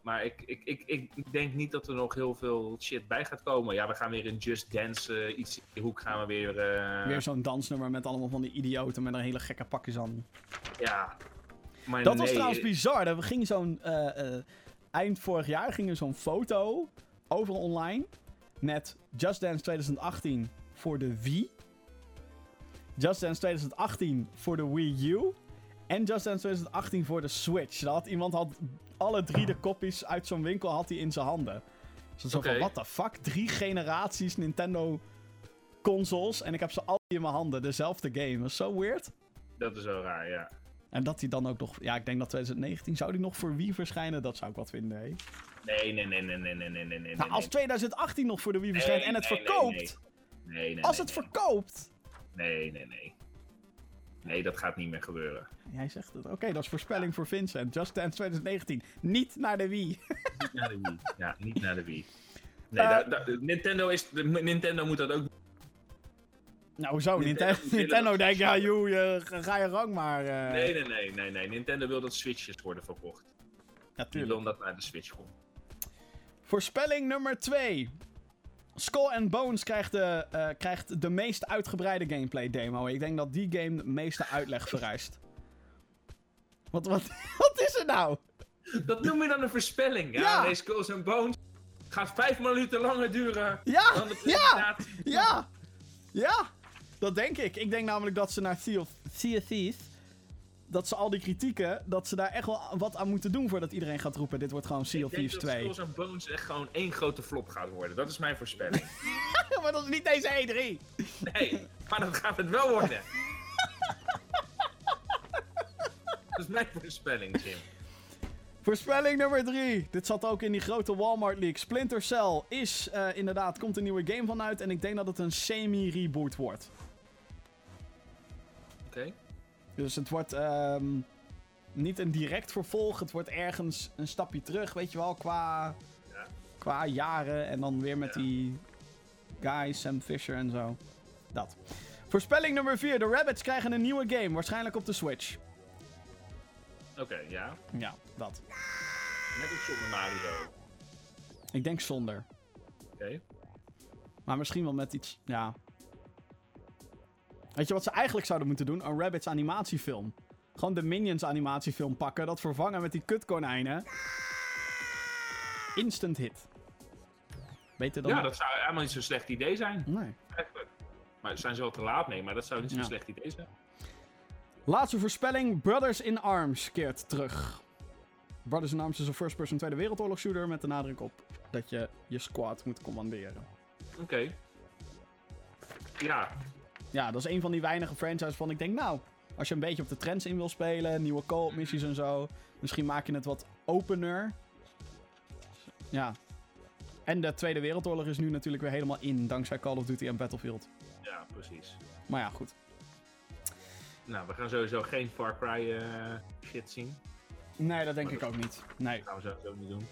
maar ik, ik, ik, ik denk niet dat er nog heel veel shit bij gaat komen. Ja, we gaan weer in Just Dance, eh, iets in hoek gaan we weer... eh, Weer zo'n dansnummer met allemaal van die idioten met een hele gekke pakjes aan. Ja. Maar Dat was trouwens bizar. Er ging zo'n... eind vorig jaar ging er zo'n foto overal online. Met Just Dance 2018 voor de Wii. Just Dance 2018 voor de Wii U. En Just Dance 2018 voor de Switch. Dat had, iemand had alle drie de kopies uit zo'n winkel had hij in zijn handen. Dus zo van, what the fuck? Drie generaties Nintendo consoles en ik heb ze al in mijn handen. Dezelfde game. Dat is zo weird. Dat is zo raar, ja. En dat hij dan ook nog... Ja, ik denk dat 2019... Zou die nog voor Wii verschijnen? Dat zou ik wat vinden, hè? Nee, nee, nee, nee, nee, nee, nee, nee. Nou, als 2018 nog voor de Wii verschijnt en het verkoopt... Nee. nee, Als het verkoopt... Nee, nee, nee. Nee, dat gaat niet meer gebeuren. Jij zegt het. Oké, dat is voorspelling voor Vincent. Just Dance 2019. Niet naar de Wii. Niet naar de Wii. Ja, niet naar de Wii. Nee, Eh, daar- daar- Nintendo, is, Nintendo moet dat ook nou, hoezo? Nintendo Nintendo, denkt, ja, joe, je, ga je gang maar. eh Nee, nee, nee, nee, nee. Nintendo wil dat Switches worden verkocht. Die Natuurlijk. wil dat naar de Switch komt. Voorspelling nummer 2. Skull and Bones krijgt de, eh, krijgt de meest uitgebreide gameplay demo. Ik denk dat die game de meeste uitleg vereist. Wat, wat, wat is er nou? Dat noem je dan een voorspelling. Ja, Ja. nee, Skulls and Bones gaat vijf minuten langer duren Ja, dan de ja, ja, ja. Dat denk ik. Ik denk namelijk dat ze naar Sea of, sea of Thieves... Dat ze al die kritieken, dat ze daar echt wel wat aan moeten doen voordat iedereen gaat roepen. Dit wordt gewoon Sea Ik of denk Thieves dat 2. Skulls and Bones echt gewoon één grote flop gaat worden. Dat is mijn voorspelling. maar dat is niet deze E3. Nee, maar dat gaat het wel worden. dat is mijn voorspelling, Jim. Voorspelling nummer 3. Dit zat ook in die grote Walmart leak. Splinter Cell is eh, inderdaad, komt een nieuwe game van uit. En ik denk dat het een semi-reboot wordt. Oké. Dus het wordt ehm, niet een direct vervolg. Het wordt ergens een stapje terug, weet je wel, qua, Ja. qua jaren. En dan weer met Ja. die guy, Sam Fisher en zo. Dat. Voorspelling nummer 4. De Rabbits krijgen een nieuwe game, waarschijnlijk op de Switch. Oké, ja. Ja, dat. Net als zonder Mario. Ik denk zonder. Oké. Maar misschien wel met iets, ja. Weet je wat ze eigenlijk zouden moeten doen? Een Rabbits animatiefilm. Gewoon de Minions animatiefilm pakken, dat vervangen met die kutkonijnen. instant hit. Beter dan... Ja, dat zou helemaal niet zo'n slecht idee zijn. Nee. Eigenlijk. Maar zijn ze wel te laat mee, maar dat zou niet zo'n Ja. slecht idee zijn. Laatste voorspelling. Brothers in Arms keert terug. Brothers in Arms is een first-person Tweede Wereldoorlog shooter met de nadruk op dat je je squad moet commanderen. Oké. Ja, Ja, dat is een van die weinige franchises van ik denk, nou, als je een beetje op de trends in wil spelen, nieuwe co-op missies en zo, misschien maak je het wat opener. Ja. En de Tweede Wereldoorlog is nu natuurlijk weer helemaal in, dankzij Call of Duty en Battlefield. ja, precies. Maar ja, goed. Nou, we gaan sowieso geen Far Cry eh, shit zien. Nee, dat denk ik ook niet. Nee. Dat gaan we sowieso niet doen.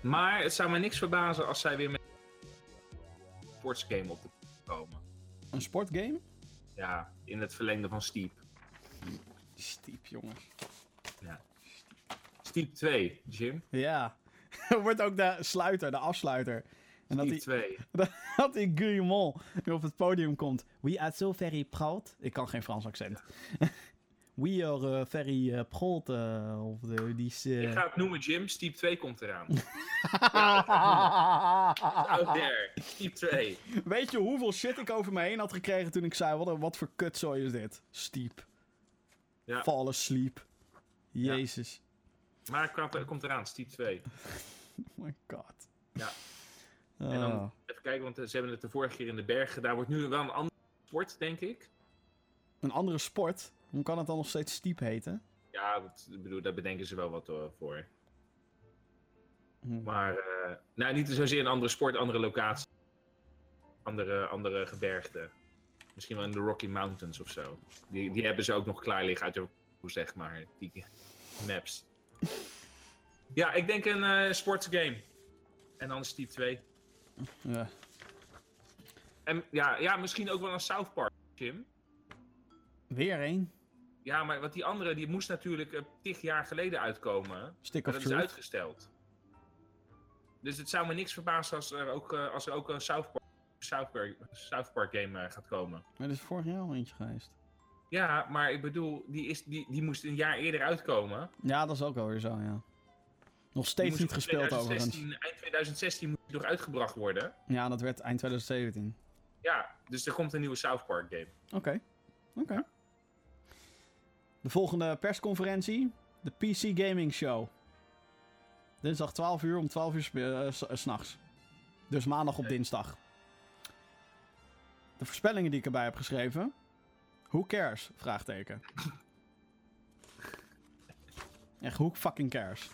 Maar het zou me niks verbazen als zij weer met een sportsgame op de komen. Een sportgame? Ja, in het verlengde van Steep. Stiep, jongens. Steep 2, Jim. Ja. Wordt ook de sluiter, de afsluiter. En dat Steep die, 2. dat die Guillemot nu op het podium komt. We are so very proud. Ik kan geen Frans accent. We are uh, very uh, proud uh, of the, this... Ik ga het noemen, Jim. Steep 2 komt eraan. Oh, there. Steep 2. Weet je hoeveel shit ik over me heen had gekregen toen ik zei... Wat, wat voor kutzooi is dit? Steep. Ja. Fall asleep. Jezus. Maar het komt eraan, Steep 2. Oh my god. Ja. En dan even kijken, want ze hebben het de vorige keer in de berg gedaan. Wordt nu wel een andere sport, denk ik. Een andere sport? Hoe kan het dan nog steeds Steep heten? Ja, dat, bedoel, daar bedenken ze wel wat eh, voor. Hm. Maar, eh, nou, niet zozeer een andere sport, andere locatie. Andere, andere gebergte. Misschien wel in de Rocky Mountains of zo. Die, die hebben ze ook nog klaar liggen uit de zeg maar. Die maps. Ja, ik denk een eh sportsgame. En dan Steep 2. Ja. En ja, ja, misschien ook wel een South Park, Jim. Weer één. Ja, maar want die andere die moest natuurlijk uh, tig jaar geleden uitkomen. Stick of dat is uitgesteld. Dus het zou me niks verbazen als er ook, eh, als er ook een South Park, South Park, South Park game eh, gaat komen. Maar er is vorig jaar al eentje geweest. Ja, maar ik bedoel, die, is, die, die moest een jaar eerder uitkomen. Ja, dat is ook wel weer zo, ja. Nog steeds niet gespeeld overigens. 2016 Eind 2016 moet die nog uitgebracht worden. Ja, dat werd eind 2017. Ja, dus er komt een nieuwe South Park game. Oké. Oké. De volgende persconferentie. De PC Gaming Show. Dinsdag 12 uur om 12 uur eh, s- eh, s'nachts. Dus maandag op dinsdag. De voorspellingen die ik erbij heb geschreven. Who cares? Vraagteken. Echt, who fucking cares?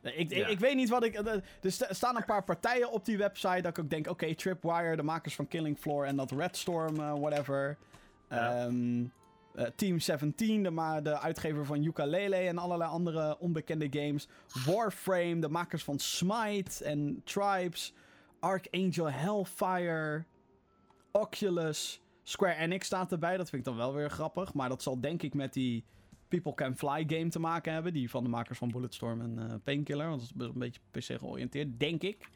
Nee, Ik, ik, Ja. ik weet niet wat ik... eh, Er sta- staan een paar partijen op die website dat ik ook denk... Oké, Tripwire, de makers van Killing Floor en dat Red Storm, eh, whatever. Ja. Ehm, eh, Team 17, de, de uitgever van Yooka-Laylee en allerlei andere onbekende games. Warframe, de makers van Smite en Tribes. Archangel Hellfire. Oculus. Square Enix staat erbij, dat vind ik dan wel weer grappig. Maar dat zal denk ik met die People Can Fly game te maken hebben. Die van de makers van Bulletstorm en eh, Painkiller. Want dat is een beetje PC georiënteerd, denk ik.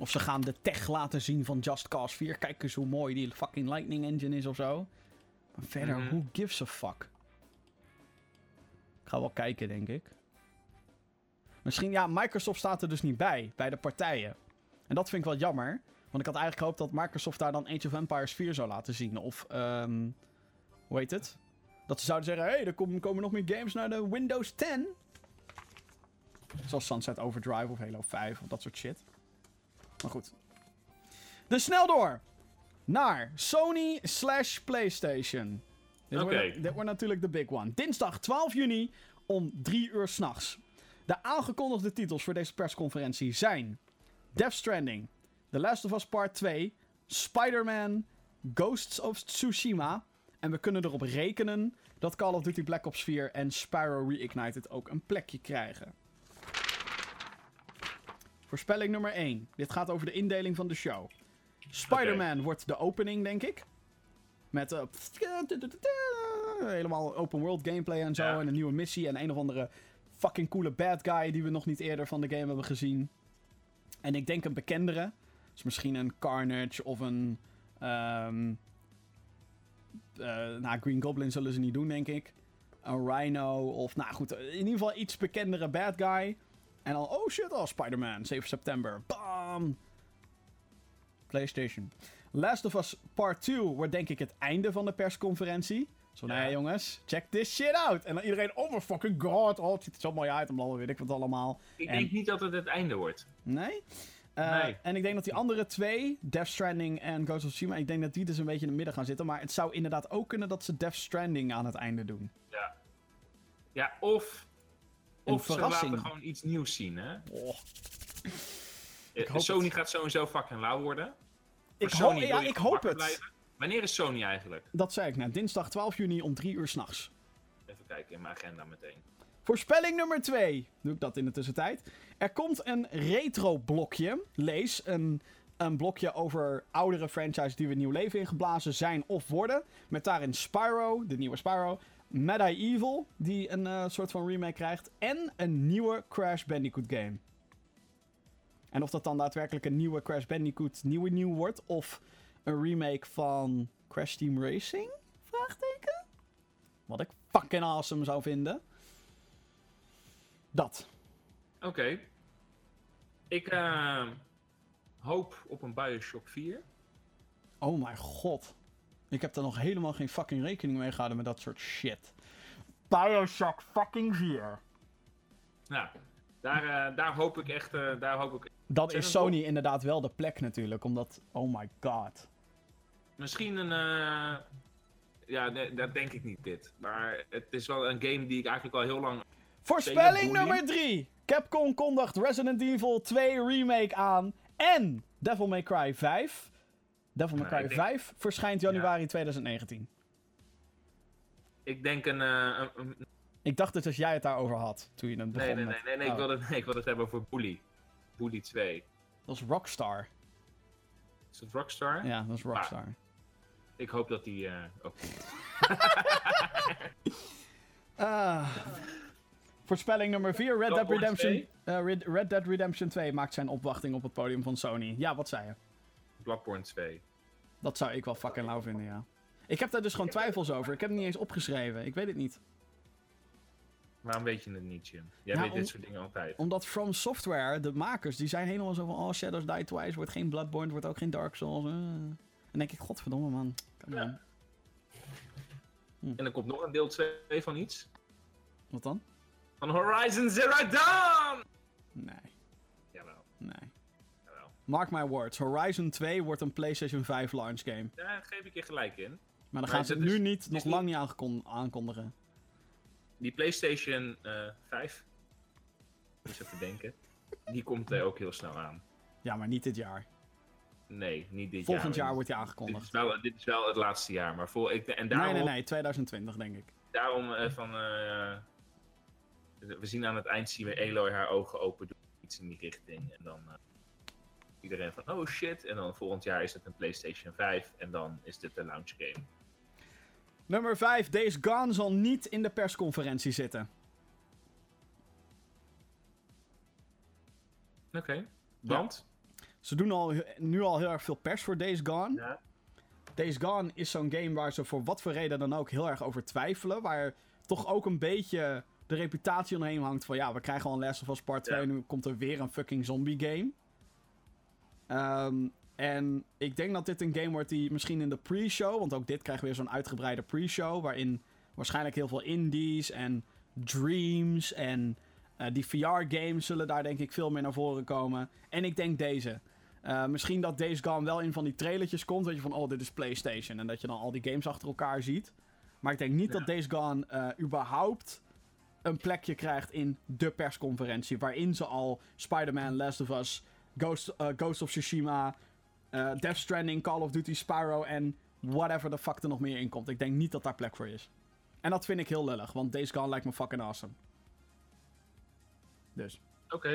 Of ze gaan de tech laten zien van Just Cause 4. Kijk eens hoe mooi die fucking Lightning Engine is of zo. Verder, Mhm. who gives a fuck? Ik ga wel kijken, denk ik. Misschien, ja, Microsoft staat er dus niet bij, bij de partijen. En dat vind ik wel jammer. Want ik had eigenlijk gehoopt dat Microsoft daar dan Age of Empires 4 zou laten zien. Of, ehm hoe heet het? Dat ze zouden zeggen, hé, hey, er kom- komen nog meer games naar de Windows 10. Zoals Sunset Overdrive of Halo 5 of dat soort shit. Maar goed. Dus snel door. Naar Sony slash PlayStation. Dit, Oké. wordt, dit wordt natuurlijk de big one. Dinsdag 12 juni om 3 uur s'nachts. De aangekondigde titels voor deze persconferentie zijn... Death Stranding, The Last of Us Part 2, Spider-Man, Ghosts of Tsushima... En we kunnen erop rekenen dat Call of Duty Black Ops 4 en Spyro Reignited ook een plekje krijgen. Voorspelling nummer 1. Dit gaat over de indeling van de show. Spider-Man wordt de opening, denk ik. Met eh, helemaal open world gameplay en zo. Ja. En een nieuwe missie. En een of andere fucking coole bad guy die we nog niet eerder van de game hebben gezien. En ik denk een bekendere. Dus misschien een Carnage of een. ehm eh, nou, Green Goblin zullen ze niet doen, denk ik. Een Rhino of. Nou goed, in ieder geval iets bekendere bad guy. En dan, oh shit, oh, Spider-Man, 7 september. Bam! PlayStation. Last of Us Part 2 wordt denk ik het einde van de persconferentie. Zo, Ja. nee jongens, check this shit out. En dan iedereen, oh my fucking god, oh, het ziet er zo mooi uit. En blablabla, weet ik wat allemaal. Ik En- denk niet dat het het einde wordt. Nee? Eh, Nee. En ik denk dat die andere twee, Death Stranding en Ghost of Tsushima, ik denk dat die dus een beetje in het midden gaan zitten. Maar het zou inderdaad ook kunnen dat ze Death Stranding aan het einde doen. Ja. Ja, of... Een Of ze verrassing. laten gewoon iets nieuws zien, hè? Oh. Eh, hoop Sony het. gaat sowieso fucking lauw worden. Ik, ho- ja, ik hoop het. blijven. Wanneer is Sony eigenlijk? Dat zei ik net. Dinsdag 12 juni om 3 uur s'nachts. Even kijken in mijn agenda meteen. Voorspelling nummer 2. Doe ik dat in de tussentijd. Er komt een retro blokje. Lees een, een blokje over oudere franchises die weer nieuw leven ingeblazen zijn of worden. Met daarin Spyro, de nieuwe Spyro. Medieval, die een eh, soort van remake krijgt. En een nieuwe Crash Bandicoot game. En of dat dan daadwerkelijk een nieuwe Crash Bandicoot nieuwe nieuw wordt. Of een remake van Crash Team Racing? Vraagteken? Wat ik fucking awesome zou vinden. Dat. Oké. Ik eh, hoop op een Bioshock 4. Oh mijn god. Ik heb er nog helemaal geen fucking rekening mee gehouden met dat soort shit. Bioshock fucking 4. Nou, daar, eh, daar hoop ik echt... eh, daar hoop ik... Dat Zeg is Sony inderdaad wel de plek natuurlijk, omdat... Oh my god. Misschien een... eh, ja, nee, dat denk ik niet dit. Maar het is wel een game die ik eigenlijk al heel lang... Voorspelling nummer 3. Capcom kondigt Resident Evil 2 Remake aan. En Devil May Cry 5. Devil May Cry ik denk- 5 verschijnt januari 2019. Ik denk een... een- een- Ik dacht dus dat jij het daarover had toen je het begon nee, nee, nee, nee, nee, Oh, ik, wil het, nee, ik wil het hebben over Bully. Bully 2. Dat is Rockstar. Is het Rockstar? Ja, dat is Rockstar. Ik hoop dat die eh, ook... Ah. Voorspelling nummer 4. Red Dead Redemption, eh, Red, Red Dead Redemption 2 maakt zijn opwachting op het podium van Sony. Ja, wat zei je? Bloodborne 2. Dat zou ik wel fucking lauw vinden, ja. Ik heb daar dus gewoon twijfels over. Ik heb het niet eens opgeschreven. Ik weet het niet. Waarom weet je het niet, Jim? Jij Ja, weet om- dit soort dingen altijd. Omdat From Software, de makers, die zijn helemaal zo van... Oh, Shadows Die Twice wordt geen Bloodborne, wordt ook geen Dark Souls. eh. En dan denk ik, godverdomme man. On. En er komt nog een deel 2 van iets. Wat dan? Van Horizon Zero Dawn! Nee, Jawel, nee. jawel. Mark my words. Horizon 2 wordt een PlayStation 5 launch game. Daar geef ik je gelijk in. Maar dan Maar gaan ze het nu is- niet, nog lang niet aankondigen. Die PlayStation eh 5. Moet even denken. Die komt er ook heel snel aan. Ja, maar niet dit jaar. Nee, niet dit Volgend jaar. jaar wordt die Dit is, aangekondigd. wel, dit is wel het laatste jaar. Maar voor, ik, en daarom, Nee, nee, nee. 2020, denk ik. daarom eh, van. eh, we zien aan het eind zien we Eloy haar ogen open doen. Iets in die richting. En dan. eh, iedereen van oh shit. En dan volgend jaar is het een PlayStation 5. En dan is dit de launch game. Nummer 5. Days Gone zal niet in de persconferentie zitten. Oké. Want? Ze doen al, nu al heel erg veel pers voor Days Gone. Ja. Days Gone is zo'n game waar ze voor wat voor reden dan ook heel erg over twijfelen. Waar toch ook een beetje de reputatie omheen hangt van... Ja, we krijgen al een Last of Us Part 2. Ja. Nu komt er weer een fucking zombie game. Ehm, en ik denk dat dit een game wordt die misschien in de pre-show... Want ook dit krijgt weer zo'n uitgebreide pre-show... Waarin waarschijnlijk heel veel indies en dreams en... eh, die VR-games zullen daar denk ik veel meer naar voren komen. En ik denk deze. Eh, misschien dat Days Gone wel in van die trailertjes komt. Weet je, van oh, dit is PlayStation. En dat je dan al die games achter elkaar ziet. Maar ik denk niet Ja. dat Days Gone eh, überhaupt een plekje krijgt in de persconferentie. Waarin ze al Spider-Man, Last of Us, Ghost, Ghost of Tsushima, eh, Death Stranding, Call of Duty, Spyro en whatever the fuck er nog meer in komt. Ik denk niet dat daar plek voor is. En dat vind ik heel lullig, want Days Gone lijkt me fucking awesome. Dus. Oké.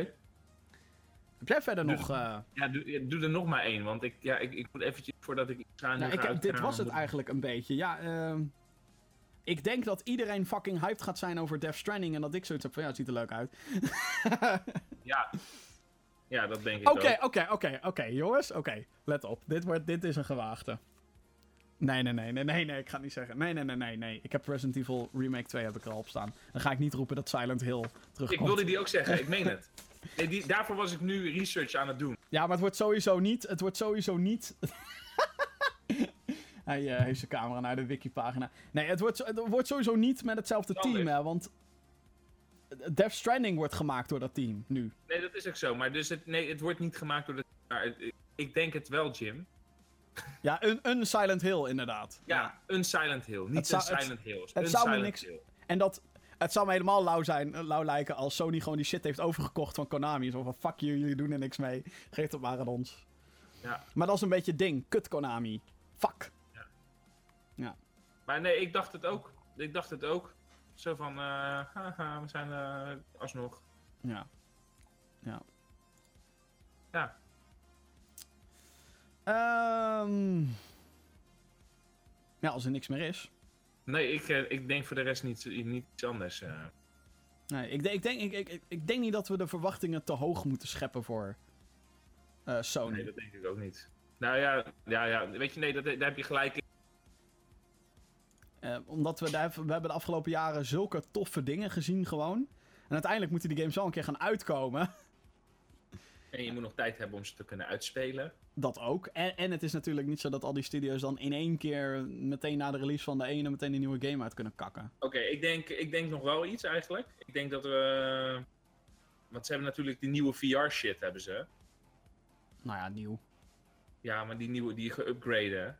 Heb jij verder Dus- nog... eh, Ja, doe, doe er nog maar één. Want ik, ja, ik, ik moet eventjes voordat ik iets ga. Nou, ik, dit was het eigenlijk een beetje. Ja, ehm, ik denk dat iedereen fucking hyped gaat zijn over Death Stranding. En dat ik zoiets heb van, ja, het ziet er leuk uit. Ja. ja, dat denk ik Oké, ook. oké, oké, oké, jongens. Oké, let op. Dit, wordt, dit is een gewaagde. Nee, nee, nee, nee, nee, nee, ik ga het niet zeggen. Nee, nee, nee, nee, nee. Ik heb Resident Evil Remake 2 heb ik er al op staan. Dan ga ik niet roepen dat Silent Hill terugkomt. Ik wilde die ook zeggen, ik meen het. Nee, die, daarvoor was ik nu research aan het doen. Ja, maar het wordt sowieso niet. Het wordt sowieso niet. Hij eh, heeft zijn camera naar de wikipagina. Nee, het wordt, het wordt sowieso niet met hetzelfde team, hè, want. Death Stranding wordt gemaakt door dat team nu. Nee, dat is ook zo. Maar dus het, nee, het wordt niet gemaakt door de... maar het- ik denk het wel, Jim. Ja, een, een Silent Hill, inderdaad. Ja, een Silent Hill. Niet zou- een Silent Hill. het zou me niks- Hill. En dat. Het zou me helemaal lauw, zijn, lauw lijken als Sony gewoon die shit heeft overgekocht van Konami. Zo van, fuck you, jullie doen er niks mee. Geef het maar aan ons. Ja. Maar dat is een beetje het ding. Kut Konami. Fuck. Maar nee, ik dacht het ook. Ik dacht het ook. Zo van, eh, haha, we zijn eh, alsnog. Ja. Ja. Ja. Ehm ja, als er niks meer is. Nee, ik, eh, ik denk voor de rest niet, niet anders. Nee, ik, denk- ik, denk, ik, ik, ik- denk niet dat we de verwachtingen te hoog moeten scheppen voor eh, Sony. Nee, dat denk ik ook niet. Nou ja, ja, ja weet je, nee, dat, daar heb je gelijk in. Eh, omdat we, daar, we hebben de afgelopen jaren zulke toffe dingen gezien gewoon. En uiteindelijk moeten die games wel een keer gaan uitkomen. En je moet nog tijd hebben om ze te kunnen uitspelen. Dat ook. En, en het is natuurlijk niet zo dat al die studio's dan in één keer meteen na de release van de ene meteen een nieuwe game uit kunnen kakken. Oké, ik, denk, ik denk nog wel iets eigenlijk. Ik denk dat we... Want ze hebben natuurlijk die nieuwe VR-shit, hebben ze. Nou ja, nieuw. Ja, maar die nieuwe, die geüpgraden.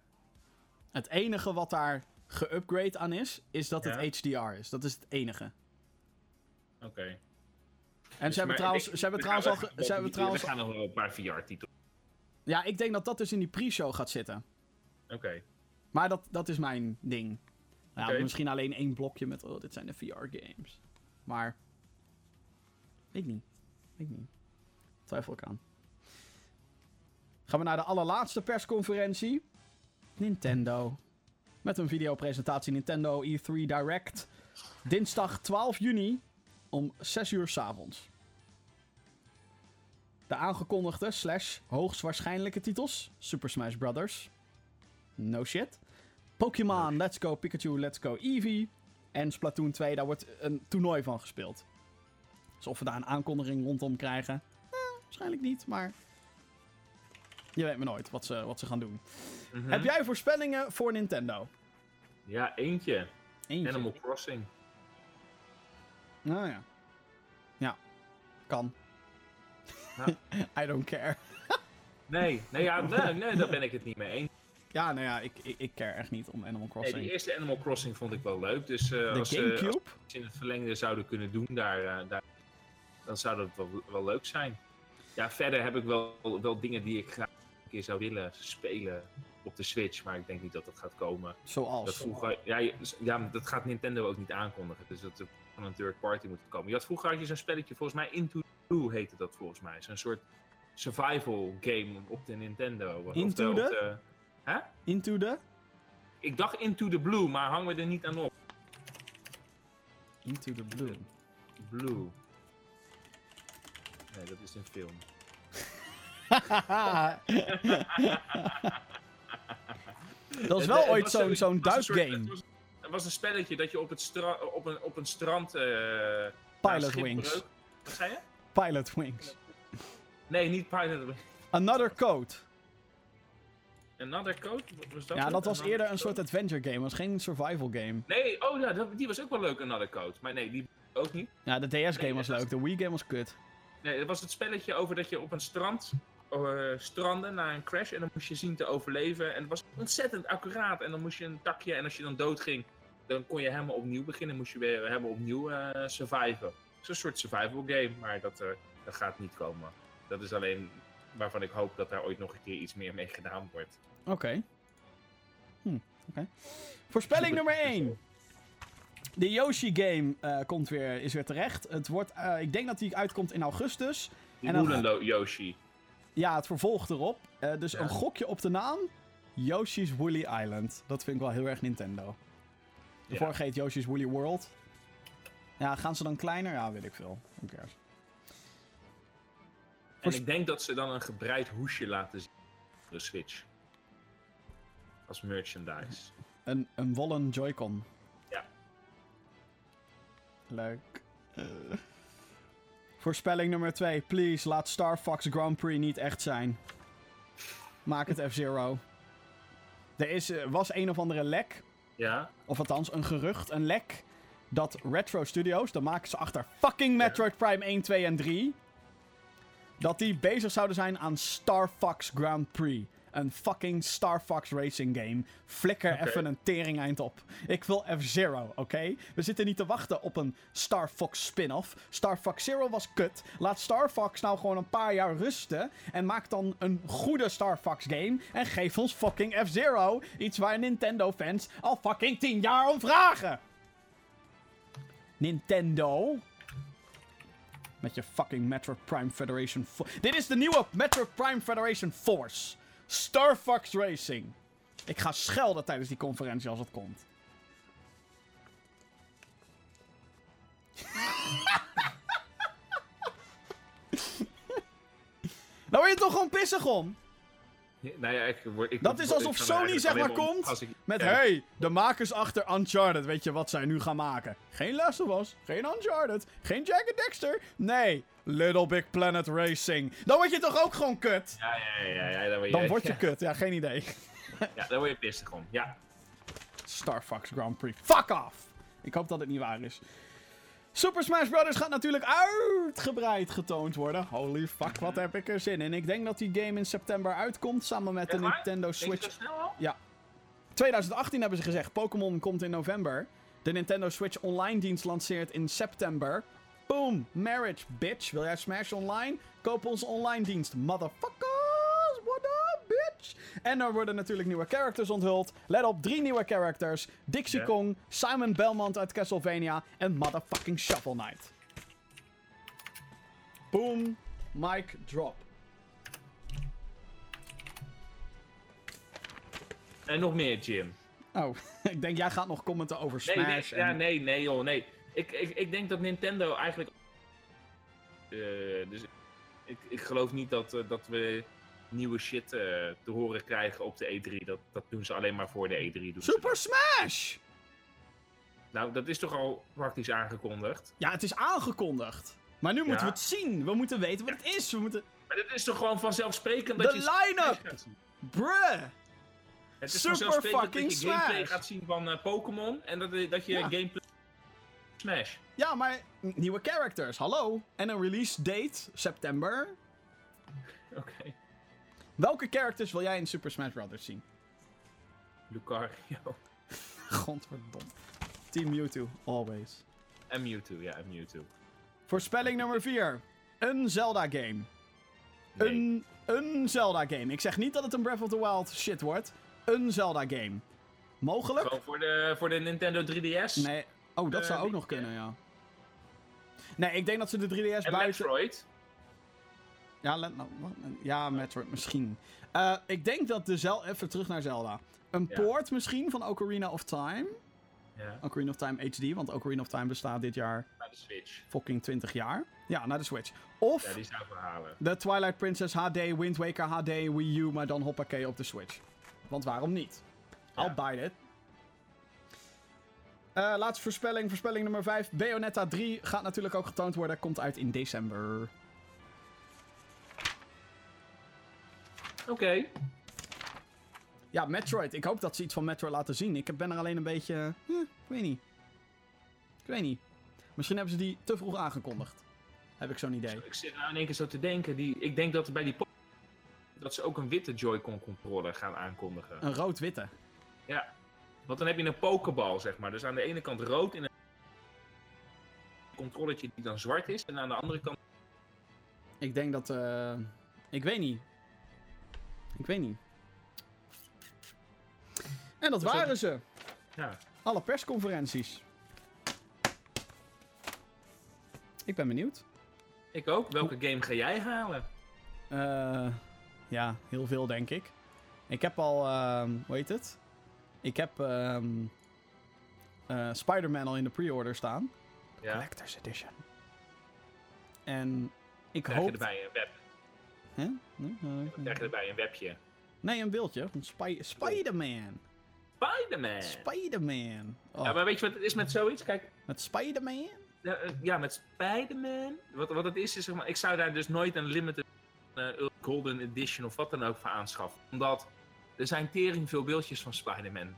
Het enige wat daar geupgrade aan is, is dat het Ja. HDR is. Dat is het enige. Oké. En Dus ze hebben maar trouwens, ze hebben we trouwens al... Ze hebben trouwens... We gaan nog wel een paar VR-titels. Ja, ik denk dat dat dus in die pre-show gaat zitten. Oké. Maar dat, dat is mijn ding. Ja, Oké. Misschien alleen één blokje met, oh, dit zijn de VR-games. Maar, ik niet. Ik niet. Twijfel ik aan. Gaan we naar de allerlaatste persconferentie. Nintendo. Met een videopresentatie Nintendo E3 Direct. Dinsdag 12 juni om 6 uur 's avonds. De aangekondigde slash hoogstwaarschijnlijke titels. Super Smash Bros. No shit. Pokémon Let's Go Pikachu Let's Go Eevee. En Splatoon 2, daar wordt een toernooi van gespeeld. Dus of we daar een aankondiging rondom krijgen. Eh, waarschijnlijk niet, maar... Je weet maar nooit wat ze, wat ze gaan doen. Mhm. Heb jij voorspellingen voor Nintendo? Ja, eentje. Eentje. Animal Crossing. Nou ja. Ja. Kan. Ja. I don't care. Nee, nee, ja, nee, nee, daar ben ik het niet mee eens. Ja, nou ja, ik, ik, ik care echt niet om Animal Nee, Crossing. die eerste Animal Crossing vond ik wel leuk. Dus de als ze als ze in het verlengde zouden kunnen doen, daar, eh, daar, dan zou dat wel, wel leuk zijn. Ja, verder heb ik wel, wel dingen die ik graag keer zou willen spelen op de Switch. Maar ik denk niet dat dat gaat komen. Zoals. Dat vroeger, ja, ja, dat gaat Nintendo ook niet aankondigen. Dus dat er van een third party moet komen. Je had vroeger had je zo'n spelletje, volgens mij Into the Blue heette dat volgens mij. Zo'n soort survival game op de Nintendo. Of Into de, the? de- Hè? Into the? Ik dacht Into the Blue, maar hang me er niet aan op. Into the Blue. Blue. Nee, dat is een film. dat is wel ooit zo'n zo'n duikgame. Het was, het was een spelletje dat je op, het stra op, een, op een strand... eh Pilot Wings. Wat zei je? Pilot Wings. Nee, niet Pilot Wings. Another Code. Another Code? Was dat Ja, dat was eerder een soort adventure game. was geen survival game. Nee, oh ja, dat- die was ook wel leuk, Another Code. Maar nee, die ook niet. Ja, de DS game Nee, was dat leuk. De Wii game was kut. Nee, het was het spelletje over dat je op een strand eh stranden na een crash en dan moest je zien te overleven. En het was ontzettend accuraat. En dan moest je een takje en als je dan doodging, dan kon je helemaal opnieuw beginnen. Moest je weer helemaal opnieuw eh surviven. Het is een soort survival game, maar dat, eh, dat gaat niet komen. Dat is alleen waarvan ik hoop dat daar ooit nog een keer iets meer mee gedaan wordt. Oké. Hm. Voorspelling nummer 1. De Yoshi game komt weer, is weer terecht. Het wordt, ik denk dat die uitkomt in augustus. Die En dan- Wooden Yoshi. Ja, het vervolgt erop. Eh, dus Ja. een gokje op de naam. Yoshi's Woolly Island. Dat vind ik wel heel erg Nintendo. De Ja. vorige heet Yoshi's Woolly World. Ja, gaan ze dan kleiner? Ja, weet ik veel. Cares? En ik denk dat ze dan een gebreid hoesje laten zien op de Switch. Als merchandise. Een, een wollen Joy-Con. Ja. Leuk. Eh. Voorspelling nummer 2. Please, laat Star Fox Grand Prix niet echt zijn. Maak het F-Zero. Er is, eh, was een of andere lek, Ja. of althans een gerucht, een lek, dat Retro Studios, de makers ze achter fucking Metroid Prime 1, 2 en 3, dat die bezig zouden zijn aan Star Fox Grand Prix. Een fucking Star Fox racing game. Flikker even een tering eind op. Ik wil F-Zero, oké? We zitten niet te wachten op een Star Fox spin-off. Star Fox Zero was kut. Laat Star Fox nou gewoon een paar jaar rusten. En maak dan een goede Star Fox game. En geef ons fucking F-Zero. Iets waar Nintendo fans al fucking 10 jaar om vragen. Nintendo. Met je fucking Metroid Prime Federation. Fo- Dit is de nieuwe Metroid Prime Federation Force. Star Fox Racing. Ik ga schelden tijdens die conferentie als het komt. Daar word je toch gewoon pissig om? Nou ja, ik, ik, Dat is alsof Sony zeg maar komt met... ja. Hey, de makers achter Uncharted. Weet je wat zij nu gaan maken? Geen Last of Us. Geen Uncharted. Geen Jack and Dexter. Nee. Little Big Planet Racing. Dan word je toch ook gewoon kut? Ja, ja, ja, ja, dan word je, Dan word je ja, kut. Ja, geen idee. Ja, daar word je pissig om. Ja. Star Fox Grand Prix. Fuck off! Ik hoop dat het niet waar is. Super Smash Bros. gaat natuurlijk uitgebreid getoond worden. Holy fuck, wat heb ik er zin in. Ik denk dat die game in september uitkomt samen met de? Nintendo Switch. zo snel al? Ja. 2018 hebben ze gezegd. Pokémon komt in november. De Nintendo Switch Online dienst lanceert in september. Boom. Marriage, bitch. Wil jij Smash Online? Koop onze online dienst. Motherfuckers. What up, bitch? En er worden natuurlijk nieuwe characters onthuld. Let op, drie nieuwe characters. Dixie. Kong, Simon Belmont uit Castlevania en motherfucking Shovel Knight. Boom. Mic drop. En nog meer, Jim. Oh, ik denk jij gaat nog commenten over Nee, Smash. nee, en... ja, nee, nee, joh, nee. Ik, ik, ik denk dat Nintendo eigenlijk. Eh, dus ik, ik geloof niet dat, eh, dat we nieuwe shit eh, te horen krijgen op de E3. Dat, dat doen ze alleen maar voor de E3. Doen Super. Smash! Nou, dat is toch al praktisch aangekondigd. Ja, het is aangekondigd. Maar nu moeten we het zien. We moeten weten wat het is. We moeten... Maar het is toch gewoon vanzelfsprekend dat De je. line-up! gaat zien. Bruh! Het is Super fucking dat je gameplay Smash. gaat zien van Pokémon. En dat, dat je Ja. gameplay. Smash. Ja, maar nieuwe characters. Hallo. En een release date, september. Oké. Welke characters wil jij in Super Smash Bros. zien? Lucario. Godverdomme. Team Mewtwo, always. En Mewtwo, ja, en Mewtwo. Voorspelling nummer 4. Een Zelda-game. Nee. Een, een Zelda-game. Ik zeg niet dat het een Breath of the Wild shit wordt. Een Zelda-game. Mogelijk? Gewoon voor de, voor de Nintendo 3DS. Nee. Oh, dat Eh, zou ook die- nog kunnen, ja. Nee, ik denk dat ze de 3DS En buiten... Metroid. Ja, let, nou, ja, Metroid misschien. Eh, ik denk dat de Zelda... Even terug naar Zelda. Een Ja. poort misschien van Ocarina of Time. Ja, Ocarina of Time HD, want Ocarina of Time bestaat dit jaar naar de Switch. fucking 20 jaar. Ja, naar de Switch. Of Ja, die zou verhalen. de Twilight Princess HD, Wind Waker HD, Wii U, maar dan hoppakee op de Switch. Want waarom niet? I'll buy it. Eh, laatste voorspelling, voorspelling nummer 5. Bayonetta 3 gaat natuurlijk ook getoond worden. Komt uit in december. Oké. Ja, Metroid. Ik hoop dat ze iets van Metroid laten zien. Ik ben er alleen een beetje... eh, ik weet niet. Ik weet niet. Misschien hebben ze die te vroeg aangekondigd. Heb ik zo'n idee. Ik zit nou in één keer zo te denken. Die, ik denk dat bij die dat ze ook een witte Joy-Con controller gaan aankondigen. Een rood-witte. Ja. Want dan heb je een pokeball, zeg maar. Dus aan de ene kant rood en een controllertje die dan zwart is. En aan de andere kant... Ik denk dat... eh, ik weet niet. Ik weet niet. En dat waren ook- ze. Ja. Alle persconferenties. Ik ben benieuwd. Ik ook. Welke game ga jij halen? Eh, ja, heel veel denk ik. Ik heb al, ehm hoe heet het? Ik heb eh, Spider-Man al in de pre-order staan. Ja. Collector's Edition. En ik hoop... erbij een web? Hè? Nee, Krijg je erbij een webje? Nee, een beeldje. Van Spy- Spider-Man. Spider-Man! Spider-Man. Oh, Ja, maar weet je wat het is met zoiets? Kijk, Met Spider-Man? Ja, eh, ja, met Spider-Man. Wat, wat het is, is zeg maar, ik zou daar dus nooit een limited eh, golden edition of wat dan ook voor aanschaffen. Omdat er zijn tering veel beeldjes van Spider-Man.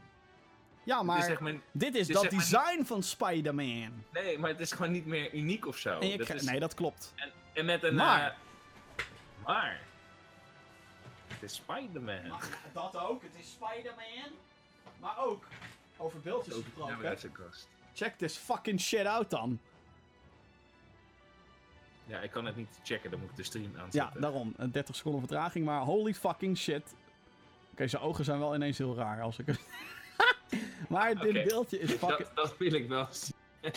Ja, maar is zeg maar, dit is dit dat design van Spider-Man. nee, maar het is gewoon niet meer uniek of zo. Dat is- Nee, dat klopt. en, en met een... Maar- eh, maar... Het is Spider-Man. dat ook. Het is Spider-Man. Maar ook over beeldjes Ja, kast. Check this fucking shit out dan. Ja, ik kan het niet checken, dan moet ik de stream Ja, aanzetten. daarom. Een 30 seconden vertraging, maar holy fucking shit. Oké, zijn ogen zijn wel ineens heel raar als ik het... maar dit beeldje is fucking... dat, dat wil ik wel zien.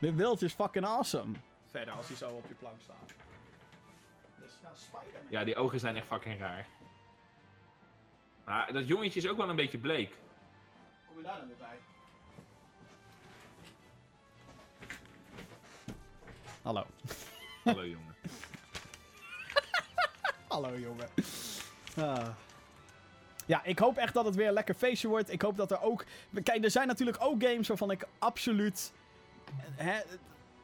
Dit beeldje is fucking awesome. Verder als hij zo op je plank staat. Dus ja, Spider-Man. Ja, die ogen zijn echt fucking raar. Maar dat jongetje is ook wel een beetje bleek. Kom je daar dan weer bij? Hallo. Hallo jongen. Hallo jongen. Ah. Ja, ik hoop echt dat het weer een lekker feestje wordt. Ik hoop dat er ook... Kijk, er zijn natuurlijk ook games waarvan ik absoluut... Hè,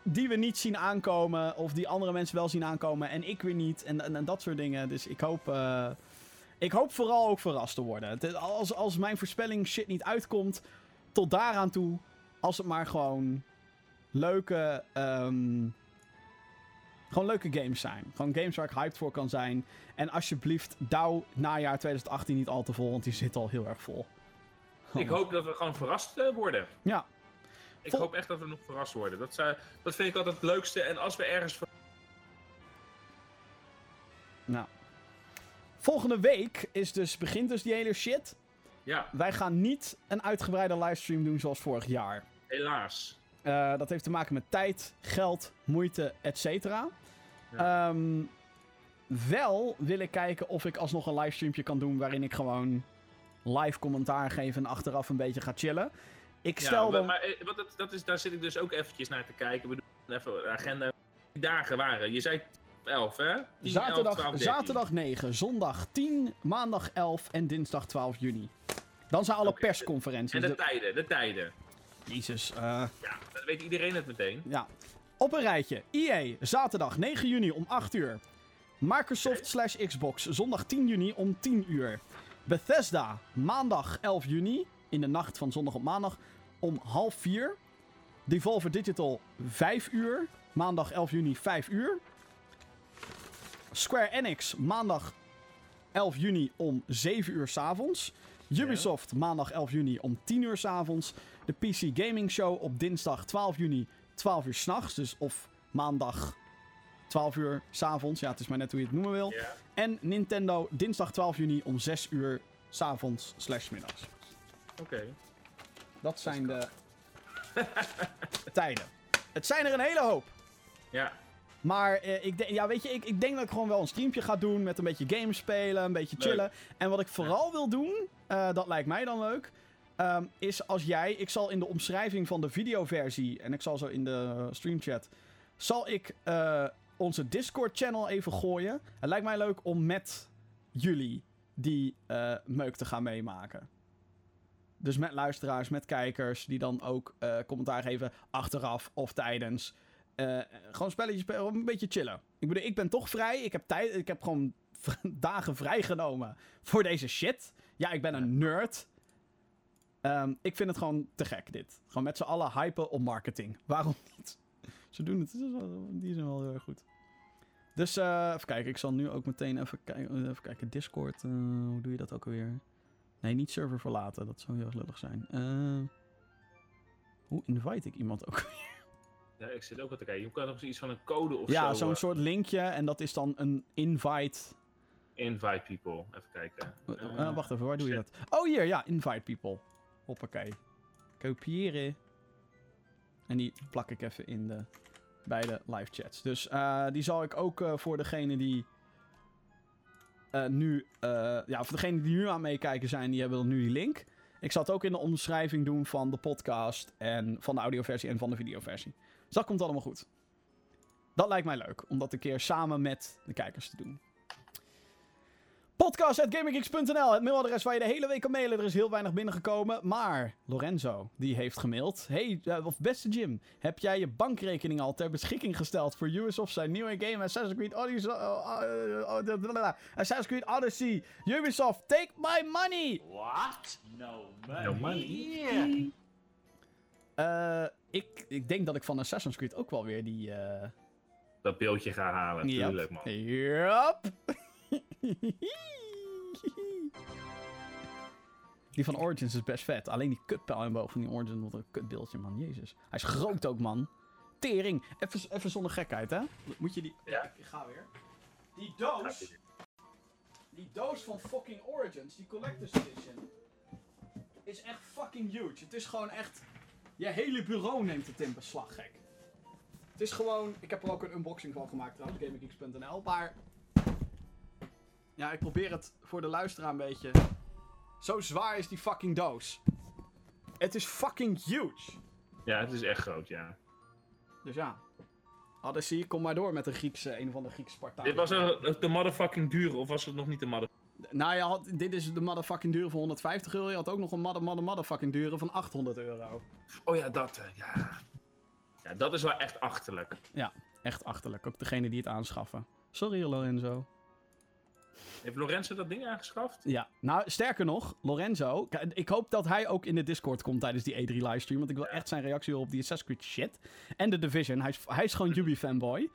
die we niet zien aankomen. Of die andere mensen wel zien aankomen. En ik weer niet. En, en, dat soort dingen. Dus ik hoop... eh, ik hoop vooral ook verrast te worden. Als, als mijn voorspelling shit niet uitkomt... Tot daaraan toe... Als het maar gewoon... Leuke... ehm, gewoon leuke games zijn. Gewoon games waar ik hyped voor kan zijn. En alsjeblieft, douw najaar 2018 niet al te vol, want die zit al heel erg vol. Ik hoop dat we gewoon verrast eh, worden. Ja, Ik Vol- hoop echt dat we nog verrast worden. Dat, zou- dat vind ik altijd het leukste. En als we ergens... nou. Volgende week is dus, begint dus die hele shit. Ja, Wij gaan niet een uitgebreide livestream doen zoals vorig jaar. helaas. Eh, dat heeft te maken met tijd, geld, moeite, etc. Ja. Ehm, wel wil ik kijken of ik alsnog een livestreampje kan doen waarin ik gewoon live commentaar geef en achteraf een beetje ga chillen. Ik Ja, stel maar, dan... maar eh, wat dat, dat is, daar zit ik dus ook eventjes naar te kijken. We doen even de agenda. Die dagen waren. Je zei 11, hè? 10, 11, Zaterdag, 12, 13. zaterdag 9, zondag 10, maandag 11 en dinsdag 12 juni. Dan zijn alle Oké, persconferenties. En de De- tijden, de tijden. Jezus. eh, Ja, dat weet iedereen het meteen. ja. Op een rijtje. EA, zaterdag 9 juni om 8 uur. Microsoft slash Xbox, zondag 10 juni om 10 uur. Bethesda, maandag 11 juni, in de nacht van zondag op maandag, om half 4. Devolver Digital, 5 uur. Maandag 11 juni, 5 uur. Square Enix, maandag 11 juni om 7 uur s'avonds. Ubisoft, maandag 11 juni om 10 uur s'avonds. De PC Gaming Show op dinsdag 12 juni, 12 uur s'nachts. Dus of maandag 12 uur s'avonds. Ja, het is maar net hoe je het noemen wil. En Nintendo, dinsdag 12 juni om 6 uur s'avonds slash middags. Oké. Dat zijn de tijden. Het zijn er een hele hoop. Ja. Maar eh, ik, denk- ja, weet je, ik, ik denk dat ik gewoon wel een streampje ga doen met een beetje games spelen, een beetje chillen. En wat ik vooral wil doen, eh, dat lijkt mij dan leuk, ehm, is als jij, ik zal in de omschrijving van de videoversie, en ik zal zo in de streamchat, zal ik eh, onze Discord-channel even gooien. Het lijkt mij leuk om met jullie die eh, meuk te gaan meemaken. Dus met luisteraars, met kijkers, die dan ook eh, commentaar geven achteraf of tijdens. Gewoon spelletjes spelen, een beetje chillen. Ik bedoel, ik ben toch vrij. Ik heb, tijd, ik heb gewoon dagen vrijgenomen voor deze shit. Ja, ik ben een nerd. Ehm, ik vind het gewoon te gek, dit. Gewoon met z'n allen hypen op marketing. Waarom niet? Ze doen het, die zijn wel heel erg goed. Dus eh, even kijken, ik zal nu ook meteen even, kijken. even kijken. Discord, eh, hoe doe je dat ook alweer? Nee, niet server verlaten, dat zou heel erg lullig zijn. Eh, hoe invite ik iemand ook ja, ik zit ook wat te kijken. Je kan nog iets van een code of Ja, zo. zo'n eh, soort linkje en dat is dan een invite. Invite people. Even kijken. Wacht even, waar doe je dat? Oh, hier, ja, invite people. Hoppakee. Kopiëren. En die plak ik even in de beide live chats. Dus eh, die zal ik ook eh, voor degene die eh, nu, ja, voor degene die nu aan meekijken zijn, die hebben dan nu die link. Ik zal het ook in de omschrijving doen van de podcast en van de audioversie en van de videoversie. Dus dat komt allemaal goed. Dat lijkt mij leuk, om dat een keer samen met de kijkers te doen. Podcast.gaminggeeks.nl, het mailadres waar je de hele week kan mailen. Er is heel weinig binnengekomen. Maar Lorenzo, die heeft gemaild. Hey, uh, of beste Jim, heb jij je bankrekening al ter beschikking gesteld voor Ubisoft zijn nieuwe game Assassin's Creed Odyssey? Uh, uh, Assassin's Creed Odyssey. Ubisoft, take my money! What? No money. No money. Uh, ik, ik denk dat ik van Assassin's Creed ook wel weer die... Uh... Dat beeldje ga halen, Yep. tuurlijk man. Yup. die van Origins is best vet. Alleen die kutpijl en boven die Origins, wat een kutbeeldje, man. Jezus. Hij is groot ook, man. Tering. Even, even zonder gekheid, hè. Moet je die... Ja. Ik ga weer. Die doos... Die doos van fucking Origins, die Collector's Edition... Is echt fucking huge. Het is gewoon echt... Je hele bureau neemt het in beslag, gek. Het is gewoon... Ik heb er ook een unboxing van gemaakt trouwens, GamingGeeks.nl. Maar... Ja, ik probeer het voor de luisteraar een beetje... Zo zwaar is die fucking doos. Het is fucking huge. Ja, het is echt groot, ja. Dus ja. Odyssey, kom maar door met de Griekse, een van de Griekse Spartanen. Dit was een- de motherfucking dure, of was het nog niet de mother... Nou, je had, dit is de motherfucking dure van 150 euro. Je had ook nog een mother, mother, motherfucking dure van 800 euro. Oh ja, dat, eh, ja. Ja, dat is wel echt achterlijk. Ja, echt achterlijk. Ook degene die het aanschaffen. Sorry, Lorenzo. Heeft Lorenzo dat ding aangeschaft? Ja, nou, sterker nog, Lorenzo. Ik hoop dat hij ook in de Discord komt tijdens die E3-livestream. Want ik wil echt zijn reactie op die Assassin's Creed shit. En de Division. Hij is, hij is gewoon Ubi-fanboy.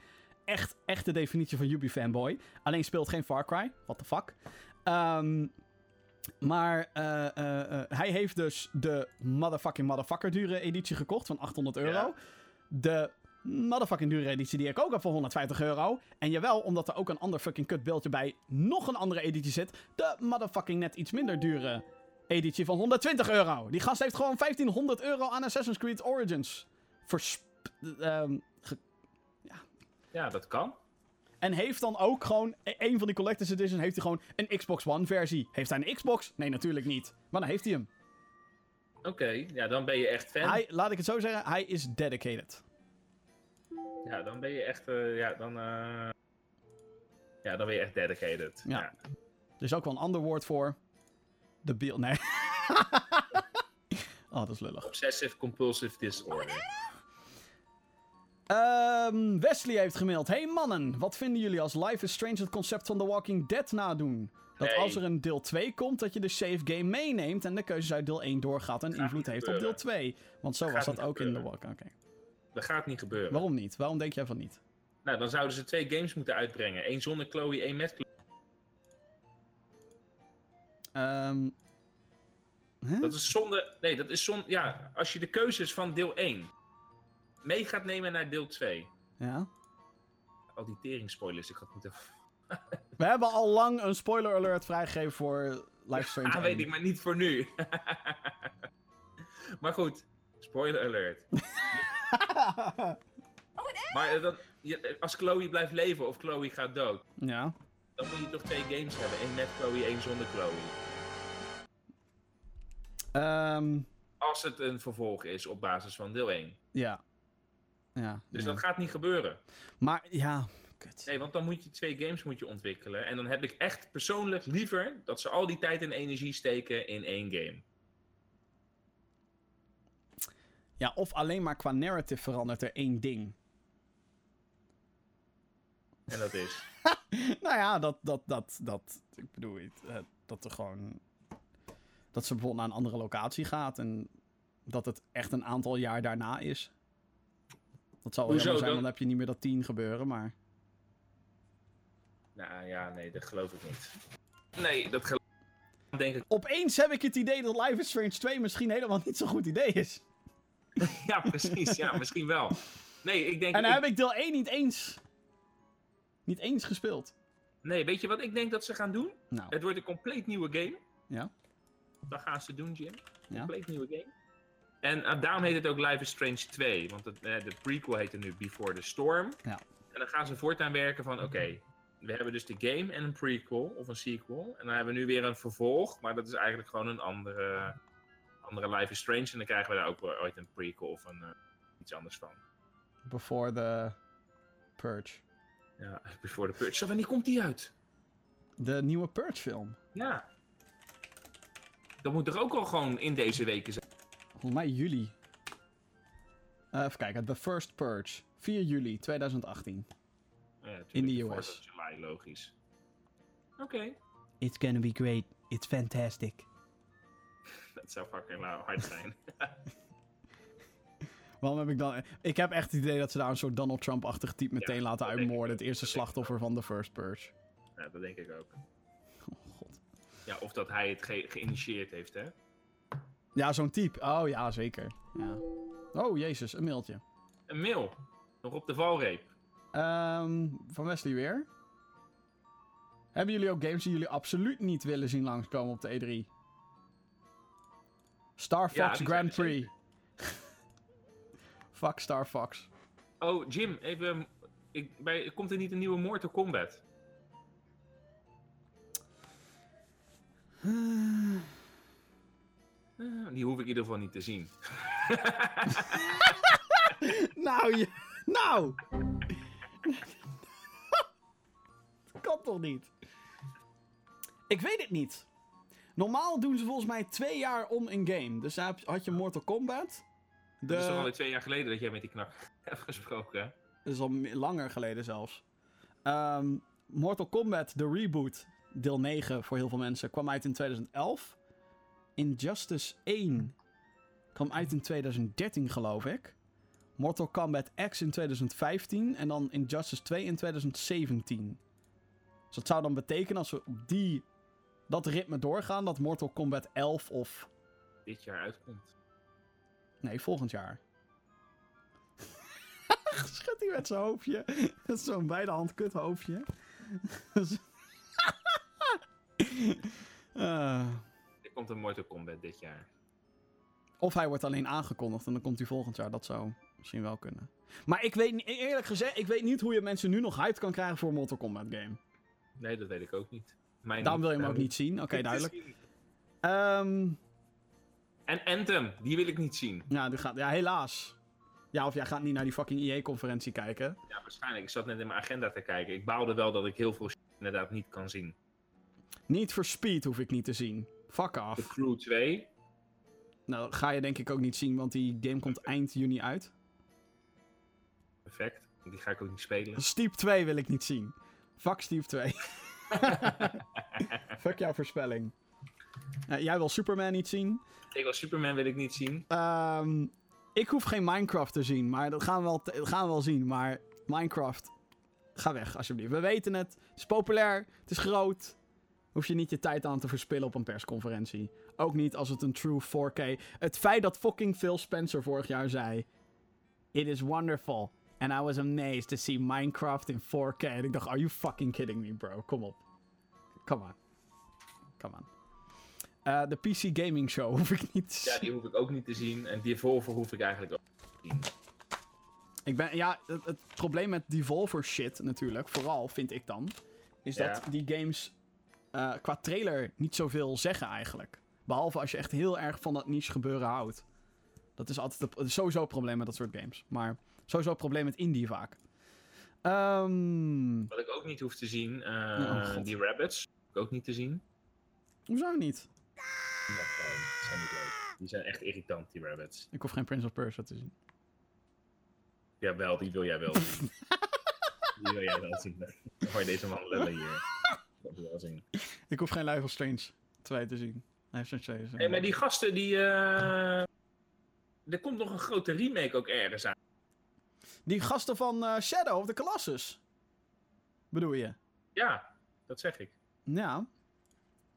Echt, echt de definitie van Ubi-fanboy. Alleen speelt geen Far Cry. What the fuck. Ehm, maar eh, eh, eh, hij heeft dus de motherfucking motherfucker dure editie gekocht van 800 euro. Ja. De motherfucking dure editie die ik ook heb voor 150 euro. En jawel, omdat er ook een ander fucking kutbeeldje bij nog een andere editie zit. De motherfucking net iets minder dure editie van 120 euro. Die gast heeft gewoon 1500 euro aan Assassin's Creed Origins. Versp... ehm, ge- Ja, dat kan. en heeft dan ook gewoon, e- een van die Collector's Edition heeft hij gewoon een Xbox One versie. Heeft hij een Xbox? Nee, natuurlijk niet. Maar dan heeft hij hem. Oké, ja, dan ben je echt fan. Hij, laat ik het zo zeggen, hij is dedicated. Ja, dan ben je echt, eh, ja, dan, eh, ja, dan ben je echt dedicated. Ja. Ja. Er is ook wel een ander woord voor. De beeld. Nee. oh, dat is lullig. Obsessive compulsive disorder. Ehm, Wesley heeft gemaild. Hey mannen, wat vinden jullie als Life is Strange het concept van The Walking Dead nadoen? Dat Nee. als er een deel 2 komt, dat je de save game meeneemt en de keuzes uit deel 1 doorgaat en invloed heeft op deel gebeuren. 2. Want zo was dat ook in The. Walking Oké. Dat gaat niet gebeuren. Waarom niet? Waarom denk jij van niet? Nou, dan zouden ze twee games moeten uitbrengen. Eén zonder Chloe, één met Chloe. Ehm? Dat is zonde. Nee, dat is zonde. Ja, als je de keuzes van deel 1 mee gaat nemen naar deel 2. Ja. Al die tering spoilers, ik had moeten. We hebben al lang een spoiler alert vrijgegeven voor Life Ah, 1. weet ik, maar niet voor nu. maar goed, spoiler alert. Maar eh, dat, je- als Chloe blijft leven of Chloe gaat dood, ja. dan moet je toch twee games hebben. één met Chloe, één zonder Chloe. Ehm, Als het een vervolg is op basis van deel 1. ja. Ja. Dus ja. dat gaat niet gebeuren. Maar ja, kut. Nee, want dan moet je twee games moet je ontwikkelen. En dan heb ik echt persoonlijk liever dat ze al die tijd en energie steken in één game. Ja, of alleen maar qua narrative verandert er één ding. En dat is. nou ja, dat, dat, dat, dat, ik bedoel, eh, dat er gewoon, dat ze bijvoorbeeld naar een andere locatie gaat en dat het echt een aantal jaar daarna is. Dat zou wel zijn, dan? dan heb je niet meer dat 10 gebeuren, maar... Nou ja, nee, dat geloof ik niet. Nee, dat geloof ik denk ik. Opeens heb ik het idee dat Life is Strange 2 misschien helemaal niet zo'n goed idee is. Ja, precies. Ja, misschien wel. Nee, ik denk. En dan ik- heb ik deel 1 niet eens, niet eens gespeeld. Nee, weet je wat ik denk dat ze gaan doen? Nou, Het wordt een compleet nieuwe game. ja, Dat gaan ze doen, Jim. ja. Compleet nieuwe game. En eh, daarom heet het ook Life is Strange 2. Want het, eh, de prequel heet er nu Before the Storm. Ja. En dan gaan ze voortaan werken van, oké, we hebben dus de game en een prequel of een sequel. En dan hebben we nu weer een vervolg, maar dat is eigenlijk gewoon een andere, andere Life is Strange. En dan krijgen we daar ook ooit een prequel of een, eh, iets anders van. Before the Purge. Ja, Before the Purge. Zo, wanneer komt die uit? De nieuwe Purge film. Ja. Dat moet toch ook al gewoon in deze weken zijn? Volgens mij juli. Eh, even kijken. The First Purge. 4 juli 2018. Ja, In de US. 4th of July, logisch. Oké. It's gonna be great. It's fantastic. Dat zou fucking hard zijn. Waarom heb ik dan... Ik heb echt het idee dat ze daar een soort Donald Trump-achtig type meteen Ja, laten uitmoorden. Het eerste slachtoffer van The First Purge. ja, dat denk ik ook. Oh, god. Ja, of dat hij het ge- geïnitieerd heeft, hè? Ja, zo'n type. Oh ja, zeker. Ja. Oh, jezus. Een mailtje. Een mail. Nog op de valreep. Ehm, van Wesley weer. Hebben jullie ook games die jullie absoluut niet willen zien langskomen op de E3? Star Fox Grand Prix. Fuck Star Fox. Oh, Jim, even. Ik, bij, komt er niet een nieuwe Mortal Kombat? Eh, die hoef ik in ieder geval niet te zien. nou, je, nou! Dat kan toch niet? Ik weet het niet. Normaal doen ze volgens mij twee jaar om een game. Dus daar had je Mortal Kombat. De... Dat is toch alweer twee jaar geleden dat jij met die knak hebt gesproken, hè? Dat is al langer geleden zelfs. Ehm, Mortal Kombat, de reboot, deel 9 voor heel veel mensen, kwam uit in 2011. Injustice 1 kwam uit in 2013, geloof ik. Mortal Kombat X in 2015 en dan Injustice 2 in 2017. Dus dat zou dan betekenen als we op die, dat ritme doorgaan, dat Mortal Kombat 11 of... Dit jaar uitkomt. Nee, volgend jaar. Schudt hij met zijn hoofdje. Dat is zo'n beide hand kut hoofdje. Eh, Er komt een Mortal Kombat dit jaar. of hij wordt alleen aangekondigd en dan komt hij volgend jaar. Dat zou misschien wel kunnen. Maar ik weet niet, eerlijk gezegd, ik weet niet hoe je mensen nu nog hyped kan krijgen voor een Mortal Kombat game. Nee, dat weet ik ook niet. Mij Daarom wil je hem ook niet zien. Oké, duidelijk. Ehm En Anthem, die wil ik niet zien. ja, die gaat, ja, helaas. Ja, of jij gaat niet naar die fucking EA-conferentie kijken. Ja, waarschijnlijk. Ik zat net in mijn agenda te kijken. Ik baalde wel dat ik heel veel inderdaad niet kan zien. Niet voor Speed hoef ik niet te zien. Fuck af. Crew 2. Nou, ga je denk ik ook niet zien, want die game komt eind juni uit. Perfect. Die ga ik ook niet spelen. Steep 2 wil ik niet zien. Fuck Steep 2. Fuck jouw voorspelling. Eh, jij wil Superman niet zien. Ik wil Superman wil ik niet zien. Ehm, ik hoef geen Minecraft te zien, maar dat gaan we wel, dat gaan we wel zien. Maar Minecraft, ga weg alsjeblieft. We weten het. Het is populair. Het is groot. Hoef je niet je tijd aan te verspillen op een persconferentie. Ook niet als het een true 4K... Het feit dat fucking Phil Spencer vorig jaar zei... It is wonderful. And I was amazed to see Minecraft in 4K. En ik dacht, are you fucking kidding me, bro? Kom op. Come on. Come on. Eh, de PC Gaming Show hoef ik niet te Ja, zien. die hoef ik ook niet te zien. En Devolver hoef ik eigenlijk ook niet te zien. Ik ben, ja, het, het probleem met Devolver shit natuurlijk, vooral vind ik dan, is Ja. dat die games eh, qua trailer niet zoveel zeggen eigenlijk. Behalve als je echt heel erg van dat niche gebeuren houdt. Dat is altijd het- sowieso een probleem met dat soort games. Maar sowieso een probleem met indie vaak. Ehm Wat ik ook niet hoef te zien, eh, Oh, die Rabbits. Ook niet te zien. hoezo niet? Ja, die zijn niet leuk. Die zijn echt irritant, die Rabbits. Ik hoef geen Prince of Persia te zien. Jawel, die wil jij wel zien. die wil jij wel zien. Dan hoor je deze man lullen hier. Dat wil wel zien. Ik hoef geen Life of Strange 2 te zien. Life of Strange 2 is... Hey, maar die gasten, die... eh, Er komt nog een grote remake ook ergens aan. Die gasten van eh, Shadow of the Colossus. Bedoel je? Ja, dat zeg ik. Ja.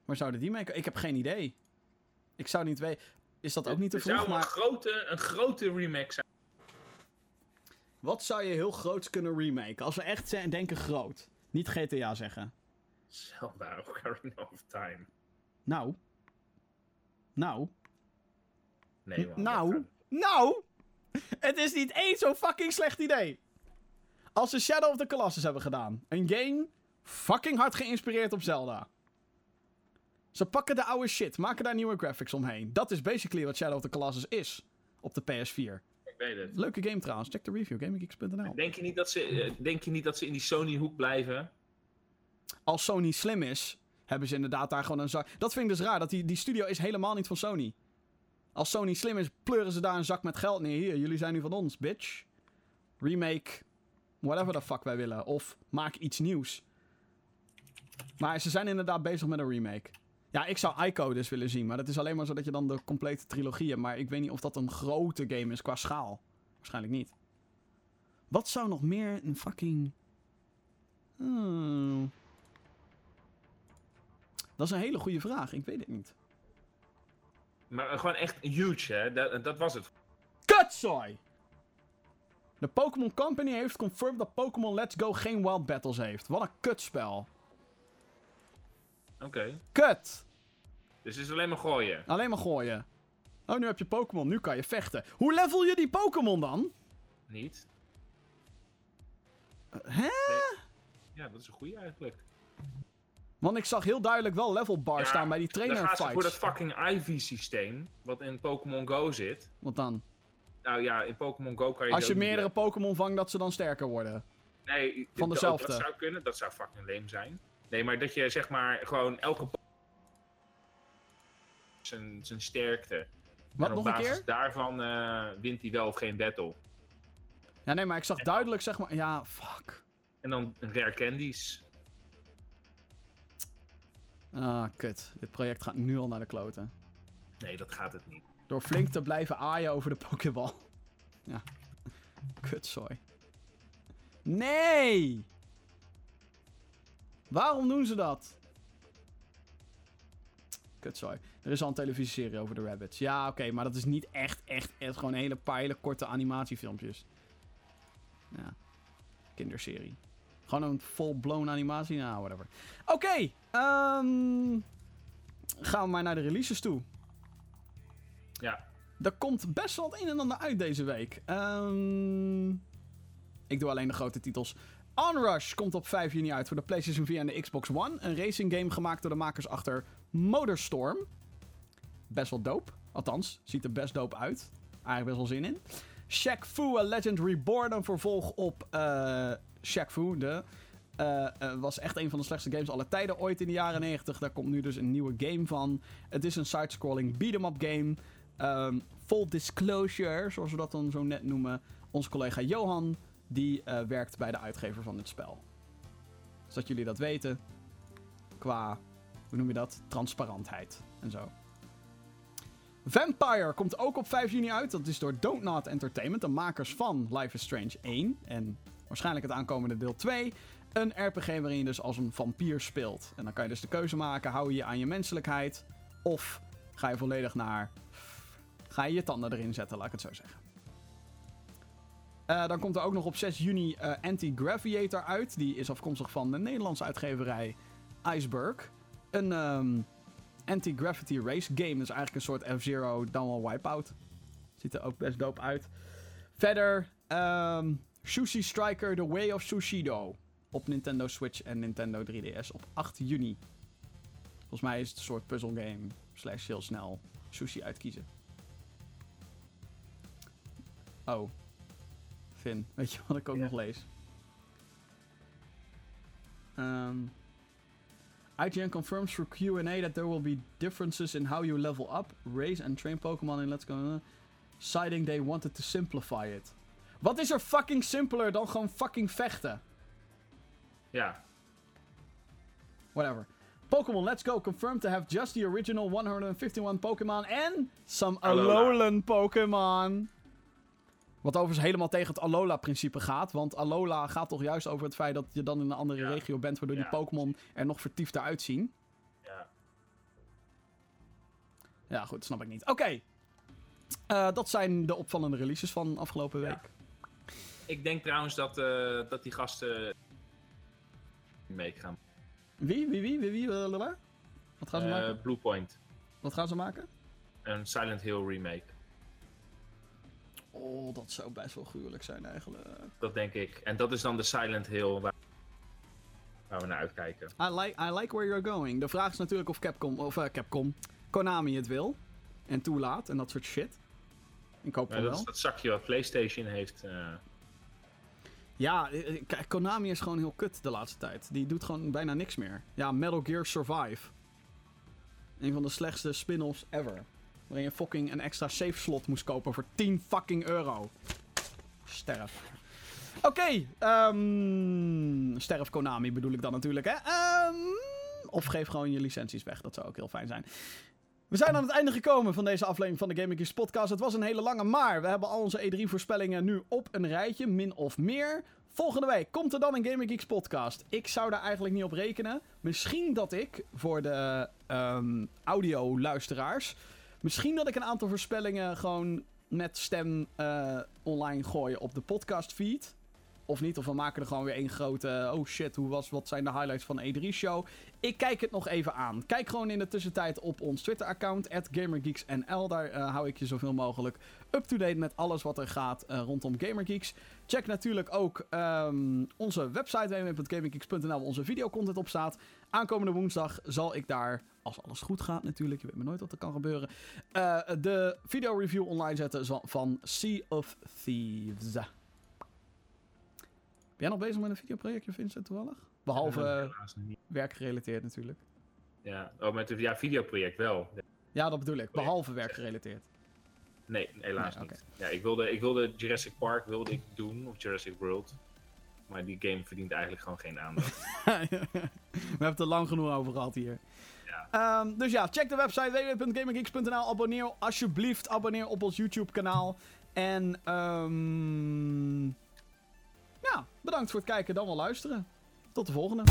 Maar zouden die maken? Ik heb geen idee. Ik zou niet weten. Is dat ook niet te vroeg? zou een Maar grote, een grote remake zijn. wat zou je heel groots kunnen remaken? Als we echt zijn, denken groot. Niet GTA zeggen. Zelda Ocarina of Time. Nou. Nou. Nee, man. nou. Nou. Het is niet eens zo'n fucking slecht idee. Als ze Shadow of the Colossus hebben gedaan. Een game fucking hard geïnspireerd op Zelda. Ze pakken de oude shit, maken daar nieuwe graphics omheen. Dat is basically wat Shadow of the Colossus is. Op de PS4. Ik weet het. Leuke game trouwens. Check de review, gamegeeks.nl. Denk je, niet dat ze, eh, denk je niet dat ze in die Sony-hoek blijven? als Sony slim is, hebben ze inderdaad daar gewoon een zak. Dat vind ik dus raar, dat die, die studio is helemaal niet van Sony. Als Sony slim is, pleuren ze daar een zak met geld neer. Hier, jullie zijn nu van ons, bitch. Remake, whatever the fuck wij willen. Of maak iets nieuws. Maar ze zijn inderdaad bezig met een remake. Ja, ik zou Ico dus willen zien, maar dat is alleen maar zodat je dan de complete trilogie hebt. Maar ik weet niet of dat een grote game is qua schaal. Waarschijnlijk niet. Wat zou nog meer een fucking. Hmm. Dat is een hele goede vraag. Ik weet het niet. Maar gewoon echt huge, hè? Dat, dat was het. Kutzooi! De Pokémon Company heeft confirmed dat Pokémon Let's Go geen Wild Battles heeft. Wat een kutspel. Oké. Kut! Dus het is alleen maar gooien. Alleen maar gooien. Oh, nu heb je Pokémon. Nu kan je vechten. Hoe level je die Pokémon dan? Niet? Hè? Ja, dat is een goede eigenlijk. Want ik zag heel duidelijk wel level bar Ja, staan bij die trainer Dan gaan ze voor dat fights. fucking IV-systeem, wat in Pokémon Go zit. Wat dan? Nou ja, in Pokémon Go kan je... Als je meerdere Pokémon vangt, dat ze dan sterker worden. Nee, van dezelfde. Dat zou kunnen, dat zou fucking lame zijn. Nee, maar dat je zeg maar gewoon elke zijn, zijn sterkte. Wat, en op nog een basis keer? daarvan eh, wint hij wel of geen battle. Ja, nee, maar ik zag duidelijk, zeg maar... Ja, fuck. En dan rare candies. Ah, kut. Dit project gaat nu al naar de kloten. Nee, dat gaat het niet. Door flink te blijven aaien over de Pokéball. Ja. Kutzooi. Nee! Waarom doen ze dat? Kutzooi. Er is al een televisieserie over de rabbits. Ja, oké, maar dat is niet echt, echt, echt gewoon hele paar hele korte animatiefilmpjes. Ja. Kinderserie. Gewoon een full-blown animatie? Nou, whatever. Oké, ehm, gaan we maar naar de releases toe. Ja, Er komt best wel het een en ander uit deze week. Ehm, ik doe alleen de grote titels. Onrush komt op 5 juni uit voor de PlayStation 4 en de Xbox One. Een racing game gemaakt door de makers achter Motorstorm. Best wel dope. Althans, ziet er best dope uit. Eigenlijk best wel zin in. Shaq Fu, A Legend Reborn. Een vervolg op eh Shaq Fu. Eh, eh, was echt een van de slechtste games aller tijden ooit in de jaren 90. Daar komt nu dus een nieuwe game van. Het is een side-scrolling beat-em-up game. Ehm, full disclosure, zoals we dat dan zo net noemen. Onze collega Johan, die eh, werkt bij de uitgever van dit spel. Zodat jullie dat weten. Qua, hoe noem je dat? Transparantheid en zo. Vampire komt ook op 5 juni uit. Dat is door Don't Entertainment, de makers van Life is Strange 1. En waarschijnlijk het aankomende deel 2. Een RPG waarin je dus als een vampier speelt. En dan kan je dus de keuze maken: hou je aan je menselijkheid? Of ga je volledig naar. Ga je je tanden erin zetten, laat ik het zo zeggen. Eh, dan komt er ook nog op 6 juni eh, Anti-Graviator uit. Die is afkomstig van de Nederlandse uitgeverij Iceberg. Een ehm, anti-gravity race game. Dus eigenlijk een soort F-Zero dan wel Wipeout. Ziet er ook best dope uit. Verder ehm Sushi Striker The Way of Sushido. Op Nintendo Switch en Nintendo 3DS op 8 juni. Volgens mij is het een soort puzzelgame. Slash heel snel sushi uitkiezen. Oh. Finn, weet je wat ik ook Ja. nog lees? Ehm IGN confirms through Q&A that there will be differences in how you level up, raise and train Pokémon in Let's Go, citing they wanted to simplify it. Wat is er fucking simpeler dan gewoon fucking vechten? ja. Whatever. Pokémon Let's Go confirmed to have just the original 151 Pokémon and some Alola. Alolan Pokémon. Wat overigens helemaal tegen het Alola-principe gaat. Want Alola gaat toch juist over het feit dat je dan in een andere Ja. regio bent, waardoor Ja, die Pokémon er nog vertiefder uitzien. ja. Ja, goed, snap ik niet. Oké. Eh, dat zijn de opvallende releases van afgelopen Ja. Ik denk trouwens dat, eh, dat die gasten mee gaan. Wie, wie, wie, wie, wie, blablabla? Wat gaan ze Eh, maken? Bluepoint. Wat gaan ze maken? Een Silent Hill remake. Oh, dat zou best wel gruwelijk zijn eigenlijk. Dat denk ik. En dat is dan de Silent Hill waar, we naar uitkijken. I like, I like where you're going. De vraag is natuurlijk of Capcom, of eh, Capcom, Konami het wil. En toelaat en dat soort shit. Ik hoop Ja, dat wel. is dat zakje wat PlayStation heeft. eh, Ja, eh, eh, Konami is gewoon heel kut de laatste tijd. Die doet gewoon bijna niks meer. Ja, Metal Gear Survive. Een van de slechtste spin-offs ever. Waarin je fucking een extra save slot moest kopen voor 10 fucking euro. Sterf. Oké, ehm sterf Konami bedoel ik dan natuurlijk, hè. Ehm, of geef gewoon je licenties weg, dat zou ook heel fijn zijn. We zijn aan het einde gekomen van deze aflevering van de Gaming Geeks podcast. Het was een hele lange, maar we hebben al onze E3-voorspellingen nu op een rijtje, min of meer. Volgende week komt er dan een Gaming Geeks podcast. Ik zou daar eigenlijk niet op rekenen. Misschien dat ik, voor de ehm audio-luisteraars... Misschien dat ik een aantal voorspellingen gewoon met stem eh, online gooi op de podcastfeed. Of niet, of we maken er gewoon weer één grote... Oh shit, hoe was, wat zijn de highlights van de E3-show? Ik kijk het nog even aan. Kijk gewoon in de tussentijd op ons Twitter-account, GamerGeeksNL. Daar eh, hou ik je zoveel mogelijk up-to-date met alles wat er gaat eh, rondom GamerGeeks. Check natuurlijk ook ehm, onze website www.gamergeeks.nl waar onze videocontent op staat. Aankomende woensdag zal ik daar, als alles goed gaat natuurlijk, je weet maar nooit wat er kan gebeuren, eh, de video-review online zetten van Sea of Thieves. Ben jij nog bezig met een videoprojectje, Vincent, toevallig? Behalve Eh, werkgerelateerd natuurlijk. Ja, oh, met het ja, videoproject wel. Ja, dat bedoel ik. Behalve werkgerelateerd. Nee, helaas Nee, niet. Ja, ik wilde, ik wilde Jurassic Park wilde ik doen, of Jurassic World. Maar die game verdient eigenlijk gewoon geen aandacht. We hebben het er lang genoeg over gehad hier. Ja. Ehm, dus ja, check de website www.gaminggeeks.nl. Abonneer alsjeblieft. Abonneer op ons YouTube kanaal. En ehm ja, bedankt voor het kijken dan wel luisteren. Tot de volgende.